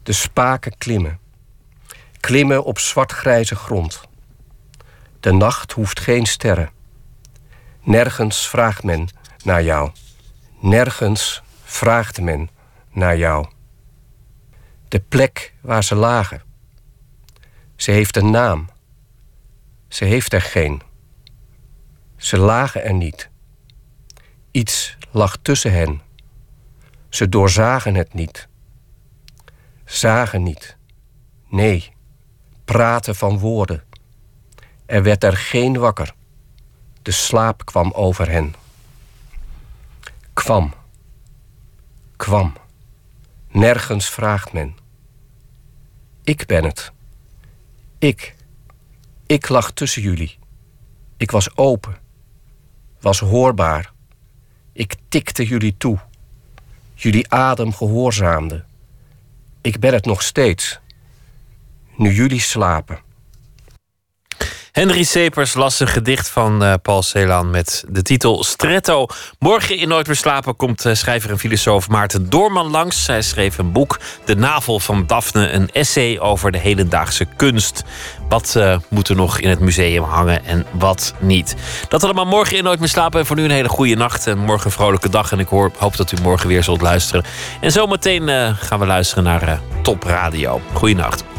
De spaken klimmen. Klimmen op zwartgrijze grond. De nacht hoeft geen sterren. Nergens vraagt men naar jou. Nergens vraagt men naar jou. De plek waar ze lagen. Ze heeft een naam. Ze heeft er geen. Ze lagen er niet. Iets lag tussen hen. Ze doorzagen het niet. Zagen niet. Nee, praten van woorden. Er werd er geen wakker. De slaap kwam over hen. Kwam. Kwam. Nergens vraagt men. Ik ben het. Ik. Ik lag tussen jullie. Ik was open. Was hoorbaar. Ik tikte jullie toe. Jullie adem gehoorzaamde. Ik ben het nog steeds. Nu jullie slapen. Henry Sepers las een gedicht van uh, Paul Celan met de titel Stretto. Morgen in Nooit meer slapen komt uh, schrijver en filosoof Maarten Doorman langs. Zij schreef een boek, De Navel van Daphne, een essay over de hedendaagse kunst. Wat uh, moet er nog in het museum hangen en wat niet? Dat allemaal morgen in Nooit meer slapen. En voor nu een hele goede nacht en morgen een vrolijke dag. En ik hoop dat u morgen weer zult luisteren. En zometeen gaan we luisteren naar Top Radio. Goeienacht.